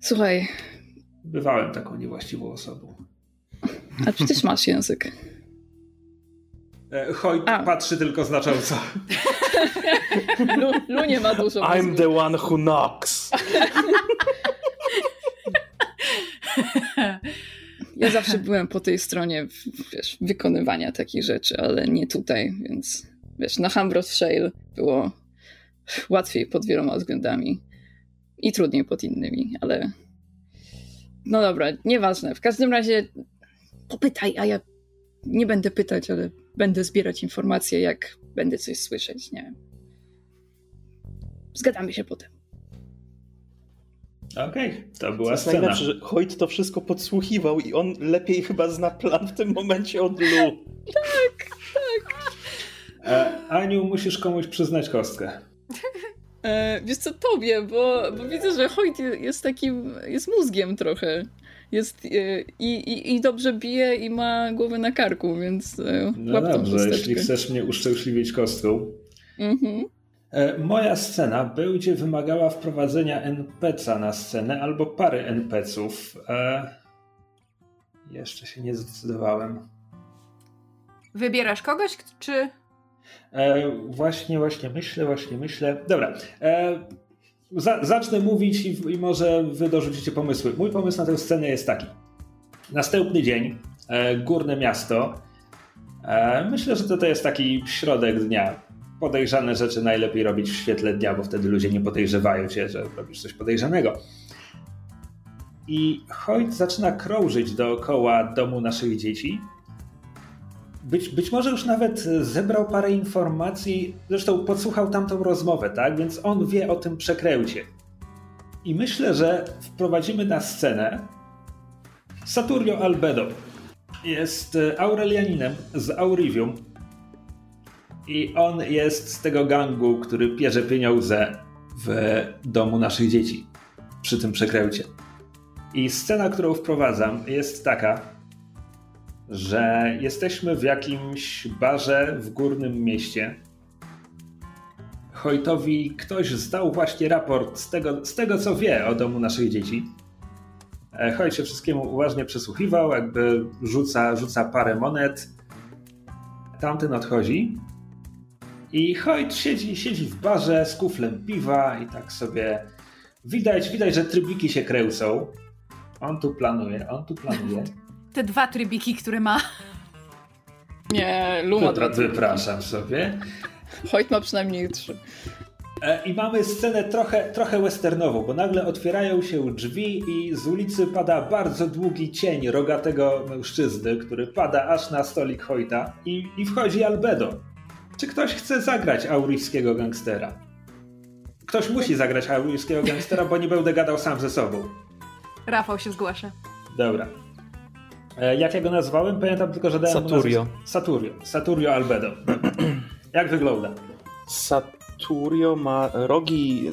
Słuchaj. Bywałem taką niewłaściwą osobą. A przecież masz język. E, Hoyt patrzy tylko znacząco. Lu, Lu nie ma dużo I'm the one who knocks. Ja zawsze byłem po tej stronie wiesz, wykonywania takich rzeczy, ale nie tutaj, więc wiesz, na Hambros Shale było łatwiej pod wieloma względami i trudniej pod innymi, ale no dobra, nieważne. W każdym razie popytaj, a ja nie będę pytać, ale będę zbierać informacje, jak będę coś słyszeć, nie wiem. Zgadamy się potem. Okej, okay, to była to scena. Najlepsze, że Hoyt to wszystko podsłuchiwał i on lepiej chyba zna plan w tym momencie od Lu. tak, tak. E, Aniu, musisz komuś przyznać kostkę. E, wiesz co, tobie, bo, bo widzę, że Hoyt jest takim, jest mózgiem trochę. Jest e, i, i, i dobrze bije i ma głowę na karku, więc e, No dobrze, jeśli chcesz mnie uszczęśliwić kostką. Mhm. Moja scena będzie wymagała wprowadzenia NPC-a na scenę albo pary NPC-ów. E, jeszcze się nie zdecydowałem. Wybierasz kogoś, czy... E, właśnie, właśnie myślę, właśnie myślę. Dobra. E, za, zacznę mówić i, i może wy dorzucicie pomysły. Mój pomysł na tę scenę jest taki. Następny dzień, e, górne miasto. E, myślę, że to, to jest taki środek dnia. Podejrzane rzeczy najlepiej robić w świetle dnia, bo wtedy ludzie nie podejrzewają cię, że robisz coś podejrzanego. I Hoyt zaczyna krążyć dookoła domu naszych dzieci, być, być może już nawet zebrał parę informacji, zresztą podsłuchał tamtą rozmowę, tak? Więc on wie o tym przekręcie. I myślę, że wprowadzimy na scenę Saturio Albedo. Jest e, Aurelianinem z Aurivium. I on jest z tego gangu, który pierze pieniądze w domu naszych dzieci przy tym przekręcie. I scena, którą wprowadzam, jest taka, że jesteśmy w jakimś barze w górnym mieście. Hojtowi ktoś zdał właśnie raport z tego, z tego, co wie o domu naszych dzieci. E, Hojt się wszystkiemu uważnie przysłuchiwał, jakby rzuca, rzuca parę monet. Tamten odchodzi. I Hojt siedzi, siedzi w barze z kuflem piwa i tak sobie widać, widać, że trybiki się kręcą. On tu planuje, on tu planuje. Te dwa trybiki, które ma. Nie, Luma dwa wypraszam sobie. Hoyt ma przynajmniej trzy. E, I mamy scenę trochę, trochę westernową, bo nagle otwierają się drzwi i z ulicy pada bardzo długi cień rogatego mężczyzny, który pada aż na stolik Hojta i, i wchodzi Albedo. Czy ktoś chce zagrać aurijskiego gangstera? Ktoś musi zagrać aurijskiego gangstera, bo nie będę gadał sam ze sobą. Rafał się zgłasza. Dobra. E, Jak ja go nazwałem? Pamiętam tylko, że dałem Saturio. nazwę- Saturio. Saturio Albedo. Jak wygląda? Saturio ma rogi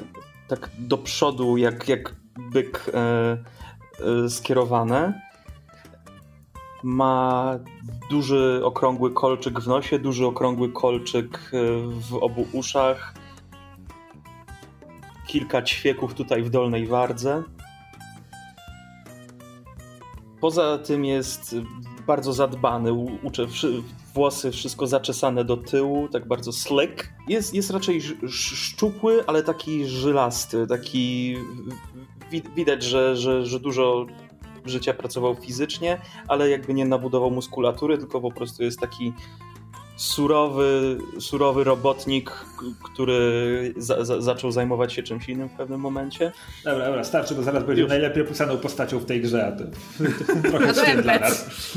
tak do przodu, jak, jak byk e, e, skierowane. Ma duży, okrągły kolczyk w nosie, duży, okrągły kolczyk e, w obu uszach. Kilka ćwieków tutaj w dolnej wardze. Poza tym jest bardzo zadbany, uczy, włosy wszystko zaczesane do tyłu, tak bardzo slick. Jest, jest raczej szczupły, ale taki żylasty, taki wi- widać, że, że, że dużo życia pracował fizycznie, ale jakby nie nabudował muskulatury, tylko po prostu jest taki surowy, surowy robotnik, który za, za, zaczął zajmować się czymś innym w pewnym momencie. Dobra, dobra, starczy, bo zaraz będzie najlepiej opisaną postacią w tej grze, a to trochę to wstyd dla nas.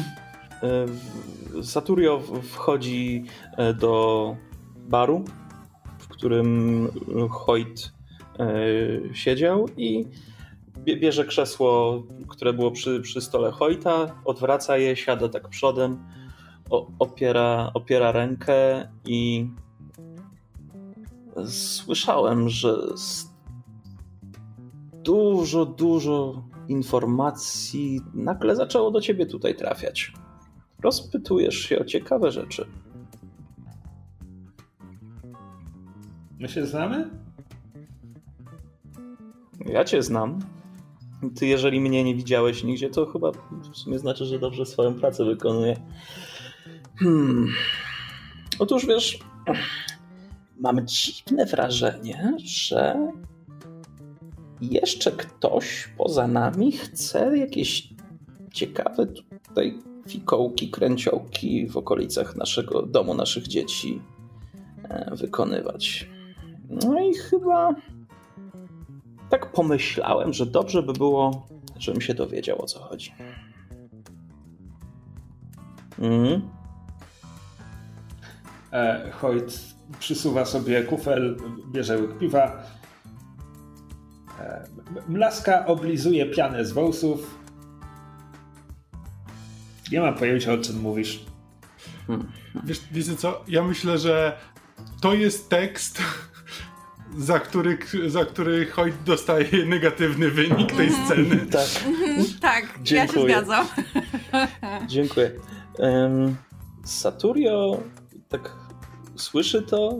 E, Saturio wchodzi e, do baru, w którym Hoyt e, siedział i bierze krzesło, które było przy, przy stole Hoyta, odwraca je, siada tak przodem, opiera, opiera rękę i słyszałem, że dużo, dużo informacji nagle zaczęło do ciebie tutaj trafiać. Rozpytujesz się o ciekawe rzeczy. My się znamy? Ja cię znam. Ty, jeżeli mnie nie widziałeś nigdzie, to chyba w sumie znaczy, że dobrze swoją pracę wykonuję. Hmm. Otóż wiesz, mam dziwne wrażenie, że jeszcze ktoś poza nami chce jakieś ciekawe tutaj fikołki, kręciołki w okolicach naszego domu, naszych dzieci e, wykonywać. No i chyba tak pomyślałem, że dobrze by było, żebym się dowiedział o co chodzi. Mhm. E, Hoyt przysuwa sobie kufel, bierze łyk piwa. E, mlaska oblizuje pianę z wąsów. Nie mam pojęcia, o czym mówisz. Wiesz, wiecie co? Ja myślę, że to jest tekst, za który, za który Hoyt dostaje negatywny wynik tej Mhm. sceny. Tak, tak, ja się zgadzam. dziękuję. Um, Saturio tak słyszy to,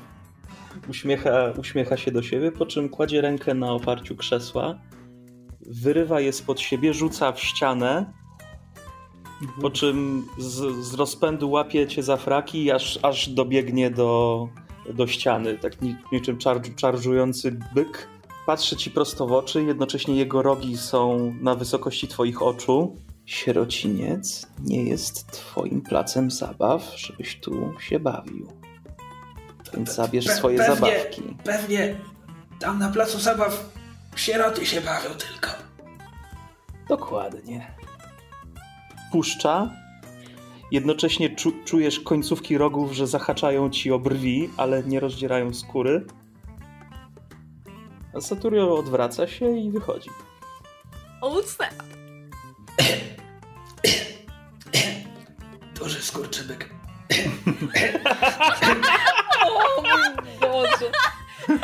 uśmiecha, uśmiecha się do siebie, po czym kładzie rękę na oparciu krzesła, wyrywa je spod siebie, rzuca w ścianę, po czym z, z rozpędu łapie cię za fraki, aż, aż dobiegnie do, do ściany, tak ni, niczym czar, czarżujący byk. Patrzy ci prosto w oczy, jednocześnie jego rogi są na wysokości twoich oczu. Sierociniec nie jest twoim placem zabaw, żebyś tu się bawił. Więc zabierz Pe- swoje pewnie. zabawki. Pewnie tam na placu zabaw sieroty się bawią tylko. Dokładnie. Puszcza. Jednocześnie czu, czujesz końcówki rogów, że zahaczają ci o brwi, ale nie rozdzierają skóry. A Saturio odwraca się i wychodzi. Old snap. Duży skurczybyk. O mój Boże.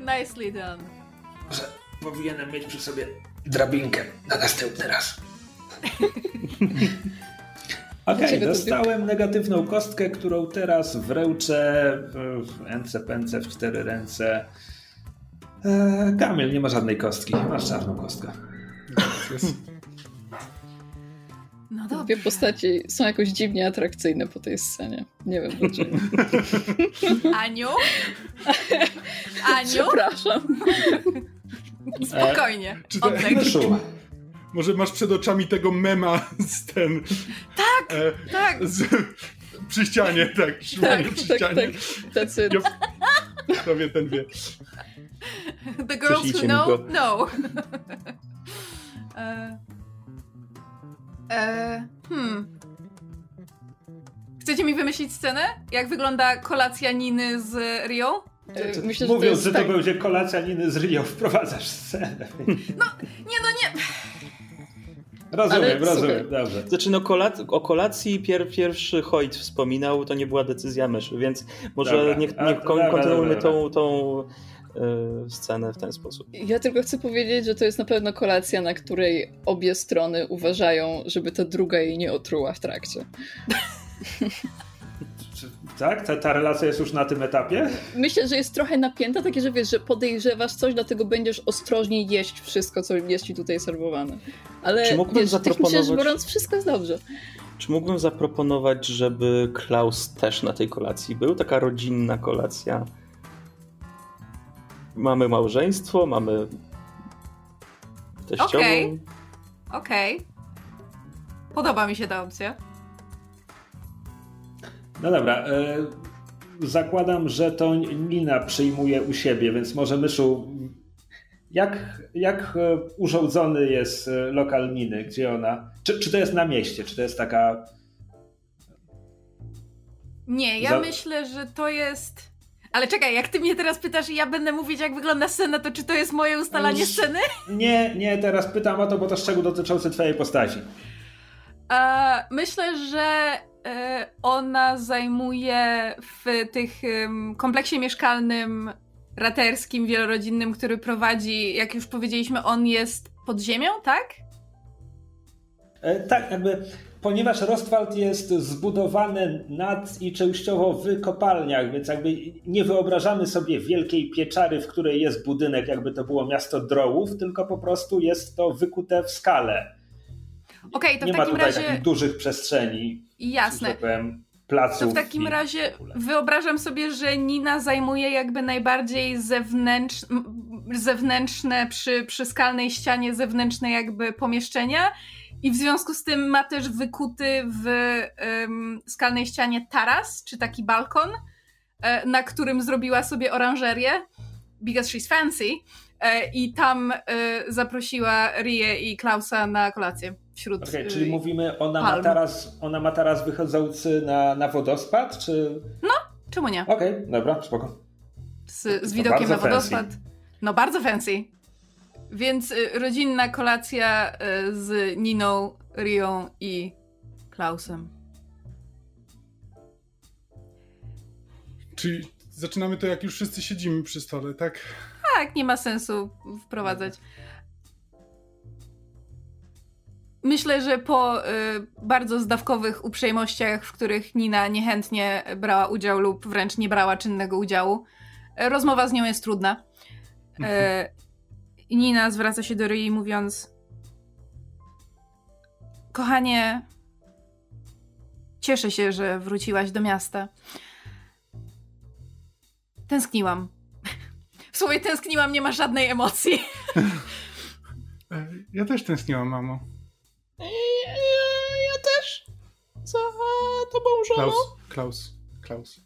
Nicely done. Może powinienem mieć przy sobie drabinkę na następny raz. Okej, to dostałem negatywną kostkę, którą teraz wręczę w ręce, pęce, w cztery ręce. Eee, Kamil, nie ma żadnej kostki. Masz czarną kostkę. No dobrze. Dwie postaci są jakoś dziwnie atrakcyjne po tej scenie. Nie wiem dlaczego. Aniu? Aniu? Przepraszam. Spokojnie. Czy to- Oddech. Może masz przed oczami tego mema z ten... Tak, E, tak. z, przy ścianie, tak. Szumanie Tak, przy tak, ścianie. tak. Tacy Ja, kto wie, ten wie. The girls who Prześlijcie know, know. e, e, hmm. Chcecie mi wymyślić scenę? Jak wygląda kolacja Niny z Rio? E, Myślę, że to Mówiąc, jest że to tak. będzie kolacja Niny z Rio, wprowadzasz scenę. Nie no nie. Rozumiem, Ale rozumiem, słuchaj. dobrze. Znaczy, no, kolac- o kolacji pier- pierwszy Hoyt wspominał, to nie była decyzja myszy, więc może Dobra, niech, niech to kon- dobra, kontynuujmy dobra, tą, tą e, scenę w ten sposób. Ja tylko chcę powiedzieć, że to jest na pewno kolacja, na której obie strony uważają, żeby ta druga jej nie otruła w trakcie. Tak? Ta, ta relacja jest już na tym etapie? Myślę, że jest trochę napięta, takie, że wiesz, że podejrzewasz coś, dlatego będziesz ostrożniej jeść wszystko, co jest ci tutaj serwowane. Ale Czy mógłbym wiesz, rzecz zaproponować- biorąc, wszystko jest dobrze. Czy mógłbym zaproponować, żeby Klaus też na tej kolacji był? Taka rodzinna kolacja. Mamy małżeństwo, mamy teściową. Okej. Okej. Podoba mi się ta opcja. No dobra. E, zakładam, że to Nina przyjmuje u siebie, więc może Myszu, jak, jak e, urządzony jest e, lokal Niny? Gdzie ona? Czy, czy to jest na mieście? Czy to jest taka... Nie, ja Za- myślę, że to jest. Ale czekaj, jak ty mnie teraz pytasz i ja będę mówić, jak wygląda scena, to czy to jest moje ustalanie sceny? Nie, nie, teraz pytam o to, bo to szczegół dotyczący twojej postaci. E, myślę, że ona zajmuje w tych kompleksie mieszkalnym raterskim, wielorodzinnym, który prowadzi, jak już powiedzieliśmy, on jest pod ziemią, tak? E, Tak, jakby, ponieważ Rostwald jest zbudowany nad i częściowo w kopalniach, więc jakby nie wyobrażamy sobie wielkiej pieczary, w której jest budynek, jakby to było miasto drołów, tylko po prostu jest to wykute w skale. Okej, to nie w ma takim tutaj razie. takich dużych przestrzeni, Jasne. tak powiem, placów. To w takim i- razie wyobrażam sobie, że Nina zajmuje jakby najbardziej zewnętrz... zewnętrzne, przy, przy skalnej ścianie zewnętrzne jakby pomieszczenia i w związku z tym ma też wykuty w em, skalnej ścianie taras, czy taki balkon, e, na którym zrobiła sobie oranżerię, because she's fancy, i tam e, zaprosiła Rię i Klausa na kolację wśród... Okej, e, czyli mówimy, ona ma palm. taras, ona ma taras wychodzący na, na wodospad, czy... Czemu nie? Okej, dobra, spoko. z, z widokiem na bardzo fancy. wodospad. No bardzo fancy. Więc y, rodzinna kolacja y, z Niną, Rią i Klausem. Czyli zaczynamy to, jak już wszyscy siedzimy przy stole, tak? Tak, nie ma sensu wprowadzać. Myślę, że po y, bardzo zdawkowych uprzejmościach, w których Nina niechętnie brała udział lub wręcz nie brała czynnego udziału, rozmowa z nią jest trudna. Y, Nina zwraca się do Ryi mówiąc Kochanie, cieszę się, że wróciłaś do miasta. Tęskniłam. W sumie tęskniłam, nie ma żadnej emocji. Ja też tęskniłam, mamo. Ja, ja też. Za tobą, żono. Klaus, Klaus, Klaus.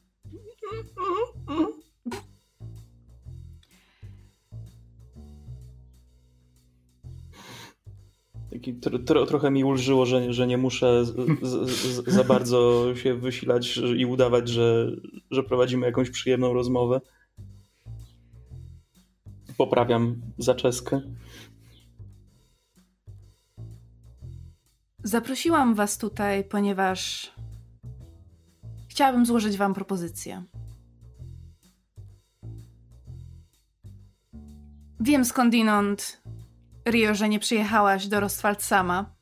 Taki tro, tro, trochę mi ulżyło, że, że nie muszę z, z, z, za bardzo się wysilać i udawać, że, że prowadzimy jakąś przyjemną rozmowę. Poprawiam zaczeskę. Zaprosiłam Was tutaj, ponieważ chciałabym złożyć Wam propozycję. Wiem skądinąd, Rio, że nie przyjechałaś do Rostwald sama.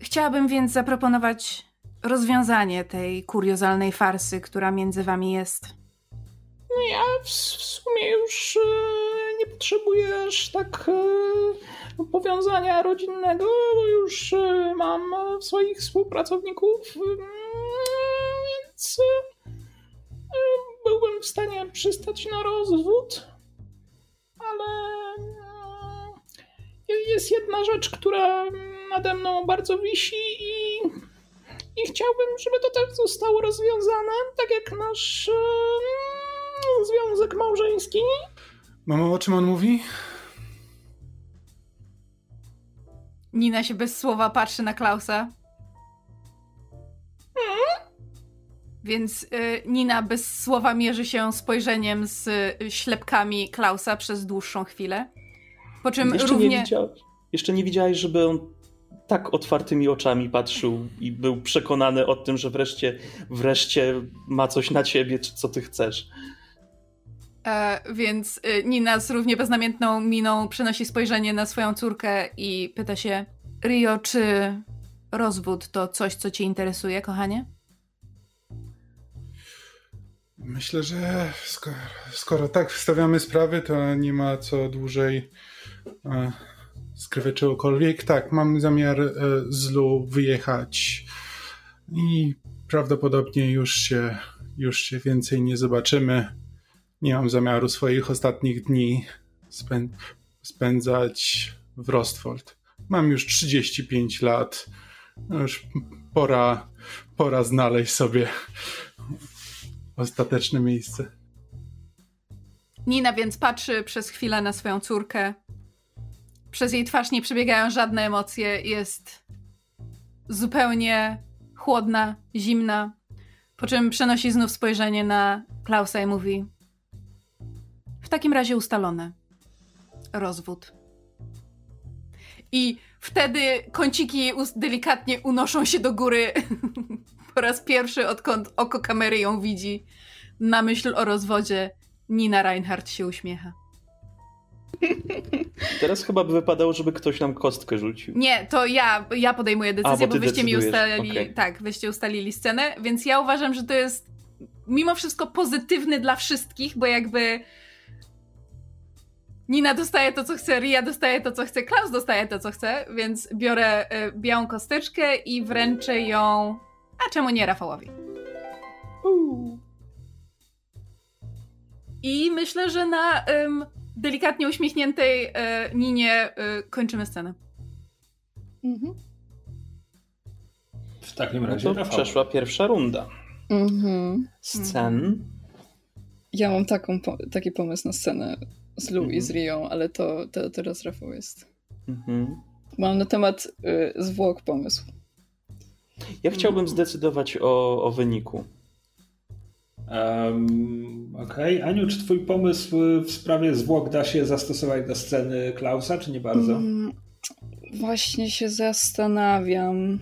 Chciałabym więc zaproponować rozwiązanie tej kuriozalnej farsy, która między Wami jest. No ja w, w sumie już e, nie potrzebuję aż tak e, powiązania rodzinnego, bo już e, mam swoich współpracowników, więc byłbym w stanie przystać na rozwód, ale jest jedna rzecz, która nade mną bardzo wisi i, i chciałbym, żeby to też zostało rozwiązane, tak jak nasz związek małżeński. Mamo, o czym on mówi? Nina się bez słowa patrzy na Klausa. Więc y, Nina bez słowa mierzy się spojrzeniem z y, ślepkami Klausa przez dłuższą chwilę. Po czym Jeszcze równie. nie widziałeś, jeszcze nie widziałeś, żeby on tak otwartymi oczami patrzył i był przekonany o tym, że wreszcie, wreszcie ma coś na ciebie, czy co ty chcesz. E, więc y, Nina z równie beznamiętną miną przenosi spojrzenie na swoją córkę i pyta się: Rio, czy rozwód to coś, co cię interesuje, kochanie? Myślę, że skoro, skoro tak wstawiamy sprawy, to nie ma co dłużej e, skrywać czegokolwiek. Tak, mam zamiar e, z Lu wyjechać i prawdopodobnie już się, już się więcej nie zobaczymy. Nie mam zamiaru swoich ostatnich dni spę spędzać w Rostfold. Mam już 35 lat. Już pora, pora znaleźć sobie ostateczne miejsce. Nina więc patrzy przez chwilę na swoją córkę. Przez jej twarz nie przebiegają żadne emocje. Jest zupełnie chłodna, zimna. Po czym przenosi znów spojrzenie na Klausa i mówi: W takim razie ustalone. Rozwód. I wtedy kąciki delikatnie unoszą się do góry. po raz pierwszy, odkąd oko kamery ją widzi. Na myśl o rozwodzie Nina Reinhardt się uśmiecha. Teraz chyba by wypadało, żeby ktoś nam kostkę rzucił. Nie, to ja, ja podejmuję decyzję, bo bo, ty wyście mi ustalili, okej. tak, wyście ustalili scenę, więc ja uważam, że to jest mimo wszystko pozytywny dla wszystkich, bo jakby Nina dostaje to, co chce, Ria dostaje to, co chce, Klaus dostaje to, co chce, więc biorę y, białą kosteczkę i wręczę ją, a czemu nie Rafałowi? I myślę, że na ym, delikatnie uśmiechniętej y, Ninie y, kończymy scenę. Mhm. W takim No razie to Rafał. przeszła pierwsza runda. Mhm. Scen. Ja mam taką, po- taki pomysł na scenę z Lu i z Mhm. Rią, ale to, to teraz Rafał jest. Mhm. Mam na temat y, zwłok pomysł. Ja chciałbym zdecydować o, o wyniku. Um, Okej. Okay. Aniu, czy twój pomysł w sprawie zwłok da się zastosować do sceny Klausa, czy nie bardzo? Mm, właśnie się zastanawiam.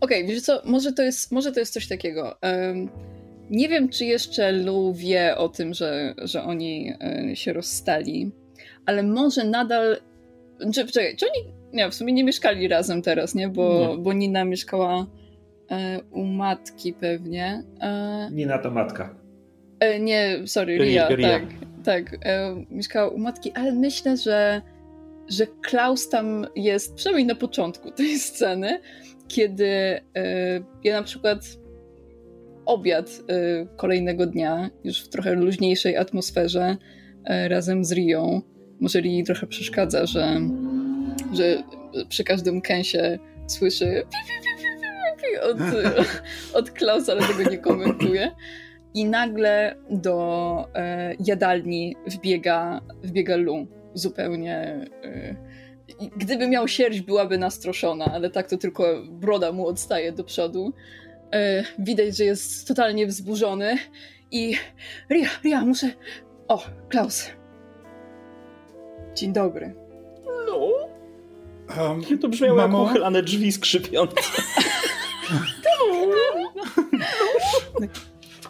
Okej, okay, wiesz co, może to, jest, może to jest coś takiego. Um, nie wiem, czy jeszcze Lu wie o tym, że, że oni y, się rozstali, ale może nadal. Czy, czekaj, czy oni. Nie, w sumie nie mieszkali razem teraz, nie? Bo, nie. bo Nina mieszkała y, u matki pewnie. Y, Nina to matka. nie, sorry, Ria, Ria. tak. Tak, mieszkała u matki, ale myślę, że, że Klaus tam jest, przynajmniej na początku tej sceny, kiedy ja na przykład obiad y, kolejnego dnia, już w trochę luźniejszej atmosferze, y, razem z Rią. Może Rii trochę przeszkadza, że, że przy każdym kęsie słyszy od, od Klausa, ale tego nie komentuje. I nagle do e, jadalni wbiega, wbiega Lu. Zupełnie. E, gdyby miał sierść, byłaby nastroszona, ale tak to tylko broda mu odstaje do przodu. E, widać, że jest totalnie wzburzony i Ria, Ria, muszę... O, Klaus. Dzień dobry. No? Um, to brzmiało mamo? jak uchylane drzwi skrzypiące.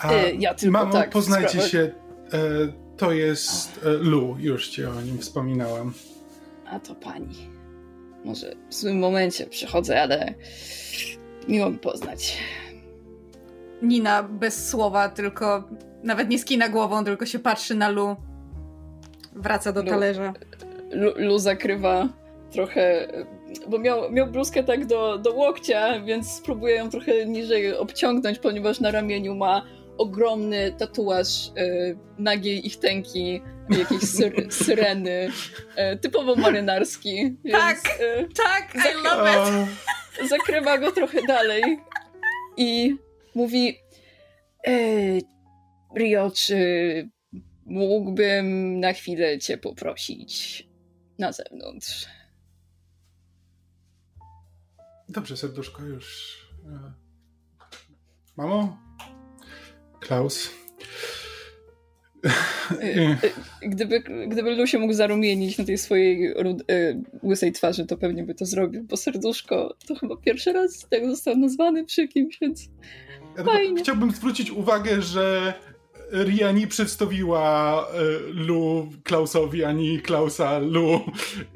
A, e, ja tylko mamo, tak, poznajcie sprawę. się. E, to jest e, Lu, już ci o nim wspominałam. A to pani. Może w złym momencie przychodzę, ale miło mi poznać. Nina bez słowa, tylko nawet nie skina głową, tylko się patrzy na Lu. Wraca do Lu, talerza. Lu, Lu zakrywa trochę, bo miał, miał bluzkę tak do, do łokcia, więc spróbuję ją trochę niżej obciągnąć, ponieważ na ramieniu ma ogromny tatuaż y, nagiej ich tęki, jakiejś syr, syreny, y, typowo marynarski. Tak, y, tak, I love it! Zakrywa go trochę dalej i mówi e, Rio, czy mógłbym na chwilę cię poprosić na zewnątrz? Dobrze, serduszko, już. E, mamo? Klaus? E, gdyby, gdyby Lusie mógł zarumienić na tej swojej łysej twarzy, to pewnie by to zrobił, bo serduszko to chyba pierwszy raz tak został nazwany przy kimś, więc ja chciałbym zwrócić uwagę, że Ria nie przedstawiła e, Lu Klausowi, ani Klausa Lu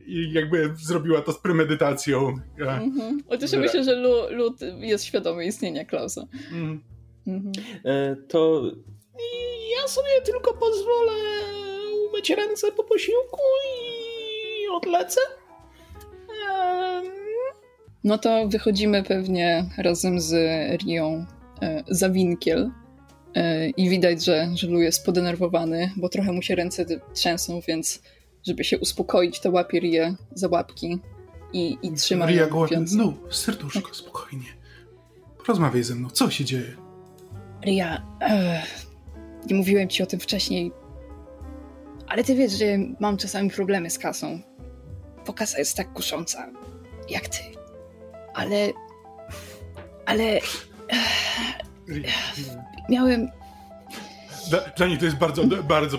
i jakby zrobiła to z premedytacją. Mhm. Chociaż ja myślę, że Lu, Lu jest świadomy istnienia Klausa. Mhm. Mhm. E, to ja sobie tylko pozwolę umyć ręce po posiłku i odlecę. No to wychodzimy pewnie razem z Rią E, za winkiel e, i widać, że, że Lu jest podenerwowany, bo trochę mu się ręce trzęsą, więc żeby się uspokoić, to łapie Rię za łapki i, i trzyma Ria głodna. Lu, serduszko, tak. spokojnie. Porozmawiaj ze mną, co się dzieje? Ria, nie mówiłem ci o tym wcześniej, ale ty wiesz, że mam czasami problemy z kasą. Bo kasa jest tak kusząca, jak ty. Ale... Ale Miałem. Dla, dla, niej to jest bardzo, bardzo.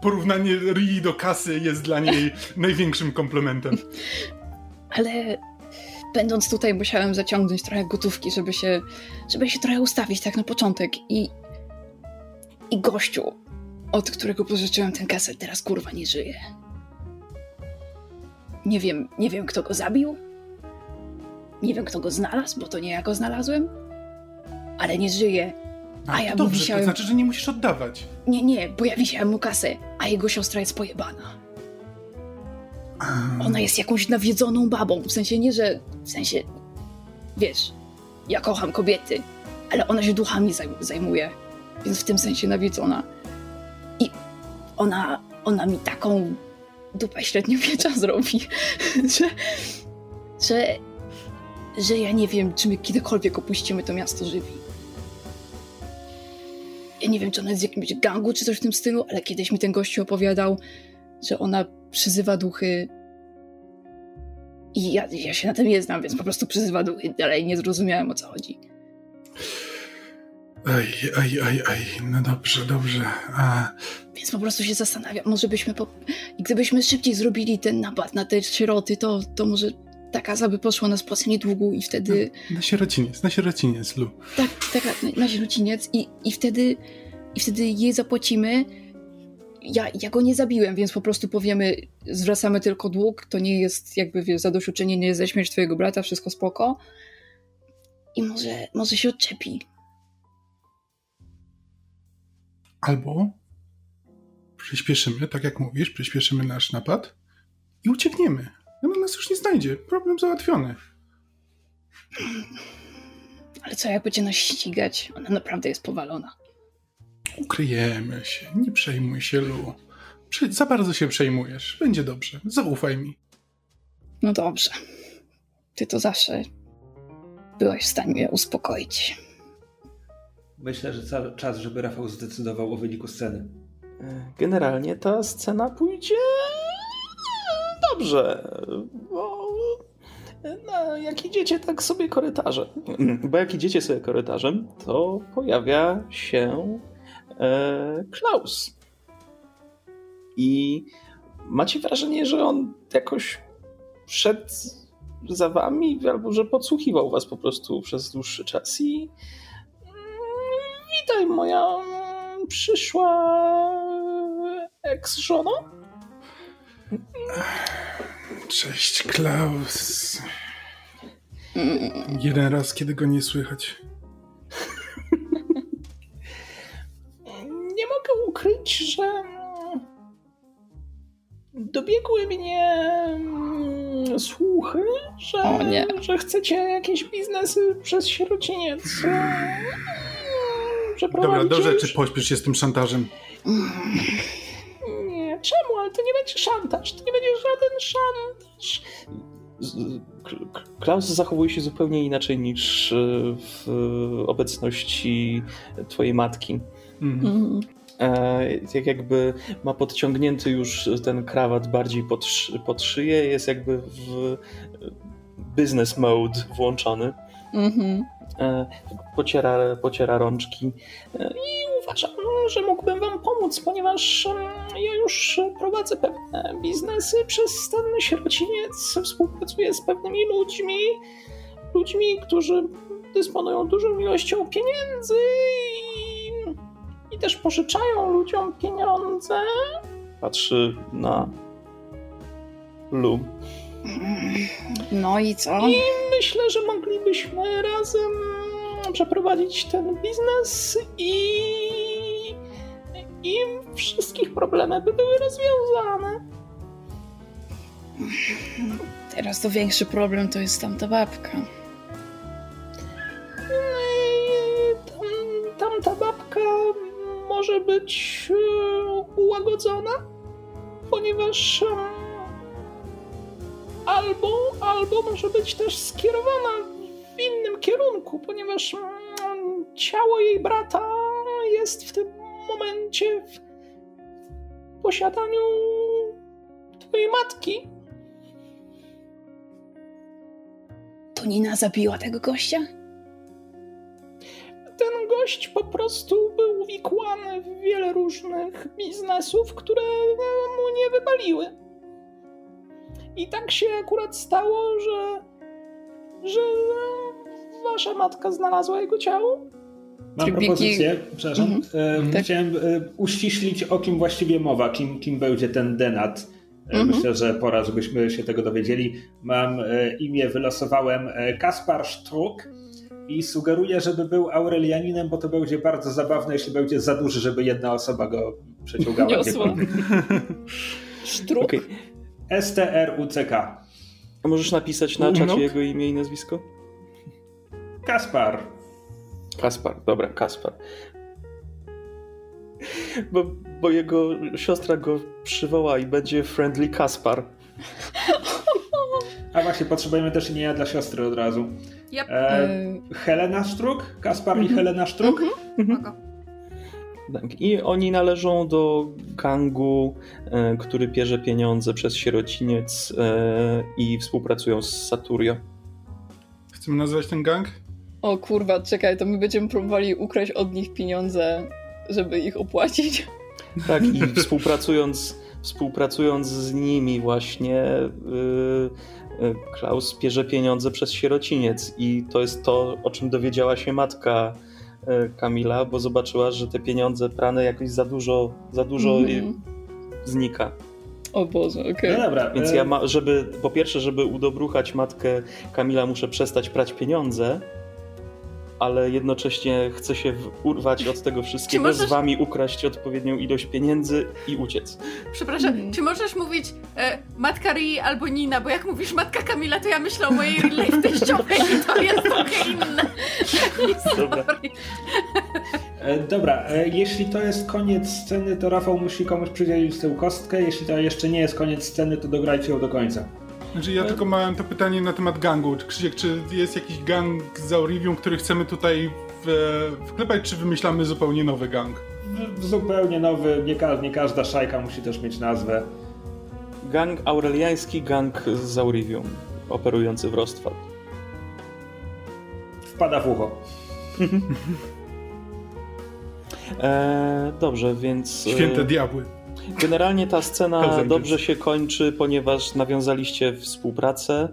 Porównanie Rii do kasy jest dla niej największym komplementem. Ale będąc tutaj, musiałem zaciągnąć trochę gotówki, żeby się, żeby się trochę ustawić tak na początek. I. I gościu, od którego pożyczyłem ten kaset, teraz kurwa nie żyje. Nie wiem, nie wiem kto go zabił. Nie wiem kto go znalazł, bo to nie ja go znalazłem ale nie żyje. A, a ja dobrze, wisiałem... to znaczy, że nie musisz oddawać. Nie, nie, bo ja wisiałem mu kasę, a jego siostra jest pojebana. Ona jest jakąś nawiedzoną babą, w sensie nie, że... W sensie... Wiesz, ja kocham kobiety, ale ona się duchami zajmuje, więc w tym sensie nawiedzona. I ona, ona mi taką dupę średniowiecza zrobi, że, że, że ja nie wiem, czy my kiedykolwiek opuścimy to miasto żywi ja nie wiem, czy ona jest z jakimś gangu, czy coś w tym stylu, ale kiedyś mi ten gościu opowiadał, że ona przyzywa duchy i ja, ja się na tym nie znam, więc po prostu przyzywa duchy, ale nie zrozumiałem, o co chodzi. Ej, ej, ej, ej, no dobrze, dobrze. A, Więc po prostu się zastanawiam, może byśmy po... Gdybyśmy szybciej zrobili ten napad na te sieroty, to, to może ta kaza by poszła na spłacenie długu i wtedy... na sierociniec, na sierociniec, Lu. Tak, tak, na, na sierociniec i, i wtedy i wtedy jej zapłacimy. Ja, ja go nie zabiłem, więc po prostu powiemy, zwracamy tylko dług, to nie jest jakby wiesz, zadośćuczynienie za śmierć twojego brata, wszystko spoko. I może, może się odczepi. Albo przyspieszymy, tak jak mówisz, przyspieszymy nasz napad i uciekniemy. Ona nas już nie znajdzie. Problem załatwiony. Ale co jak będzie nas ścigać? Ona naprawdę jest powalona. Ukryjemy się. Nie przejmuj się, Lu. Prze- za bardzo się przejmujesz. Będzie dobrze. Zaufaj mi. No dobrze. Ty to zawsze byłaś w stanie mnie uspokoić. Myślę, że cały czas, żeby Rafał zdecydował o wyniku sceny. E, Generalnie ta scena pójdzie dobrze, bo no, jak idziecie tak sobie korytarzem, bo jak idziecie sobie korytarzem, to pojawia się e, Klaus. I macie wrażenie, że on jakoś szedł za wami, albo że podsłuchiwał was po prostu przez dłuższy czas i mm, witaj moja mm, przyszła ex-żono. Cześć, Klaus. Jeden raz, kiedy go nie słychać. Nie mogę ukryć, że dobiegły mnie mm, słuchy, że, O nie. że chcecie jakieś biznesy przez sierociniec mm, Dobra, do rzeczy pośpiesz się z tym szantażem. Czemu? Ale to nie będzie szantaż. To nie będzie żaden szantaż. Klaus zachowuje się zupełnie inaczej niż e, w obecności twojej matki. Mhm. Mhm. E, jak jakby ma podciągnięty już ten krawat bardziej pod, szy- pod szyję, jest jakby w business mode włączony. Mhm. E, Pociera, pociera rączki i uważam, że mógłbym wam pomóc, ponieważ em, ja już prowadzę pewne biznesy przez ten sierociniec, współpracuję z pewnymi ludźmi, ludźmi, którzy dysponują dużą ilością pieniędzy i, i też pożyczają ludziom pieniądze. Patrzy na Lu. No i co? I myślę, że moglibyśmy razem przeprowadzić ten biznes i, i wszystkich problemy by były rozwiązane. Teraz to większy problem to jest tamta babka. I tam, tamta babka może być e, ułagodzona, ponieważ e, albo, albo może być też skierowana w innym kierunku, ponieważ mm, ciało jej brata jest w tym momencie w posiadaniu twojej matki. To Nina zabiła tego gościa? ten gość po prostu był uwikłany w wiele różnych biznesów, które mu nie wypaliły. I tak się akurat stało, że, że wasza matka znalazła jego ciało. Mam Trybiki- propozycję, przepraszam. Mhm. E, Tak. Chciałem e, uściślić, o kim właściwie mowa, kim, kim będzie ten denat. E, Mhm. Myślę, że pora, żebyśmy się tego dowiedzieli. Mam e, imię, wylosowałem Kaspar Sztruk i sugeruję, żeby był Aurelianinem, bo to będzie bardzo zabawne, jeśli będzie za duży, żeby jedna osoba go przeciągała. Niosła. Sztruk? Okej. S-T-R-U-C-K. A możesz napisać na czacie jego imię i nazwisko? Kaspar. Kaspar, dobra, Kaspar. Bo, bo jego siostra go przywoła i będzie friendly Kaspar. A właśnie, potrzebujemy też imienia dla siostry od razu. Yep. E, Helena Sztruk? Kaspar Mhm. i Helena Sztruk? Spoko. Tak. I oni należą do gangu, e, który pierze pieniądze przez sierociniec e, i współpracują z Saturio. Chcemy nazwać ten gang? O kurwa, czekaj, to my będziemy próbowali ukraść od nich pieniądze, żeby ich opłacić. Tak, i współpracując, współpracując z nimi właśnie yy, Klaus bierze pieniądze przez sierociniec i to jest to, o czym dowiedziała się matka yy, Kamila, bo zobaczyła, że te pieniądze prane jakoś za dużo, za dużo mm. znika. O Boże, okej. Okay. No dobra. Więc ja, ma, żeby, po pierwsze, żeby udobruchać matkę Kamila, muszę przestać prać pieniądze, ale jednocześnie chcę się urwać od tego wszystkiego, możesz... z wami ukraść odpowiednią ilość pieniędzy i uciec. Przepraszam, hmm. czy możesz mówić e, matka Rii albo Nina, bo jak mówisz matka Kamila, to ja myślę o mojej life teściowej i to jest trochę inne. Dobra. E, dobra, e, jeśli to jest koniec sceny, to Rafał musi komuś przydzielić tę kostkę. Jeśli to jeszcze nie jest koniec sceny, to dograjcie ją do końca. Znaczy ja tylko mam to pytanie na temat gangu. Krzysiek, czy jest jakiś gang z Aurivium, który chcemy tutaj w, wklepać, czy wymyślamy zupełnie nowy gang? Zupełnie nowy, nie, ka nie każda szajka musi też mieć nazwę. Gang aureliański, gang z Aurivium, operujący w Rostwald. Wpada w ucho. e, dobrze, więc... Święte e, diabły. Generalnie ta scena dobrze się kończy, ponieważ nawiązaliście współpracę,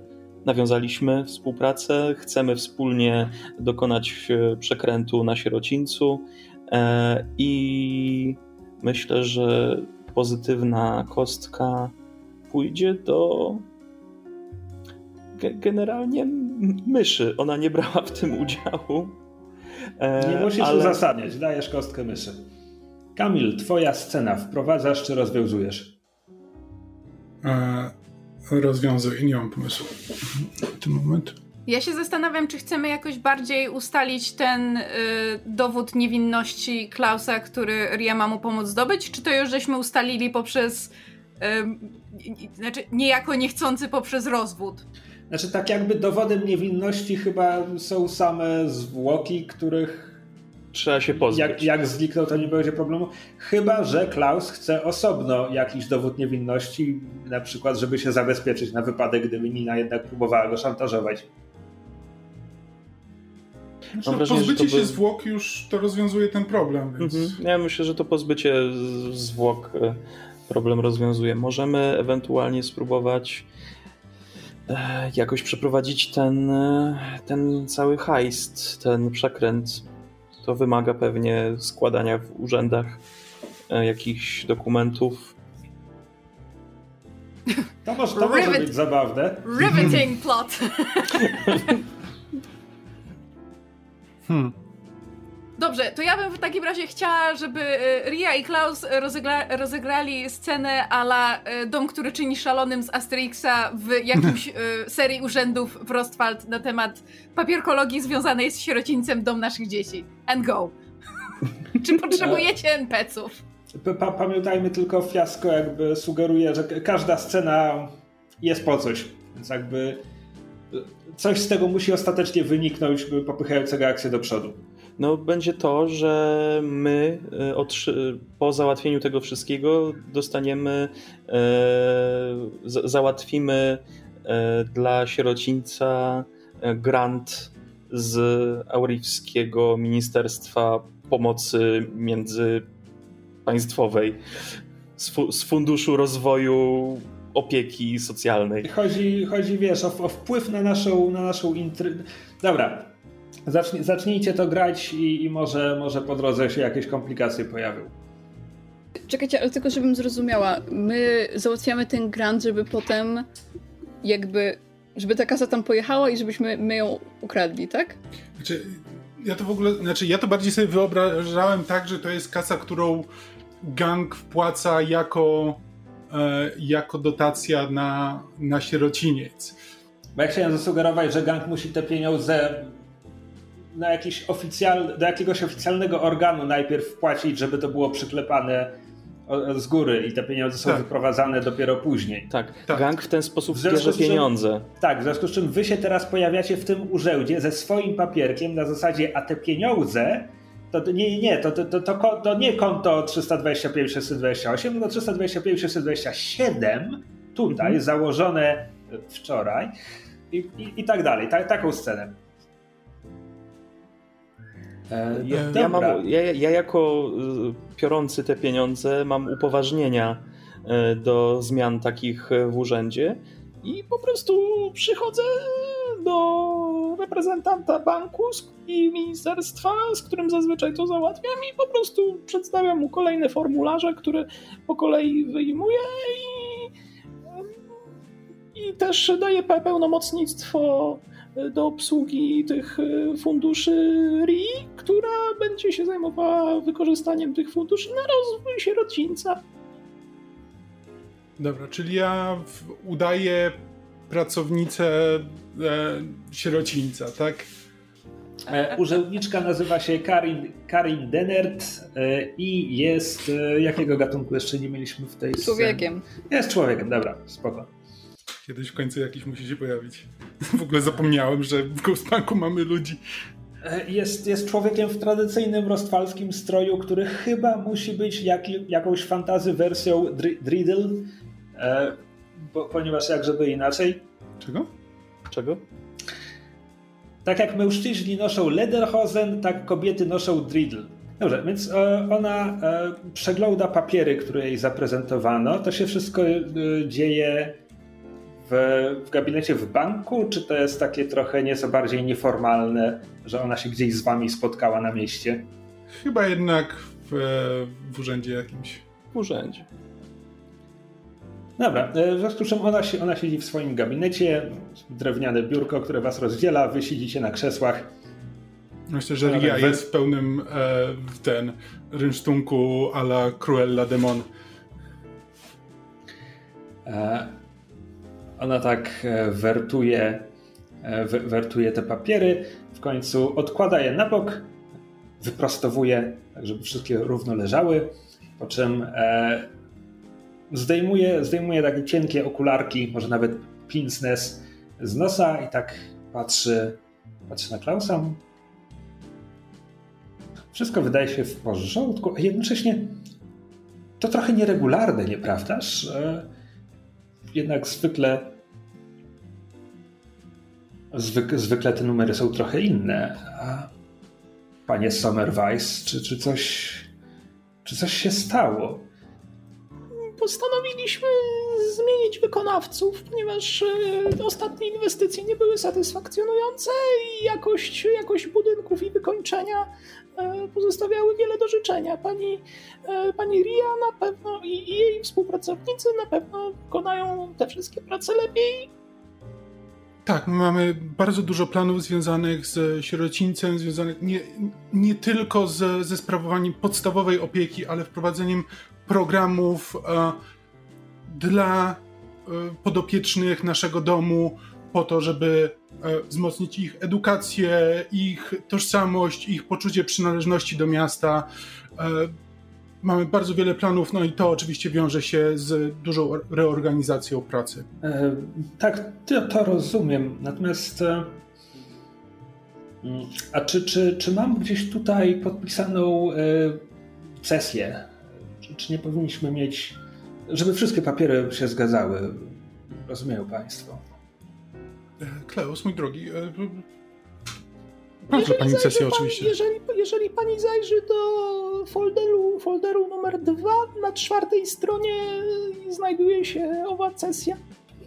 nawiązaliśmy współpracę, chcemy wspólnie dokonać e, przekrętu na sierocińcu e, i myślę, że pozytywna kostka pójdzie do generalnie myszy. Ona nie brała w tym udziału. E, nie musisz ale... uzasadniać, dajesz kostkę myszy. Kamil, twoja scena. Wprowadzasz czy rozwiązujesz? E, rozwiązuję, nie mam pomysłu w tym moment. Ja się zastanawiam, czy chcemy jakoś bardziej ustalić ten y, dowód niewinności Klausa, który Ria ma mu pomóc zdobyć, czy to już żeśmy ustalili poprzez, y, znaczy niejako niechcący poprzez rozwód? Znaczy tak jakby dowodem niewinności chyba są same zwłoki, których trzeba się pozbyć. Jak, jak zniknął, to nie będzie problemu. Chyba, że Klaus chce osobno jakiś dowód niewinności, na przykład, żeby się zabezpieczyć na wypadek, gdyby Nina jednak próbowała go szantażować. Znaczy, wrażenie, pozbycie się by... zwłok już to rozwiązuje ten problem. Więc... Mhm. Ja myślę, że to pozbycie zwłok e, problem rozwiązuje. Możemy ewentualnie spróbować e, jakoś przeprowadzić ten, e, ten cały heist, ten przekręt to wymaga pewnie składania w urzędach e, jakichś dokumentów. To może, to może być zabawne. Riveting plot. hmm. Dobrze, to ja bym w takim razie chciała, żeby e, Ria i Klaus rozegra rozegrali scenę ala e, Dom, który czyni szalonym z Asterixa w jakimś e, serii urzędów w Rostwald na temat papierkologii związanej z sierocińcem Dom naszych dzieci. And go. Czy potrzebujecie NPC-ów? Pamiętajmy tylko, fiasko jakby sugeruje, że każda scena jest po coś. Więc jakby coś z tego musi ostatecznie wyniknąć, popychającego akcję do przodu no, będzie to, że my e, po załatwieniu tego wszystkiego dostaniemy, e, załatwimy e, dla sierocińca grant z Aurifskiego Ministerstwa Pomocy Międzypaństwowej z, Funduszu Rozwoju Opieki Socjalnej. Chodzi, chodzi wiesz, o, o wpływ na naszą, na naszą intry... Dobra, Zacznij, zacznijcie to grać i, i, może, może po drodze się jakieś komplikacje pojawią. Czekajcie, ale tylko żebym zrozumiała. My załatwiamy ten grant, żeby potem jakby, żeby ta kasa tam pojechała i żebyśmy my ją ukradli, tak? Znaczy, ja to w ogóle, znaczy ja to bardziej sobie wyobrażałem tak, że to jest kasa, którą gang wpłaca jako, e, jako dotacja na, na sierociniec. Bo ja chciałem zasugerować, że gang musi te pieniądze na jakiś oficjal, do jakiegoś oficjalnego organu najpierw wpłacić, żeby to było przyklepane z góry i te pieniądze są tak. wyprowadzane dopiero później. Tak. tak. gang w ten sposób w bierze pieniądze. Czym, tak, w związku z czym wy się teraz pojawiacie w tym urzędzie ze swoim papierkiem na zasadzie, a te pieniądze to nie, nie, to, to, to, to, to nie konto 325 628, tylko 325 627 tutaj, mhm. założone wczoraj i, i, i tak dalej, ta, taką scenę. E, ja, ja, mam, ja, ja jako y, piorący te pieniądze mam upoważnienia e, do zmian takich w urzędzie i po prostu przychodzę do reprezentanta banku i ministerstwa, z którym zazwyczaj to załatwiam i po prostu przedstawiam mu kolejne formularze, które po kolei wyjmuję i, i też daję pełnomocnictwo do obsługi tych funduszy RI, która będzie się zajmowała wykorzystaniem tych funduszy na rozwój sierocińca. Dobra, czyli ja udaję pracownicę e, sierocińca, tak? E, urzędniczka nazywa się Karin, Karin Denert e, i jest. E, jakiego gatunku jeszcze nie mieliśmy w tej Człowiekiem. Scenie? Jest człowiekiem, dobra, spoko. Kiedyś w końcu jakiś musi się pojawić. W ogóle zapomniałem, że w Ghostbanku mamy ludzi. E, jest, jest człowiekiem w tradycyjnym rostwalskim stroju, który chyba musi być jak, jakąś fantazy wersją Driddle, e, bo, ponieważ jak żeby inaczej. Czego? Czego? Tak jak mężczyźni noszą lederhosen, tak kobiety noszą Driddle. Dobrze, więc e, ona e, przegląda papiery, które jej zaprezentowano. To się wszystko e, dzieje w, w gabinecie w banku, czy to jest takie trochę nieco bardziej nieformalne, że ona się gdzieś z wami spotkała na mieście? Chyba jednak w, w urzędzie jakimś. W urzędzie. Dobra, e, w związku z czym ona, się, ona siedzi w swoim gabinecie, drewniane biurko, które was rozdziela, wy siedzicie na krzesłach. Myślę, że Ria tak jest w pełnym e, ten rynsztunku a la Cruella Demon. E, ona tak e, wertuje, e, wertuje te papiery, w końcu odkłada je na bok, wyprostowuje, tak żeby wszystkie równo leżały, po czym e, zdejmuje, zdejmuje takie cienkie okularki, może nawet pinces z nosa i tak patrzy, patrzy na Klausa. Wszystko wydaje się w porządku, a jednocześnie to trochę nieregularne, nieprawdaż? Jednak zwykle Zwyk, zwykle te numery są trochę inne. A panie Sommerweiss, czy, czy coś. Czy coś się stało? Postanowiliśmy zmienić wykonawców, ponieważ e, ostatnie inwestycje nie były satysfakcjonujące i jakość, jakość budynków i wykończenia e, pozostawiały wiele do życzenia. Pani, e, pani Ria na pewno i, i jej współpracownicy na pewno wykonają te wszystkie prace lepiej tak, my mamy bardzo dużo planów związanych z sierocińcem, związanych nie, nie tylko z, ze sprawowaniem podstawowej opieki, ale wprowadzeniem programów e, dla e, podopiecznych naszego domu, po to, żeby e, wzmocnić ich edukację, ich tożsamość, ich poczucie przynależności do miasta. E, Mamy bardzo wiele planów, no i to oczywiście wiąże się z dużą reorganizacją pracy. E, tak, to, to, rozumiem. Natomiast. E, mm, a czy, czy, czy mam gdzieś tutaj podpisaną e, sesję? Czy, czy nie powinniśmy mieć. Żeby wszystkie papiery się zgadzały? Rozumieją Państwo. E, Kleus, mój drogi, e, Proszę pani sesję oczywiście. Jeżeli, jeżeli pani zajrzy do folderu, folderu numer dwa, na czwartej stronie znajduje się owa sesja.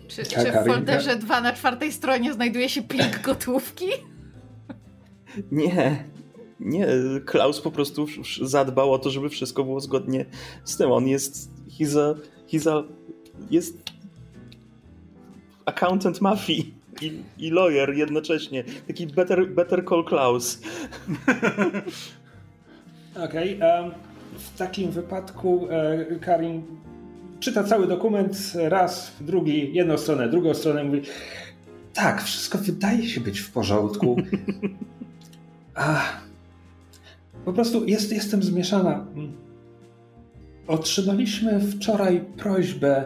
Czy, czy w folderze 2 na czwartej stronie znajduje się plik gotówki? Nie, nie. Klaus po prostu zadbał o to, żeby wszystko było zgodnie z tym. On jest. He's a, he's a, jest accountant mafii i, i lawyer jednocześnie. Taki better, better call Klaus. Okej. Okay, um, w takim wypadku e, Karin czyta cały dokument raz, drugi, jedną stronę, drugą stronę, mówi tak, wszystko wydaje się być w porządku. A, po prostu jest, jestem zmieszana. Otrzymaliśmy wczoraj prośbę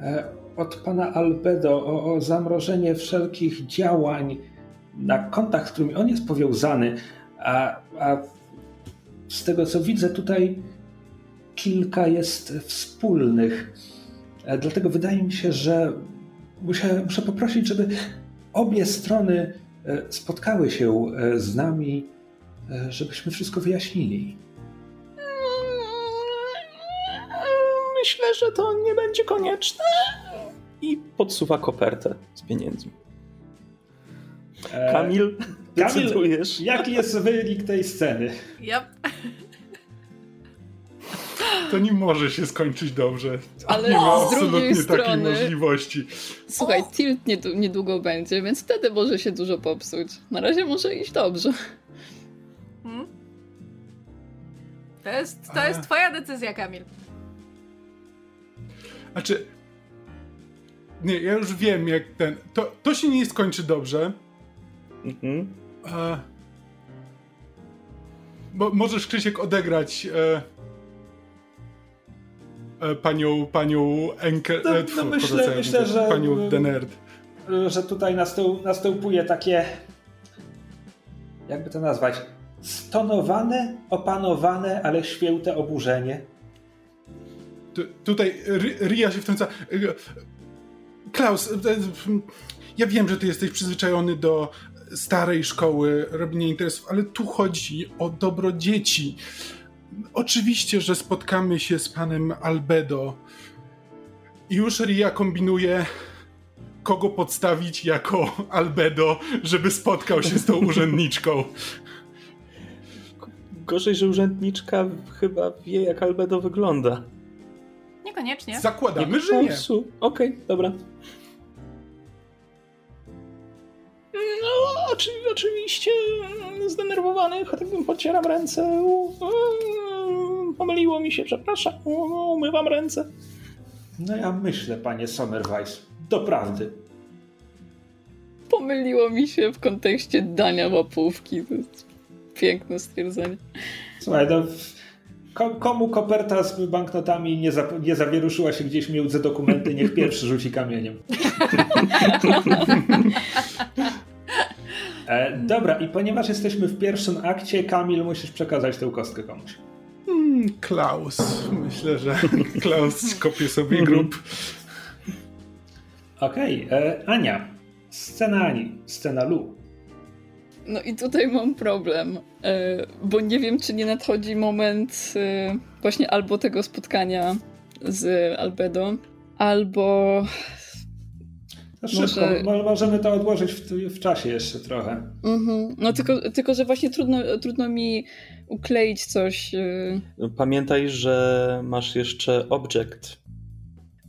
e, od pana Albedo o, o zamrożenie wszelkich działań na kontach, z którymi on jest powiązany, a, a z tego co widzę tutaj kilka jest wspólnych. E, dlatego wydaje mi się, że muszę, muszę poprosić, żeby obie strony e, spotkały się e, z nami żebyśmy wszystko wyjaśnili. Myślę, że to nie będzie konieczne. I podsuwa kopertę z pieniędzmi. E, Kamil, Kamil, decydujesz. jaki jest wynik tej sceny? Yep. To nie może się skończyć dobrze. Ale nie ma absolutnie takiej strony- możliwości. Słuchaj, tilt nied- niedługo będzie, więc wtedy może się dużo popsuć. Na razie może iść dobrze. Hmm? To jest, to jest twoja decyzja, Kamil. Znaczy. Nie, ja już wiem, jak ten. To, to się nie skończy dobrze. Mhm. E, bo możesz, Krzysiek, odegrać e, e, panią, panią Enke... No, e, no tfu, myślę- myślę, że- Panią Denerd. że tutaj następ, następuje takie, jakby to nazwać, stonowane, opanowane, ale święte oburzenie. Tu, tutaj Ria się wtrąca. Klaus, e, e, ja wiem, że ty jesteś przyzwyczajony do starej szkoły robienia interesów, ale tu chodzi o dobro dzieci. Oczywiście, że spotkamy się z panem Albedo. I już Ria kombinuje, kogo podstawić jako Albedo, żeby spotkał się z tą urzędniczką. Gorzej, że urzędniczka chyba wie, jak Albedo wygląda. Niekoniecznie. Zakładamy, że nie. Okej, dobra. No, oczy, oczywiście zdenerwowany, tak bym podcieram ręce. Pomyliło mi się, przepraszam. Umywam ręce. No ja myślę, panie Sommerweiss, doprawdy. Pomyliło mi się w kontekście dania łapówki. To jest piękne stwierdzenie. Słuchaj, no, komu koperta z banknotami nie, za- nie zawieruszyła się gdzieś między dokumenty, niech pierwszy rzuci kamieniem. E, dobra, i ponieważ jesteśmy w pierwszym akcie, Kamil, musisz przekazać tę kostkę komuś. Hmm, Klaus. Myślę, że Klaus kopie sobie grób. Okej, e, Ania. Scena Ani, scena Lu. No i tutaj mam problem, e, bo nie wiem, czy nie nadchodzi moment e, właśnie albo tego spotkania z Albedo, albo No szybko, Może- mo- możemy to odłożyć w, w czasie jeszcze trochę. Mhm. No tylko, tylko, że właśnie trudno, trudno mi ukleić coś. e, Pamiętaj, że masz jeszcze object.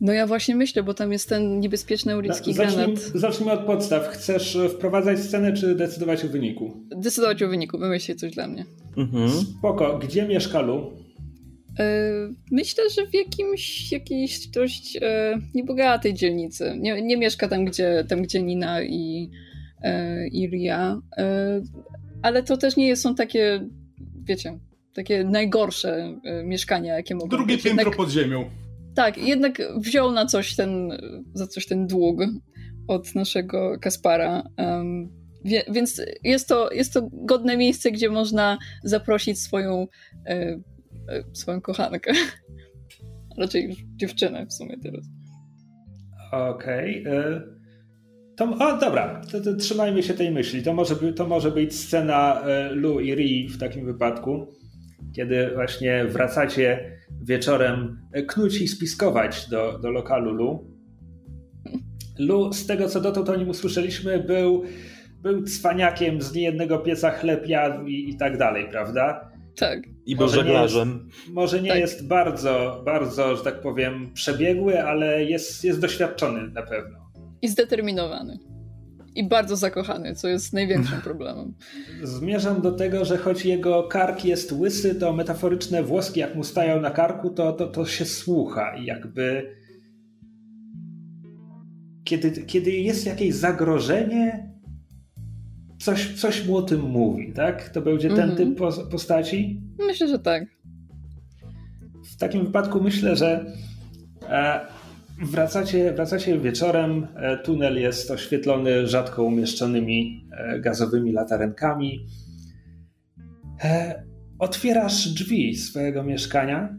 No ja właśnie myślę, bo tam jest ten niebezpieczny ulicki Zacznij, granat. zacznijmy od podstaw. Chcesz e, wprowadzać scenę, czy decydować o wyniku? Decydować o wyniku, wymyślcie coś dla mnie. Mhm. Spoko. Gdzie mieszka Lu? E, Myślę, że w jakimś, jakiejś dość e, niebogatej dzielnicy. Nie, nie mieszka tam gdzie, tam, gdzie Nina i, e, i Ria. E, ale to też nie są takie, wiecie, takie najgorsze e, mieszkania, jakie mogą Drugie być. piętro Jednak, pod ziemią. Tak, jednak wziął na coś ten, za coś ten dług od naszego Kaspara. em, wie, więc jest to, jest to godne miejsce, gdzie można zaprosić swoją, e, e, swoją kochankę. Raczej już dziewczynę w sumie teraz. Okej. e, To, o, dobra, to, to trzymajmy się tej myśli. To może, to może być scena e, Lu i Ri w takim wypadku, kiedy właśnie wracacie wieczorem e, knuć i spiskować do, do lokalu Lu. Lu, z tego co dotąd o nim usłyszeliśmy, był, był cwaniakiem z niejednego pieca chleb jadł i, i tak dalej, prawda? Tak. I był Może nie żeglarzem. Może nie Tak. jest bardzo, bardzo, że tak powiem, przebiegły, ale jest, jest doświadczony na pewno. I zdeterminowany. I bardzo zakochany, co jest największym problemem. Zmierzam do tego, że choć jego kark jest łysy, to metaforyczne włoski, jak mu stają na karku, to, to, to się słucha i jakby. Kiedy, kiedy jest jakieś zagrożenie, coś, coś mu o tym mówi, tak? To będzie ten Mhm. typ pos- postaci. Myślę, że tak. W takim wypadku myślę, że e, wracacie, wracacie wieczorem. E, tunel jest oświetlony rzadko umieszczonymi e, gazowymi latarenkami. E, otwierasz drzwi swojego mieszkania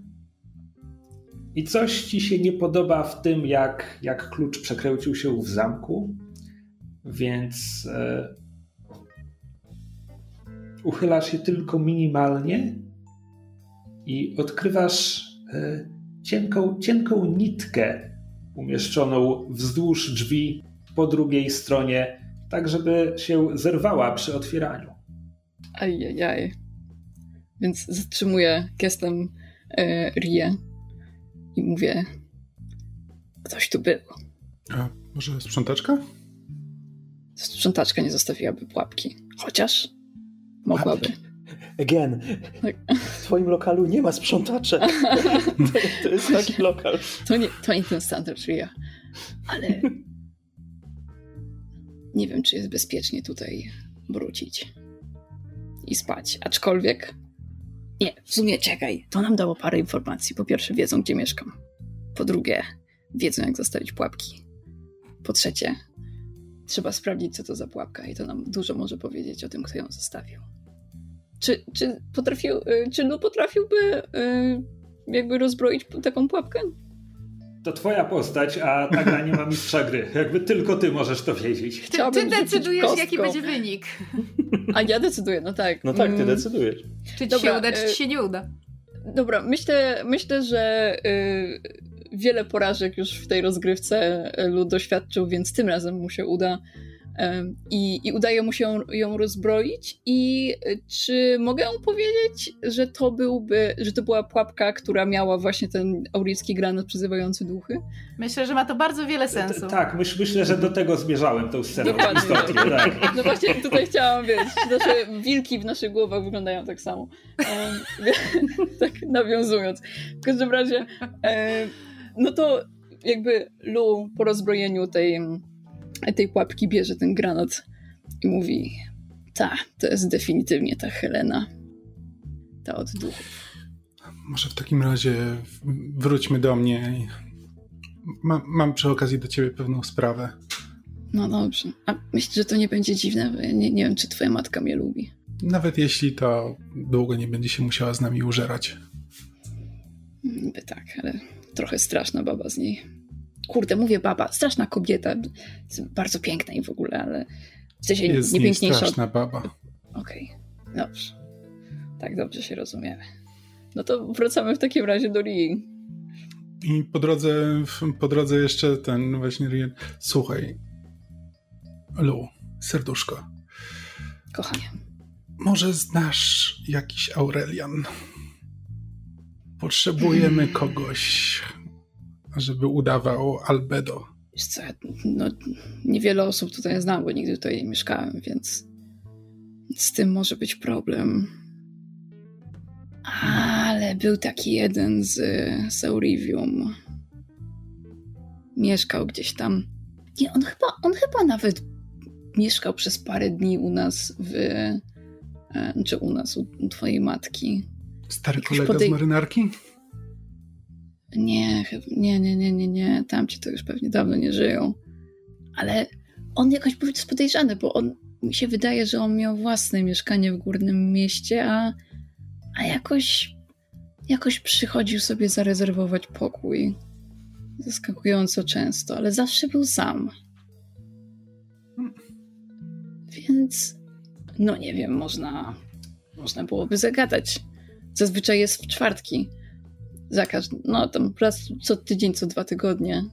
i coś ci się nie podoba w tym, jak, jak klucz przekręcił się w zamku. Więc e, uchylasz je tylko minimalnie i odkrywasz e, cienką, cienką nitkę umieszczoną wzdłuż drzwi po drugiej stronie, tak żeby się zerwała przy otwieraniu. Ajajaj. Więc zatrzymuję gestem e, Rię i mówię: Ktoś tu był. A może sprzątaczka? Sprzątaczka nie zostawiłaby pułapki. Chociaż mogłaby. Again, Tak. w twoim lokalu nie ma sprzątaczek. To, to jest taki lokal. To nie, to nie ten standard Ria. Ale nie wiem, czy jest bezpiecznie tutaj wrócić i spać. Aczkolwiek nie, w sumie czekaj. To nam dało parę informacji. Po pierwsze, wiedzą, gdzie mieszkam. Po drugie, wiedzą, jak zostawić pułapki. Po trzecie, trzeba sprawdzić, co to za pułapka i to nam dużo może powiedzieć o tym, kto ją zostawił. Czy, czy potrafił, y, czy Lu potrafiłby y, jakby rozbroić taką pułapkę? To twoja postać, a ta gra nie ma mistrza gry. Jakby tylko ty możesz to wiedzieć. Ty, ty Chciałabym rzucić decydujesz, jaki kostką. będzie wynik. A ja decyduję, no tak. No tak, ty Mm, decydujesz. Czy ci Dobra, się uda, czy y- ci się nie uda. Dobra, myślę, myślę że y, wiele porażek już w tej rozgrywce Lu doświadczył, więc tym razem mu się uda. I, I udaje mu się ją rozbroić. I y, czy mogę powiedzieć, że to byłby, że to była pułapka, która miała właśnie ten auricki granat przyzywający duchy? Myślę, że ma to bardzo wiele sensu. T- Tak, myśl, myślę, że do tego zmierzałem tą sceną. Dokładnie. Istotnie, tak. No właśnie tutaj chciałam wiedzieć, nasze wilki w naszych głowach wyglądają tak samo. Em, tak nawiązując. W każdym razie, em, no to jakby Lu po rozbrojeniu tej, tej pułapki bierze ten granat i mówi ta, to jest definitywnie ta Helena. Ta od duchów. Może w takim razie wróćmy do mnie. Ma, mam przy okazji do ciebie pewną sprawę. No dobrze. A myślisz, że to nie będzie dziwne? Nie, nie wiem, czy twoja matka mnie lubi. Nawet jeśli to długo nie będzie się musiała z nami użerać. Niby tak, ale trochę straszna baba z niej. Kurde, mówię baba, straszna kobieta. Bardzo piękna i w ogóle, ale w sensie Jest nie nie piękniejsza. od- straszna baba. Okej, dobrze. Tak dobrze się rozumiemy. No to wracamy w takim razie do Rii. I po drodze, po drodze jeszcze ten właśnie Rian. Słuchaj, Lu, serduszko, Kochanie. może znasz jakiś Aurelian? Potrzebujemy kogoś, żeby udawał albedo. Wiesz co, no, niewiele osób tutaj znam, bo nigdy tutaj nie mieszkałem, więc z tym może być problem. Ale był taki jeden z Saurivium. Mieszkał gdzieś tam. Nie, on chyba, on chyba nawet mieszkał przez parę dni u nas w... e, Czy u nas, u, u twojej matki. Stary Jakoś kolega podej- z marynarki? Nie, chyba- nie, nie, nie, nie, nie. Tamci to już pewnie dawno nie żyją. Ale on jakoś był podejrzany, bo on mi się wydaje, że on miał własne mieszkanie w górnym mieście, a, a jakoś jakoś przychodził sobie zarezerwować pokój. Zaskakująco często, ale zawsze był sam. Więc no nie wiem, można można byłoby zagadać. Zazwyczaj jest w czwartki za każdym, no tam raz co tydzień, co dwa tygodnie.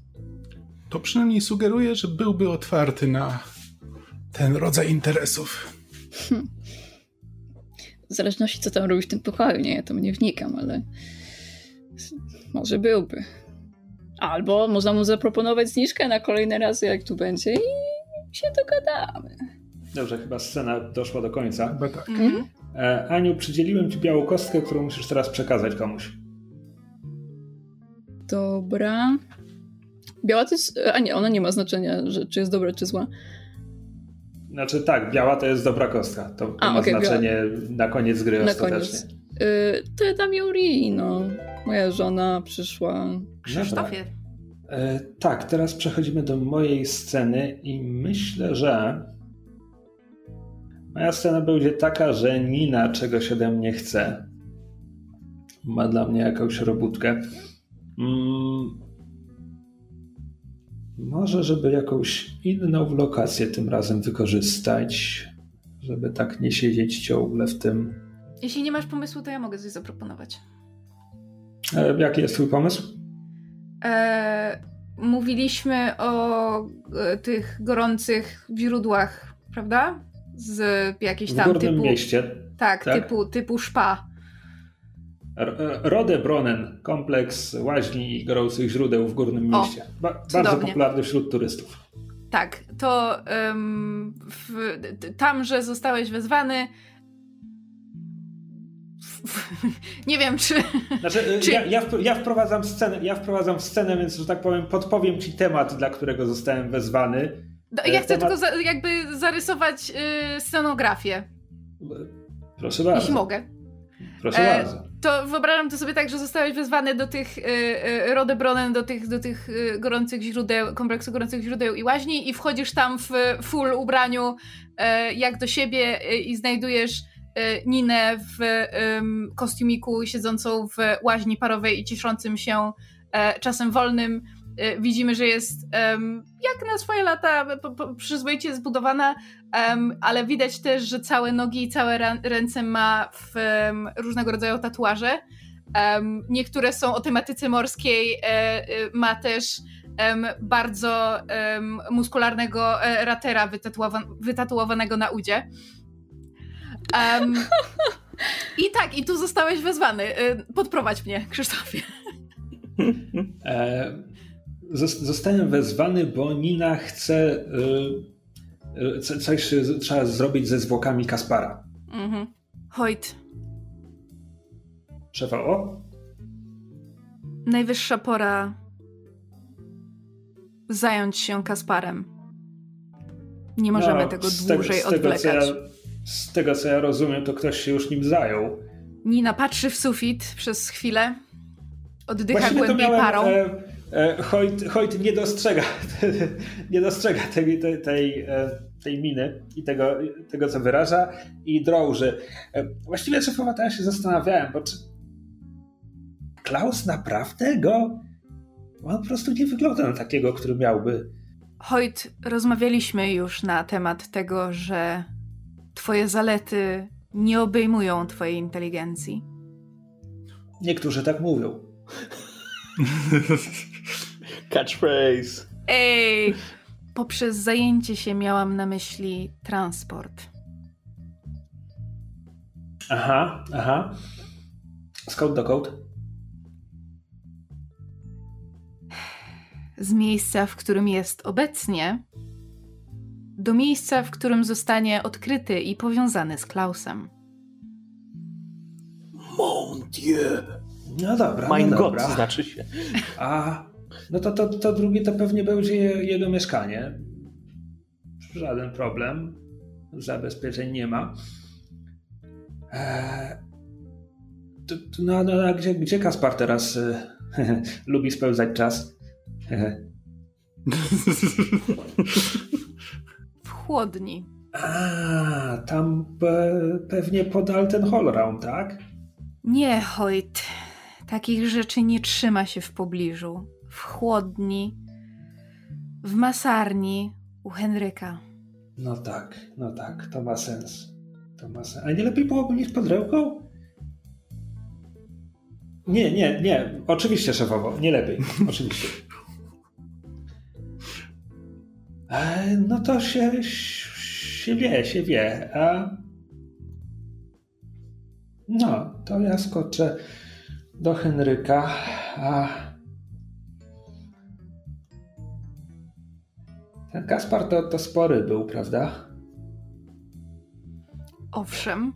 To przynajmniej sugeruje, że byłby otwarty na ten rodzaj interesów. W zależności co tam robi w tym pokoju, nie, ja tam nie wnikam, ale może byłby. Albo można mu zaproponować zniżkę na kolejne razy, jak tu będzie i się dogadamy. Dobrze, chyba scena doszła do końca. Chyba tak. Mhm. E, Aniu, przydzieliłem ci białą kostkę, którą musisz teraz przekazać komuś. Dobra. Biała to jest... A nie, ona nie ma znaczenia, że, czy jest dobra, czy zła. Znaczy tak, biała to jest dobra kostka. To, to A, ma okej, znaczenie na koniec gry Na ostatecznie. koniec. Yy, to ja dam ją Rii, no. Moja żona przyszła. Krzysztofie. E, tak, teraz przechodzimy do mojej sceny i myślę, że moja scena będzie taka, że Nina czegoś ode mnie chce. Ma dla mnie jakąś robótkę. Mm, może, żeby jakąś inną lokację tym razem wykorzystać, żeby tak nie siedzieć ciągle w tym. Jeśli nie masz pomysłu, to ja mogę coś zaproponować. E, jaki jest twój pomysł? E, mówiliśmy o e, tych gorących źródłach, prawda? Z jakiejś W tam górnym typu. mieście. Tak, tak? Typu, typu szpa. E, Rodebronen, kompleks łaźni i gorących źródeł w górnym O, mieście. Ba- bardzo cudownie. popularny wśród turystów. Tak, to w, tam, że zostałeś wezwany. Nie wiem, czy. Znaczy, e, Czy- ja, ja, ja, wprowadzam scenę, ja wprowadzam scenę, więc, że tak powiem, podpowiem ci temat, dla którego zostałem wezwany. No, Ja chcę temat- tylko za, jakby zarysować y, scenografię, Proszę bardzo. jeśli mogę. Proszę E, bardzo. To wyobrażam to sobie tak, że zostałeś wezwany do tych y, y, Rodebronen, do tych, do tych y, gorących źródeł, kompleksu gorących źródeł i łaźni i wchodzisz tam w full ubraniu e, jak do siebie e, i znajdujesz Ninę w kostiumiku siedzącą w łaźni parowej i ciszącym się e, czasem wolnym. E, Widzimy, że jest em, jak na swoje lata po, po, przyzwoicie zbudowana, em, ale widać też, że całe nogi i całe ręce ma w em, różnego rodzaju tatuaże. Niektóre są o tematyce morskiej, e, e, ma też bardzo muskularnego e, ratera wytatuowa- wytatuowanego na udzie. I tak, i tu zostałeś wezwany. E, Podprowadź mnie, Krzysztofie. zostałem wezwany, bo Nina chce y, y, co- coś trzeba zrobić ze zwłokami Kaspara. Mhm. Hojt, Szefa, o? najwyższa pora zająć się Kasparem. Nie możemy No, tego dłużej tego, odwlekać. ja, z tego co ja rozumiem, to ktoś się już nim zajął. Nina patrzy w sufit przez chwilę, oddycha Właściwie głębiej miałem, parą. E, Hoyt, Hoyt nie dostrzega, nie dostrzega tej, tej, tej, e, tej miny i tego, tego, co wyraża i drąży. E, właściwie szefowa, ja się zastanawiałem, bo czy Klaus naprawdę go... On po prostu nie wygląda na takiego, który miałby... Hojt, rozmawialiśmy już na temat tego, że twoje zalety nie obejmują twojej inteligencji. Niektórzy tak mówią. Catchphrase. Ej! Poprzez zajęcie się miałam na myśli transport. Aha, aha. Skąd dokąd? Z miejsca, w którym jest obecnie, do miejsca, w którym zostanie odkryty i powiązany z Klausem. Mon Dieu. No dobra, Mein no Gott dobra. znaczy się. A, no to, to, to drugie to pewnie będzie je- jego mieszkanie. Żaden problem. Zabezpieczeń nie ma. Eee, no, no, a gdzie, gdzie Kaspar teraz y, lubi spędzać czas? W chłodni. A, tam pe, pewnie podal ten Hallround, tak? Nie, Hojt. Takich rzeczy nie trzyma się w pobliżu. W chłodni, w masarni u Henryka. No tak, no tak, to ma sens. To ma sens. A nie lepiej byłoby mieć pod ręką? Nie, nie, nie. Oczywiście, szefowo, nie lepiej. Oczywiście. E, no to się, się wie, się wie. A... No, to ja skoczę do Henryka. A... Ten Kaspar to, to spory był, prawda? Owszem,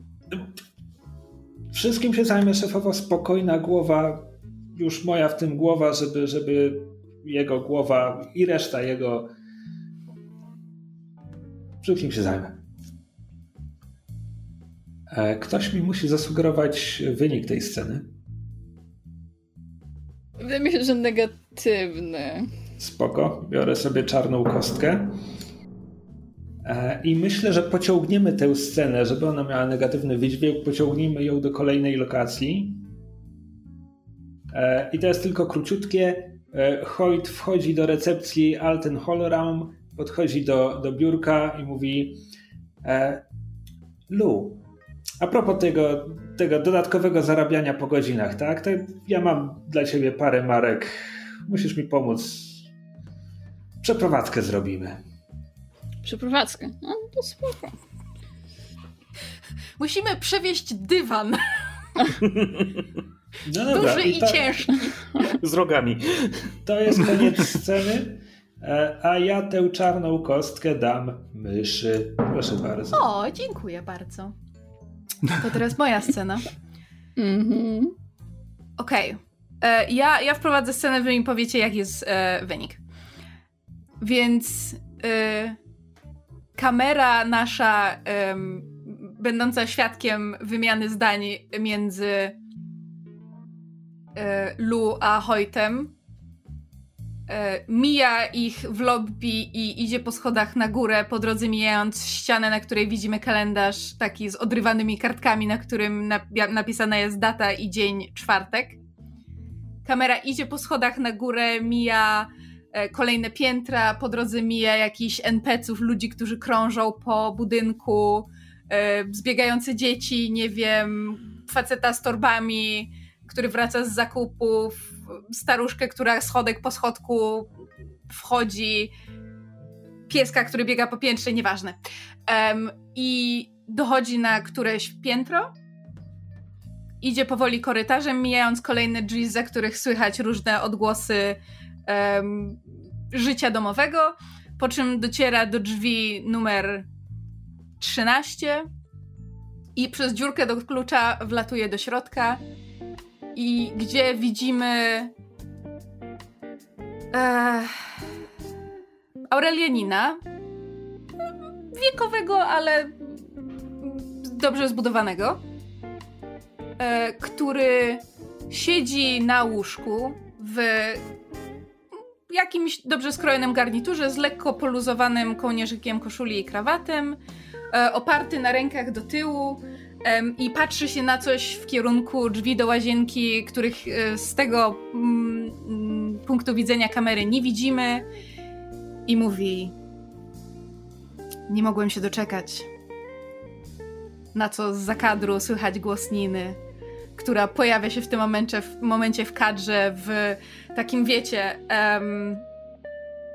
Wszystkim się zajmę szefowo spokojna głowa, już moja w tym głowa, żeby, żeby jego głowa i reszta jego. Wszystkim się zajmę. E, Ktoś mi musi zasugerować wynik tej sceny. Wydaje mi się, że negatywny. Spoko, biorę sobie czarną kostkę. E, I myślę, że pociągniemy tę scenę, żeby ona miała negatywny wydźwięk, pociągnijmy ją do kolejnej lokacji. E, I to jest tylko króciutkie. E, Hoyt wchodzi do recepcji Alten Hallraum, podchodzi do, do biurka i mówi: Lu, a propos tego, tego dodatkowego zarabiania po godzinach, tak? To ja mam dla ciebie parę marek. Musisz mi pomóc. Przeprowadzkę zrobimy. Przeprowadzkę. No to spoko. Musimy przewieźć dywan. No dobra, Duży i, to, ciężki. Z rogami. To jest koniec sceny. E, A ja tę czarną kostkę dam myszy. Proszę bardzo. O, dziękuję bardzo. To teraz moja scena. Mhm. Okej. E, Ja, ja wprowadzę scenę, wy mi powiecie, jaki jest e, wynik. Więc e, kamera nasza, em, będąca świadkiem wymiany zdań między e, Lu a Hoytem, e, mija ich w lobby i idzie po schodach na górę, po drodze mijając ścianę, na której widzimy kalendarz taki z odrywanymi kartkami, na którym nap- napisana jest data i dzień czwartek. Kamera idzie po schodach na górę, mija kolejne piętra, po drodze mija jakichś NPC-ów, ludzi, którzy krążą po budynku, e, zbiegające dzieci, nie wiem, faceta z torbami, który wraca z zakupów, staruszkę, która schodek po schodku wchodzi, pieska, który biega po piętrze, nieważne. Em, I dochodzi na któreś piętro, idzie powoli korytarzem, mijając kolejne drzwi, za których słychać różne odgłosy em, życia domowego, po czym dociera do drzwi numer 13 i przez dziurkę do klucza wlatuje do środka i gdzie widzimy e, Aurelianina. Wiekowego, ale dobrze zbudowanego, e, który siedzi na łóżku w jakimś dobrze skrojonym garniturze z lekko poluzowanym kołnierzykiem koszuli i krawatem, e, oparty na rękach do tyłu i patrzy się na coś w kierunku drzwi do łazienki, których e, z tego mm, punktu widzenia kamery nie widzimy i mówi nie mogłem się doczekać. Na co z zakadru słychać głos Niny, która pojawia się w tym momencie w, momencie w kadrze w takim, wiecie, em,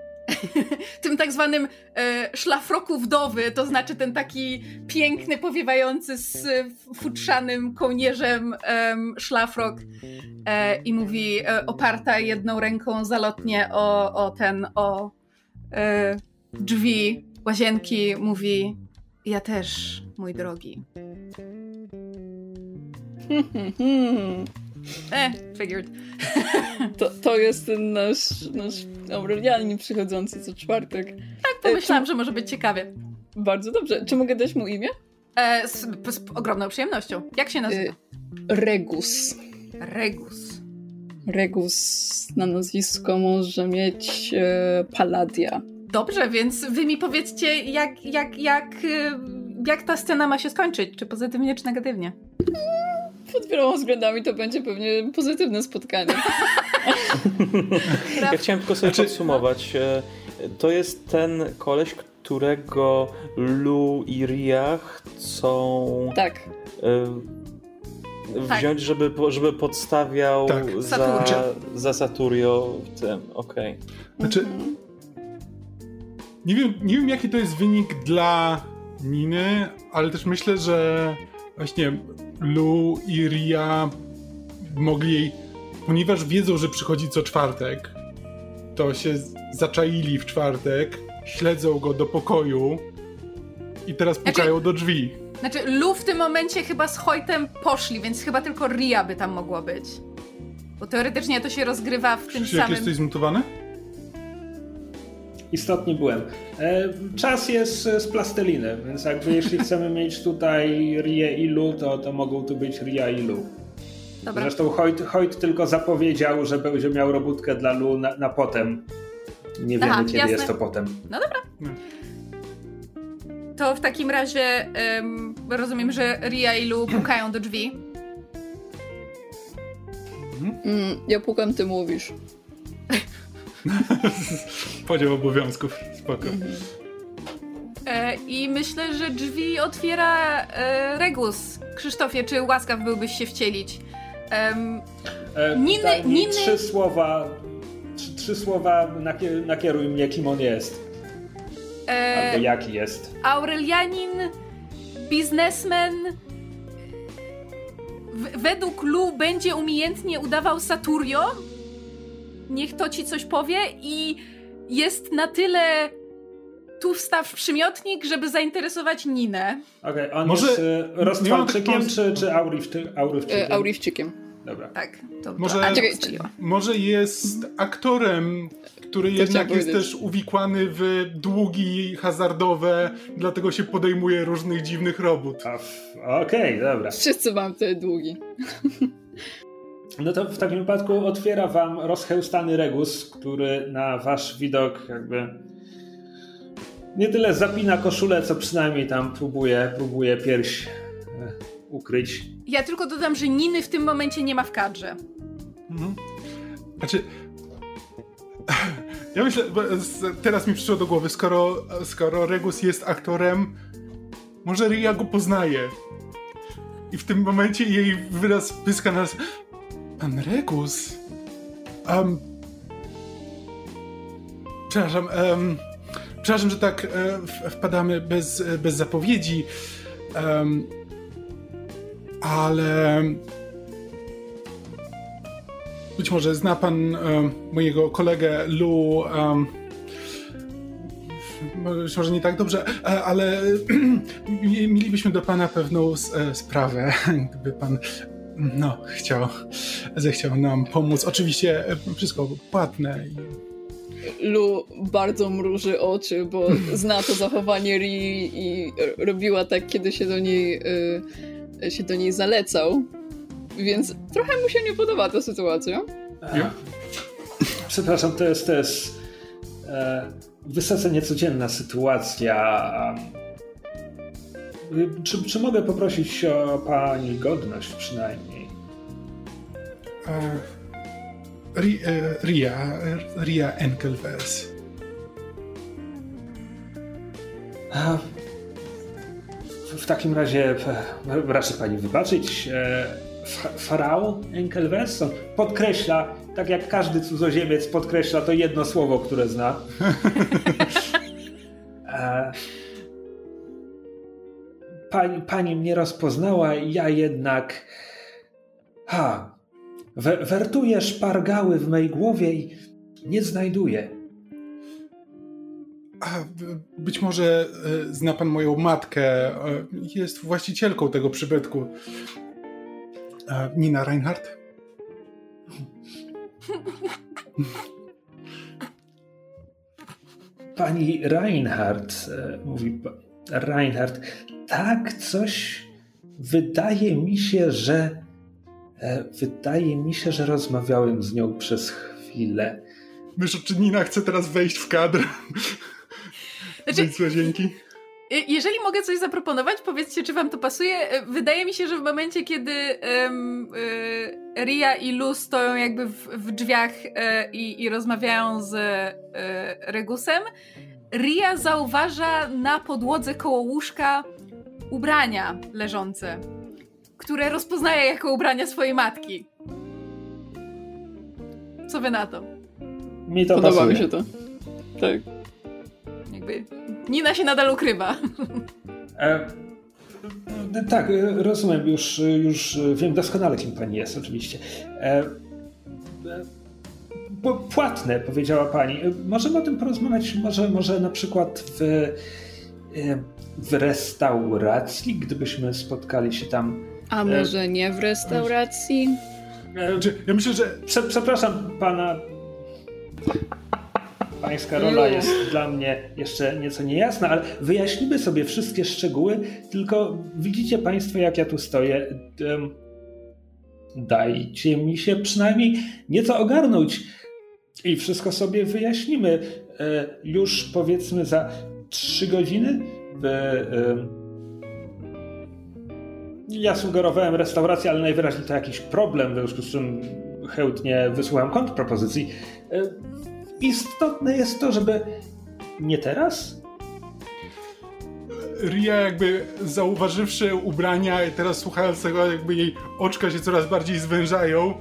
tym tak zwanym e, szlafroku wdowy, to znaczy ten taki piękny, powiewający z futrzanym kołnierzem em, szlafrok e, i mówi e, oparta jedną ręką zalotnie o, o ten, o e, drzwi łazienki, mówi ja też, mój drogi. Eh, figured. To, to jest ten nasz, nasz Aurelianin przychodzący co czwartek. Tak pomyślałam, że może być ciekawie. Bardzo dobrze. Czy mogę dać mu imię? E, z, z ogromną przyjemnością. Jak się nazywa? Y, Regus. Regus. Regus na nazwisko może mieć e, Palladia. Dobrze, więc wy mi powiedzcie, jak, jak, jak, y, jak ta scena ma się skończyć? Czy pozytywnie, czy negatywnie? Pod wieloma względami to będzie pewnie pozytywne spotkanie. Ja chciałem tylko sobie Znaczy- podsumować. E, To jest ten koleś, którego Lu i Ria chcą Tak. e, Tak. wziąć, żeby, po- żeby podstawiał Tak. za, Saturio. za Saturio w tym. Okej. Znaczy, Mhm. nie wiem, nie wiem jaki to jest wynik dla Niny, ale też myślę, że właśnie Lu i Ria mogli ponieważ wiedzą, że przychodzi co czwartek, to się zaczaili w czwartek, śledzą go do pokoju i teraz pukają do drzwi. Znaczy, Lu w tym momencie chyba z Hojtem poszli, więc chyba tylko Ria by tam mogło być. Bo teoretycznie to się rozgrywa w tym Krzysiek, samym... jesteś zmutowany? Istotnie byłem. E, czas jest e, z plasteliny, więc jakby jeśli chcemy mieć tutaj Rie i Lu, to, to mogą tu być Ria i Lu. Dobra. Zresztą Hoyt, Hoyt tylko zapowiedział, że będzie miał robótkę dla Lu na, na potem. Nie wiemy, Aha, kiedy jasne. jest to potem. To w takim razie em, rozumiem, że Ria i Lu pukają do drzwi. Mm, ja pukam, ty mówisz. Podział obowiązków, spoko. E, E, I myślę, że drzwi otwiera e, Regus. Krzysztofie, czy łaskaw byłbyś się wcielić? Um, e, Niny, Niny... trzy słowa, trzy, trzy słowa nakier nakieruj mnie, kim on jest. E, Albo jaki jest. Aurelianin, biznesmen, według Lu będzie umiejętnie udawał Saturio. Niech to ci coś powie i jest na tyle tu wstaw przymiotnik, żeby zainteresować Ninę. Okej, okay, on Może jest y, roztwalczykiem czy, czy aurywczykiem? E, aurywczykiem. Dobra. Tak, to, może, to, może jest aktorem, który to jednak jest też uwikłany w długi hazardowe, dlatego się podejmuje różnych dziwnych robót. Okej, okay, dobra. Wszyscy mam te długi. No to w takim wypadku otwiera wam rozchełstany regus, który na wasz widok jakby nie tyle zapina koszulę, co przynajmniej tam próbuje, próbuje pierś e, ukryć. Ja tylko dodam, że Niny w tym momencie nie ma w kadrze. Mhm. Znaczy, ja myślę, teraz mi przyszło do głowy, skoro, skoro Regus jest aktorem, może Ria go poznaje. I w tym momencie jej wyraz pyska nas. Pan Regus? Um, przepraszam, um, przepraszam, że tak e, wpadamy bez, bez zapowiedzi, um, ale być może zna pan um, mojego kolegę Lu. Być może nie tak dobrze, e, ale mielibyśmy do pana pewną e, sprawę, gdyby pan no, chciał, zechciał nam pomóc. Oczywiście e, wszystko płatne. Lu bardzo mruży oczy, bo zna to zachowanie Ri i robiła tak, kiedy się do niej, się do niej zalecał. Więc trochę mu się nie podoba ta sytuacja. Ja? Przepraszam, to jest, to jest e, wysoce niecodzienna sytuacja. Czy, czy mogę poprosić o pani godność przynajmniej? E, e, Ria, Ria Enkelves. W takim razie e, raczej pani wybaczyć. Farao Enkelves podkreśla, tak jak każdy cudzoziemiec podkreśla to jedno słowo, które zna. Pani, pani mnie rozpoznała, ja jednak. Ha! wertuję szpargały w mej głowie i nie znajduję. A, być może e, zna pan moją matkę. E, jest właścicielką tego przybytku. Nina Reinhardt? Pani Reinhardt, e, mówi Reinhardt, tak coś wydaje mi się, że e, wydaje mi się, że rozmawiałem z nią przez chwilę. Myślę, czy Nina chce teraz wejść w kadr? Znaczy, dzięki. Jeżeli mogę coś zaproponować, powiedzcie, czy wam to pasuje. E, wydaje mi się, że w momencie, kiedy um, y, Ria i Lu stoją jakby w, w drzwiach y, i, rozmawiają z y, Regusem, Ria zauważa na podłodze koło łóżka ubrania leżące, które rozpoznaje jako ubrania swojej matki. Co wy na to? Mi to Podoba pasuje. mi się to. Tak. Jakby Nina się nadal ukrywa. E, tak, rozumiem, już, już wiem doskonale, kim pani jest, oczywiście. E, e, płatne, powiedziała pani. Możemy o tym porozmawiać, może, może na przykład w, e, w restauracji, gdybyśmy spotkali się tam. A może nie w restauracji? E, ja myślę, że. Przepraszam pana Pańska rola jest dla mnie jeszcze nieco niejasna, ale wyjaśnimy sobie wszystkie szczegóły, tylko widzicie Państwo, jak ja tu stoję. Dajcie mi się przynajmniej nieco ogarnąć i wszystko sobie wyjaśnimy. E, już powiedzmy za trzy godziny. Ja sugerowałem restaurację, ale najwyraźniej to jakiś problem, w związku z czym chętnie wysłucham kontrpropozycji. E, istotne jest to, żeby nie teraz? Ria jakby zauważywszy ubrania i teraz słuchając tego, jakby jej oczka się coraz bardziej zwężają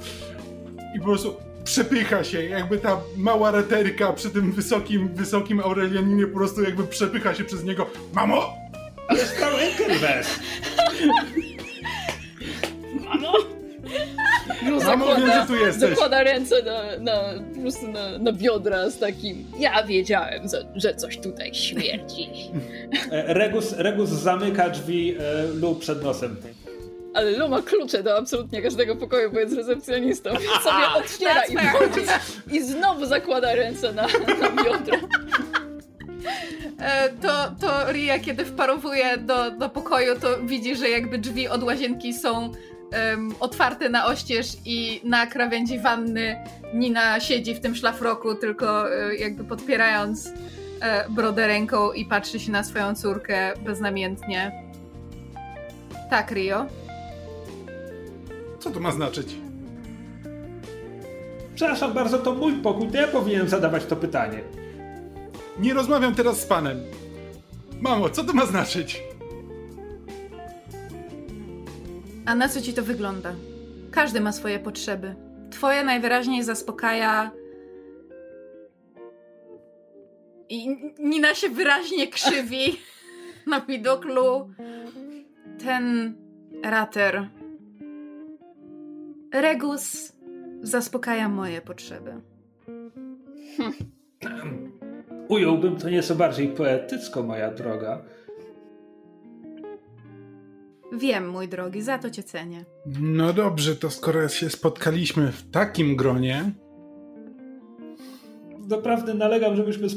i po prostu przepycha się, jakby ta mała reteryka przy tym wysokim, wysokim Aurelianinie po prostu jakby przepycha się przez niego. Mamo! Ale stał Enkelbest! Mamo! No, Mamo, wiem, że tu jesteś. Zakłada ręce na, na, po prostu na, na biodra z takim ja wiedziałem, że, że coś tutaj śmierdzi. E, Regus, Regus zamyka drzwi e, Lu przed nosem. Ale Lu ma klucze do absolutnie każdego pokoju, bo jest recepcjonistą, więc sobie otwiera i wchodzi. I znowu zakłada ręce na, na biodra. E, to, to Ria, kiedy wparowuje do, do pokoju, to widzi, że jakby drzwi od łazienki są em, otwarte na oścież i na krawędzi wanny Nina siedzi w tym szlafroku, tylko e, jakby podpierając e, brodę ręką i patrzy się na swoją córkę beznamiętnie. Tak, Rio. Co to ma znaczyć? Przepraszam bardzo, to mój pokój, to ja powinienem zadawać to pytanie. Nie rozmawiam teraz z panem. Mamo, co to ma znaczyć? A na co ci to wygląda? Każdy ma swoje potrzeby. Twoja najwyraźniej zaspokaja. I Nina się wyraźnie krzywi na widok Lu. Ten rater. Regus zaspokaja moje potrzeby. Ująłbym to nieco bardziej poetycko, moja droga. Wiem, mój drogi, za to cię cenię. No dobrze, to skoro się spotkaliśmy w takim gronie, Naprawdę nalegam, żebyśmy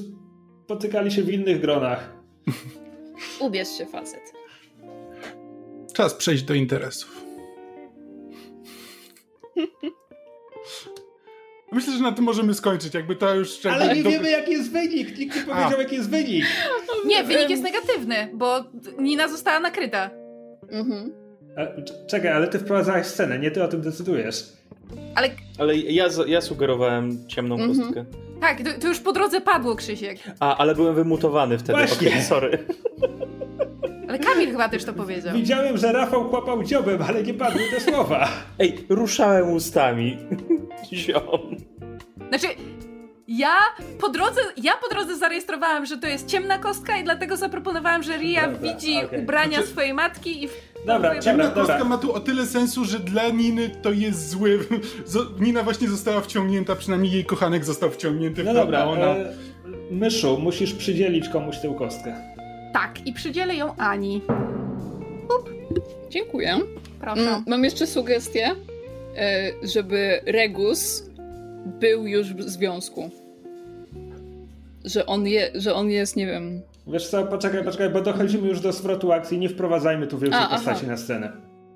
spotykali się w innych gronach. Ubierz się, facet. czas przejść do interesów. Myślę, że na tym możemy skończyć, jakby to już... Ale nie do- wiemy, jaki jest wynik. Nikt nie powiedział, A. jaki jest wynik. Nie, wynik jest negatywny, bo Nina została nakryta. Mhm. Czekaj, ale ty wprowadzałeś scenę, nie ty o tym decydujesz. Ale Ale ja, ja sugerowałem ciemną Mhm. kostkę. tak, to, to już po drodze padło, Krzysiek. A, ale byłem wymutowany wtedy. Właśnie. Okej, sorry. Ale Kamil chyba też to powiedział. Widziałem, że Rafał kłapał dziobem, ale nie padły te słowa. Ej, ruszałem ustami. Ziom. Znaczy, ja po drodze, ja po drodze zarejestrowałam, że to jest ciemna kostka i dlatego zaproponowałam, że Ria Dobra, widzi okej. ubrania Znaczy- swojej matki i... Dobra, Ciemna dobra, kostka dobra. ma tu o tyle sensu, że dla Niny to jest zły. Nina właśnie została wciągnięta, przynajmniej jej kochanek został wciągnięty w No to, dobra, ona... e, Myszu, musisz przydzielić komuś tę kostkę. Tak, i przydzielę ją Ani. Dziękuję. Proszę. Mm, mam jeszcze sugestię, e, żeby Regus był już w związku. Że on, je, że on jest, nie wiem. Wiesz co, poczekaj, poczekaj, bo dochodzimy już do zwrotu akcji, nie wprowadzajmy tu wielkiej A, aha. postaci na scenę.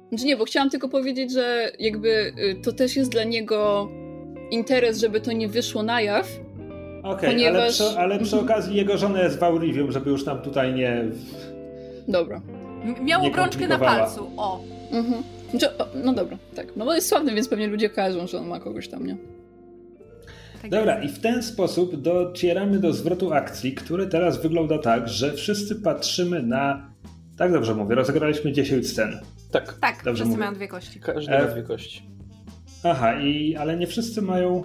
Znaczy nie, bo chciałam tylko powiedzieć, że jakby y, to też jest dla niego interes, żeby to nie wyszło na jaw. Okej, ale, Ponieważ- przy, ale przy okazji jego żona jest w Aurivium, żeby już nam tutaj nie... Dobra. Miał obrączkę na palcu, o. Mhm. Znaczy, o, no dobra, tak. No bo jest sławny, więc pewnie ludzie kojarzą, że on ma kogoś tam, nie? Tak Dobra, jest. i w ten sposób docieramy do zwrotu akcji, który teraz wygląda tak, że wszyscy patrzymy na... Tak dobrze mówię, rozegraliśmy 10 scen. Tak, Tak, Dobrze wszyscy mówię. mają dwie kości. każdy E, ma dwie kości. Aha, i, ale nie wszyscy mają.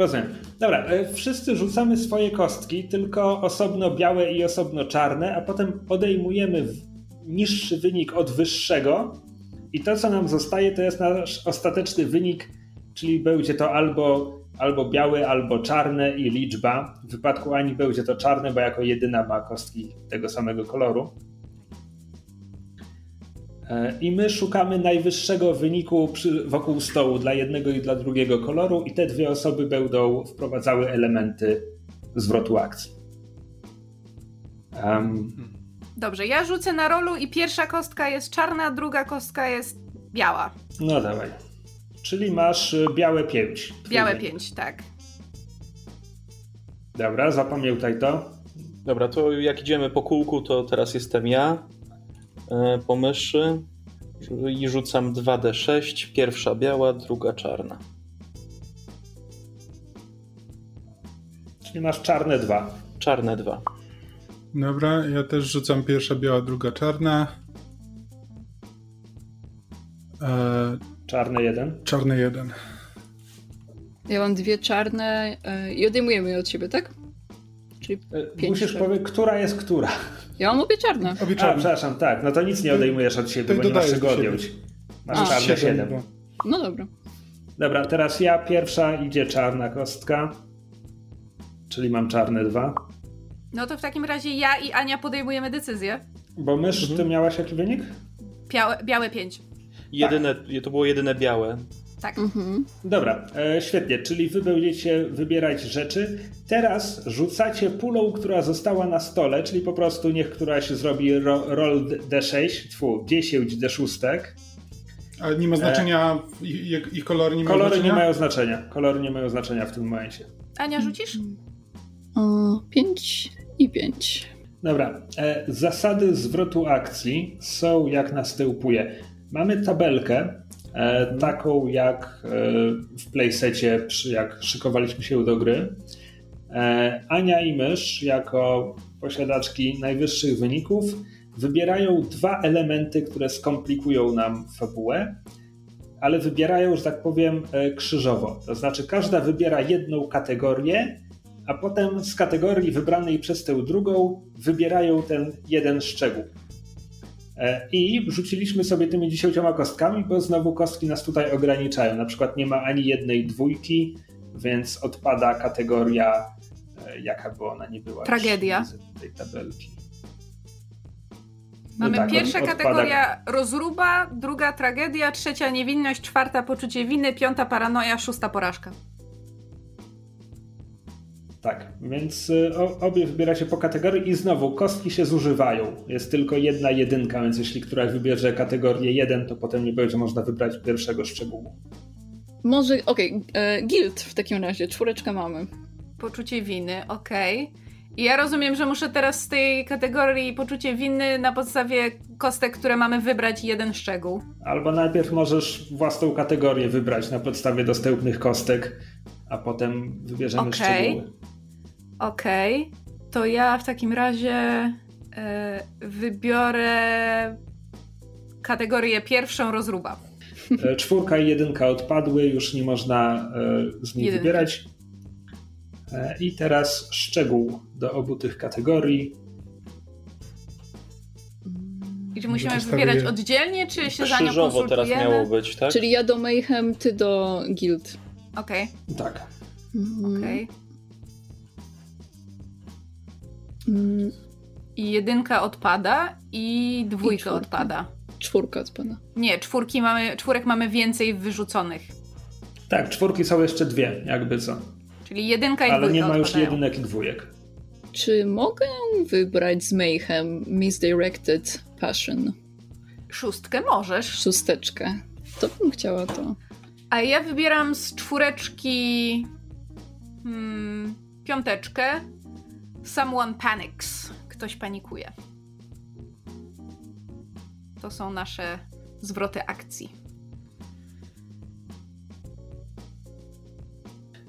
Rozumiem. Dobra, e, wszyscy rzucamy swoje kostki, tylko osobno białe i osobno czarne, a potem odejmujemy niższy wynik od wyższego. I to, co nam zostaje, to jest nasz ostateczny wynik, czyli będzie to albo, albo białe, albo czarne i liczba. W wypadku Ani będzie to czarne, bo jako jedyna ma kostki tego samego koloru. E, I my szukamy najwyższego wyniku przy, wokół stołu dla jednego i dla drugiego koloru, i te dwie osoby będą wprowadzały elementy zwrotu akcji. Em, Dobrze, ja rzucę na rolu i pierwsza kostka jest czarna, druga kostka jest biała. no dawaj. Czyli masz y, białe 5. Białe pięć, tak. Dobra, zapamiętaj to. Dobra, to jak idziemy po kółku, to teraz jestem ja po myszy i rzucam 2d6. Pierwsza biała, druga czarna. Czyli masz czarne 2. Czarne 2. Dobra, ja też rzucam pierwsza biała, druga czarna. E, czarny jeden. Czarny jeden. Ja mam dwie czarne e, i odejmujemy je od siebie, tak? Czyli e, Musisz powiedzieć, która jest która. Ja mam obie czarne. Obie czarne. A, przepraszam, tak. No to nic nie odejmujesz od siebie, bo nie masz czego odjąć. Masz A, czarne 7. No dobra. Dobra, teraz ja pierwsza idzie czarna kostka. Czyli mam czarne dwa. No to w takim razie ja i Ania podejmujemy decyzję. Bo mysz, mhm. ty miałaś jaki wynik? Białe, białe 5. Jedyne, tak. To było jedyne białe. Tak. Mhm. Dobra, e, świetnie, czyli wy będziecie wybierać rzeczy. Teraz rzucacie pulą, która została na stole, czyli po prostu niech któraś zrobi ro, roll D6, tfu, 10 D6. Ale nie ma znaczenia, e, ich, ich kolory nie mają kolory znaczenia? nie mają znaczenia. Kolory nie mają znaczenia w tym momencie. Ania, rzucisz? 5 i 5. Dobra, e, zasady zwrotu akcji są jak następuje. Mamy tabelkę, e, taką jak e, w playsecie, jak szykowaliśmy się do gry. E, Ania i Mysz, jako posiadaczki najwyższych wyników, wybierają dwa elementy, które skomplikują nam fabułę, ale wybierają, że tak powiem, e, krzyżowo. To znaczy, każda wybiera jedną kategorię, a potem z kategorii wybranej przez tę drugą wybierają ten jeden szczegół. E, I rzuciliśmy sobie tymi dziesięcioma kostkami, bo znowu kostki nas tutaj ograniczają. Na przykład nie ma ani jednej dwójki, więc odpada kategoria, e, jaka by ona nie była. Tragedia. Tej tabelki. Mamy no tak, pierwsza kategoria rozruba, druga tragedia, trzecia niewinność, czwarta poczucie winy, piąta paranoja, szósta porażka. Tak, więc y, obie wybieracie po kategorii i znowu kostki się zużywają. Jest tylko jedna jedynka, więc jeśli któraś wybierze kategorię 1, to potem nie będzie można wybrać pierwszego szczegółu. Może, okej, okay. E, guild w takim razie, czwóreczkę mamy. Poczucie winy, okej. Okay. I ja rozumiem, że muszę teraz z tej kategorii poczucie winy na podstawie kostek, które mamy wybrać jeden szczegół. Albo najpierw możesz własną kategorię wybrać na podstawie dostępnych kostek, a potem wybierzemy okay. szczegóły. Okej, okay. to ja w takim razie e, wybiorę kategorię pierwszą rozruba. E, czwórka i jedynka odpadły, już nie można e, z nich jedynka. wybierać. E, I teraz szczegół do obu tych kategorii. I czy musimy wybierać oddzielnie, czy się za nią konsultujemy? teraz miało być, tak? Czyli ja do Mayhem, ty do Guild. Okej. Okay. Tak. Mhm. Okej. Okay. I jedynka odpada i dwójka I odpada. Czwórka odpada. Nie, czwórki mamy, czwórek mamy więcej wyrzuconych. Tak, czwórki są jeszcze dwie, jakby co. Czyli jedynka i Ale dwójka nie ma już odpadają. jedynek i dwójek. Czy mogę wybrać z Mayhem Misdirected Passion? Szóstkę możesz. Szósteczkę. To bym chciała to. A ja wybieram z czwóreczki hmm, piąteczkę. Someone panics. Ktoś panikuje. To są nasze zwroty akcji.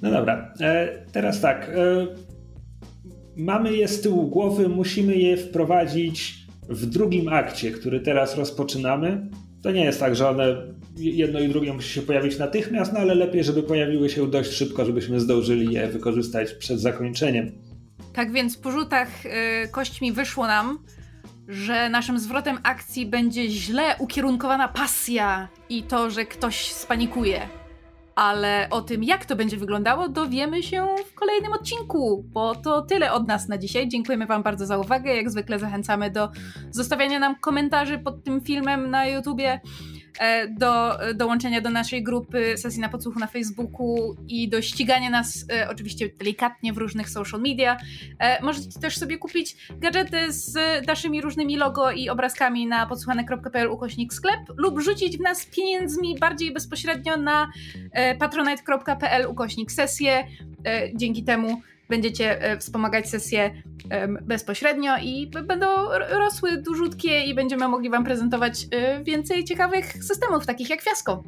No dobra, e, teraz tak. E, mamy je z tyłu głowy, musimy je wprowadzić w drugim akcie, który teraz rozpoczynamy. To nie jest tak, że one jedno i drugie musi się pojawić natychmiast, no ale lepiej, żeby pojawiły się dość szybko, żebyśmy zdążyli je wykorzystać przed zakończeniem. Tak więc po rzutach y, kośćmi wyszło nam, że naszym zwrotem akcji będzie źle ukierunkowana pasja i to, że ktoś spanikuje. Ale o tym, jak to będzie wyglądało, dowiemy się w kolejnym odcinku, bo to tyle od nas na dzisiaj. Dziękujemy Wam bardzo za uwagę. Jak zwykle zachęcamy do zostawiania nam komentarzy pod tym filmem na YouTubie do dołączenia do naszej grupy sesji na podsłuchu na Facebooku i do ścigania nas e, oczywiście delikatnie w różnych social media. E, możecie też sobie kupić gadżety z naszymi różnymi logo i obrazkami na podsłuchane.pl ukośnik sklep lub rzucić w nas pieniędzmi bardziej bezpośrednio na patronite.pl ukośnik sesję. Dzięki temu będziecie e, wspomagać sesje bezpośrednio i będą rosły dużutkie i będziemy mogli Wam prezentować e, więcej ciekawych systemów, takich jak Fiasko.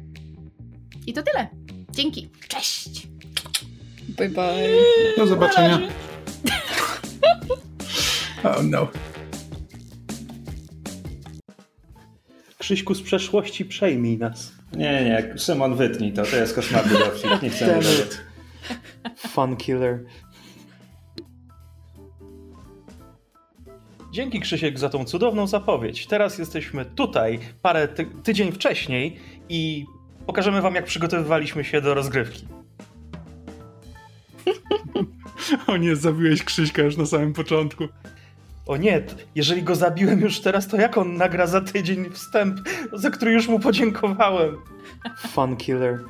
I to tyle. Dzięki. Cześć. Bye bye. Do zobaczenia. Oh no. Krzyśku z przeszłości przejmij nas. Nie, nie, Szymon, wytnij to, to jest koszmarny dowcip, nie chcemy Damn it. Fun killer. Dzięki Krzysiek za tą cudowną zapowiedź. Teraz jesteśmy tutaj parę ty tydzień wcześniej i pokażemy wam jak przygotowywaliśmy się do rozgrywki. O nie, zabiłeś Krzyśka już na samym początku. O nie, jeżeli go zabiłem już teraz, to jak on nagra za tydzień wstęp, za który już mu podziękowałem? Fun killer.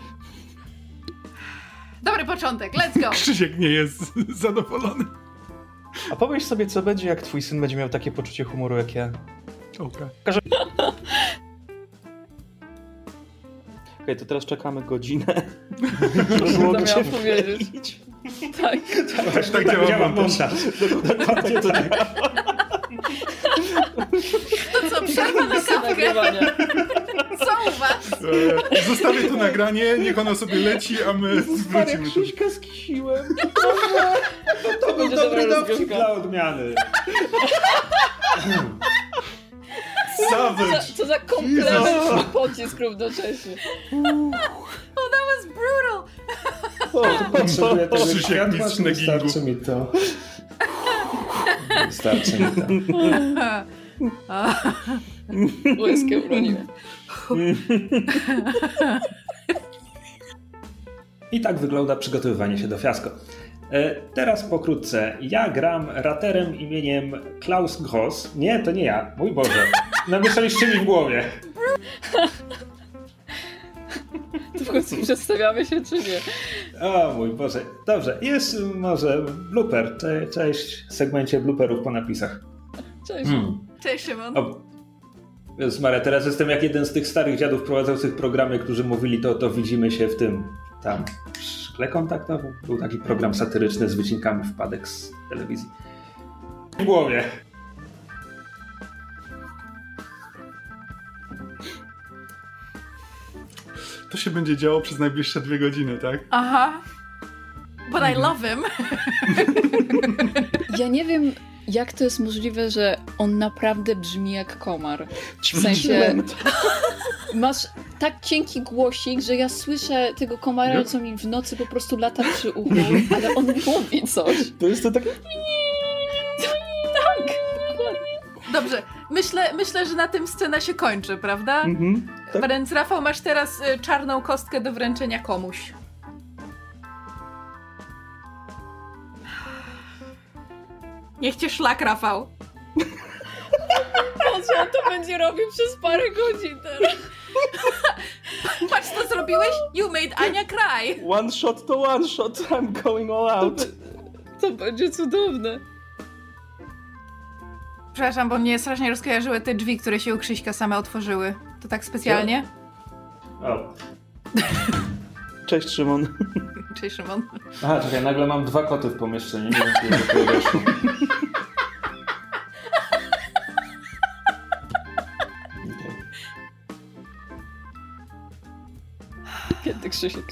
Dobry początek, let's go! Krzysiek nie jest zadowolony. A pomyśl sobie, co będzie, jak twój syn będzie miał takie poczucie humoru jak ja. Okej. Okej, to teraz czekamy godzinę. Gdzie miałam powiedzieć? wkleić. Tak. Właśnie Tak działa montaż. Dokładnie to tak. To co, przerwa na kawkę? Nagrywania. Co u was? E, Zostawię to nagranie, niech ono sobie leci, a my wrócimy. tu. Krzyśka skisiłem. To będzie dobra Dobry dowcip dla odmiany. Co, Savage! co za komplement pocisk równocześnie. Oh, that was brutal! Potrzebuję tego Krzysiek, światła, mistrz czy neggingu. wystarczy mi to? Wystarczy mi to. Łezkę broniłem. I tak wygląda przygotowywanie się do fiasko. E, Teraz pokrótce. Ja gram raterem imieniem Klaus Gross. Nie, to nie ja. Mój Boże. Namieszaliście mi w głowie. To w końcu przedstawiamy się, czy nie? O mój Boże. Dobrze, jest może blooper. Cze- Cześć, w segmencie blooperów po napisach. Cześć. Hmm. Cześć Szymon. O, Jezus Maria, teraz jestem jak jeden z tych starych dziadów prowadzących programy, którzy mówili to, to widzimy się w tym, tam, w szkle kontaktowym. Był taki program satyryczny z wycinkami wpadek z telewizji. W głowie. To się będzie działo przez najbliższe dwie godziny, tak? Aha. But I love him. Ja nie wiem, jak to jest możliwe, że on naprawdę brzmi jak komar. W sensie, masz tak cienki głosik, że ja słyszę tego komara, co mi w nocy po prostu lata przy uchu, ale on mówi coś. To jest to takie... Tak, dokładnie. Dobrze, myślę, myślę, że na tym scena się kończy, prawda? Mhm. Tak. Więc Rafał, masz teraz y, czarną kostkę do wręczenia komuś. Niech cię szlak, Rafał. Boże, on to będzie robił przez parę godzin teraz. Patrz, co zrobiłeś? You made Ania cry. One shot to one shot, I'm going all out. To będzie cudowne. Przepraszam, bo mnie strasznie rozkojarzyły te drzwi, które się u Krzyśka same otworzyły. To tak specjalnie? O. Cześć Szymon. Cześć, Szymon. Aha, czekaj, nagle mam dwa koty w pomieszczeniu. Nie wiem, kiedy do tego doszło. Kiedy Krzysiek.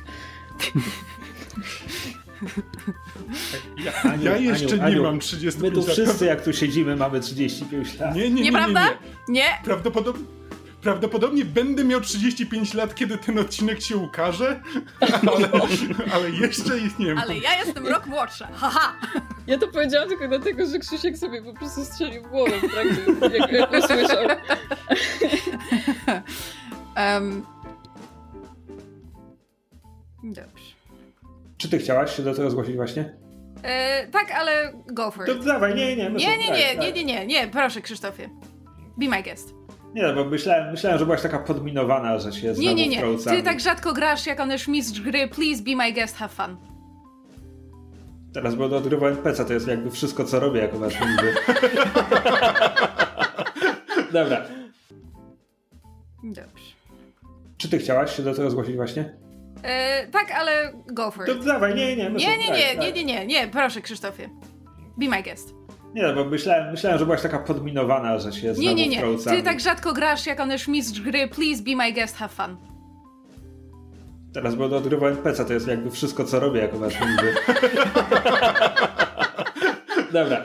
Ja, Aniu, Ja jeszcze Aniu, nie Aniu, mam My 35 tu lat. wszyscy, jak tu siedzimy, mamy 35 lat. Nie, nie, nie, nie, Nieprawda? nie. Nie? Prawdopodobnie, prawdopodobnie będę miał 35 lat, kiedy ten odcinek się ukaże, ale, ale jeszcze ich nie mam. Ale ja jestem rok młodsza. Haha! Ja to powiedziałam tylko dlatego, że Krzysiek sobie po prostu strzelił w głowę w trakcie, jak, jak usłyszał. Um. Dobrze. Czy ty chciałaś się do tego zgłosić właśnie? E, tak, ale go for To it. dawaj, nie, nie. no Nie, to- nie, nie, nie, nie, nie, proszę Krzysztofie. Be my guest. Nie, bo myślałem, myślałem, że byłaś taka podminowana, że się znowu Nie, nie, nie. Ty tak rzadko grasz, jak on już mistrz gry. Please be my guest, have fun. Teraz będę odgrywał NPC, to jest jakby wszystko, co robię jako wasz niby. Dobra. Dobrze. Czy ty chciałaś się do tego zgłosić właśnie? E, tak, ale go for To it. dawaj, nie, nie. no Nie, nie, nie, nie, nie, proszę Krzysztofie. Be my guest. Nie, bo myślałem, myślałem, że byłaś taka podminowana, że się znowu Nie, nie, nie. Ty tak rzadko grasz, jak on już mistrz gry. Please be my guest, have fun. Teraz będę odgrywał NPC, to jest jakby wszystko, co robię jako wasz. Dobra.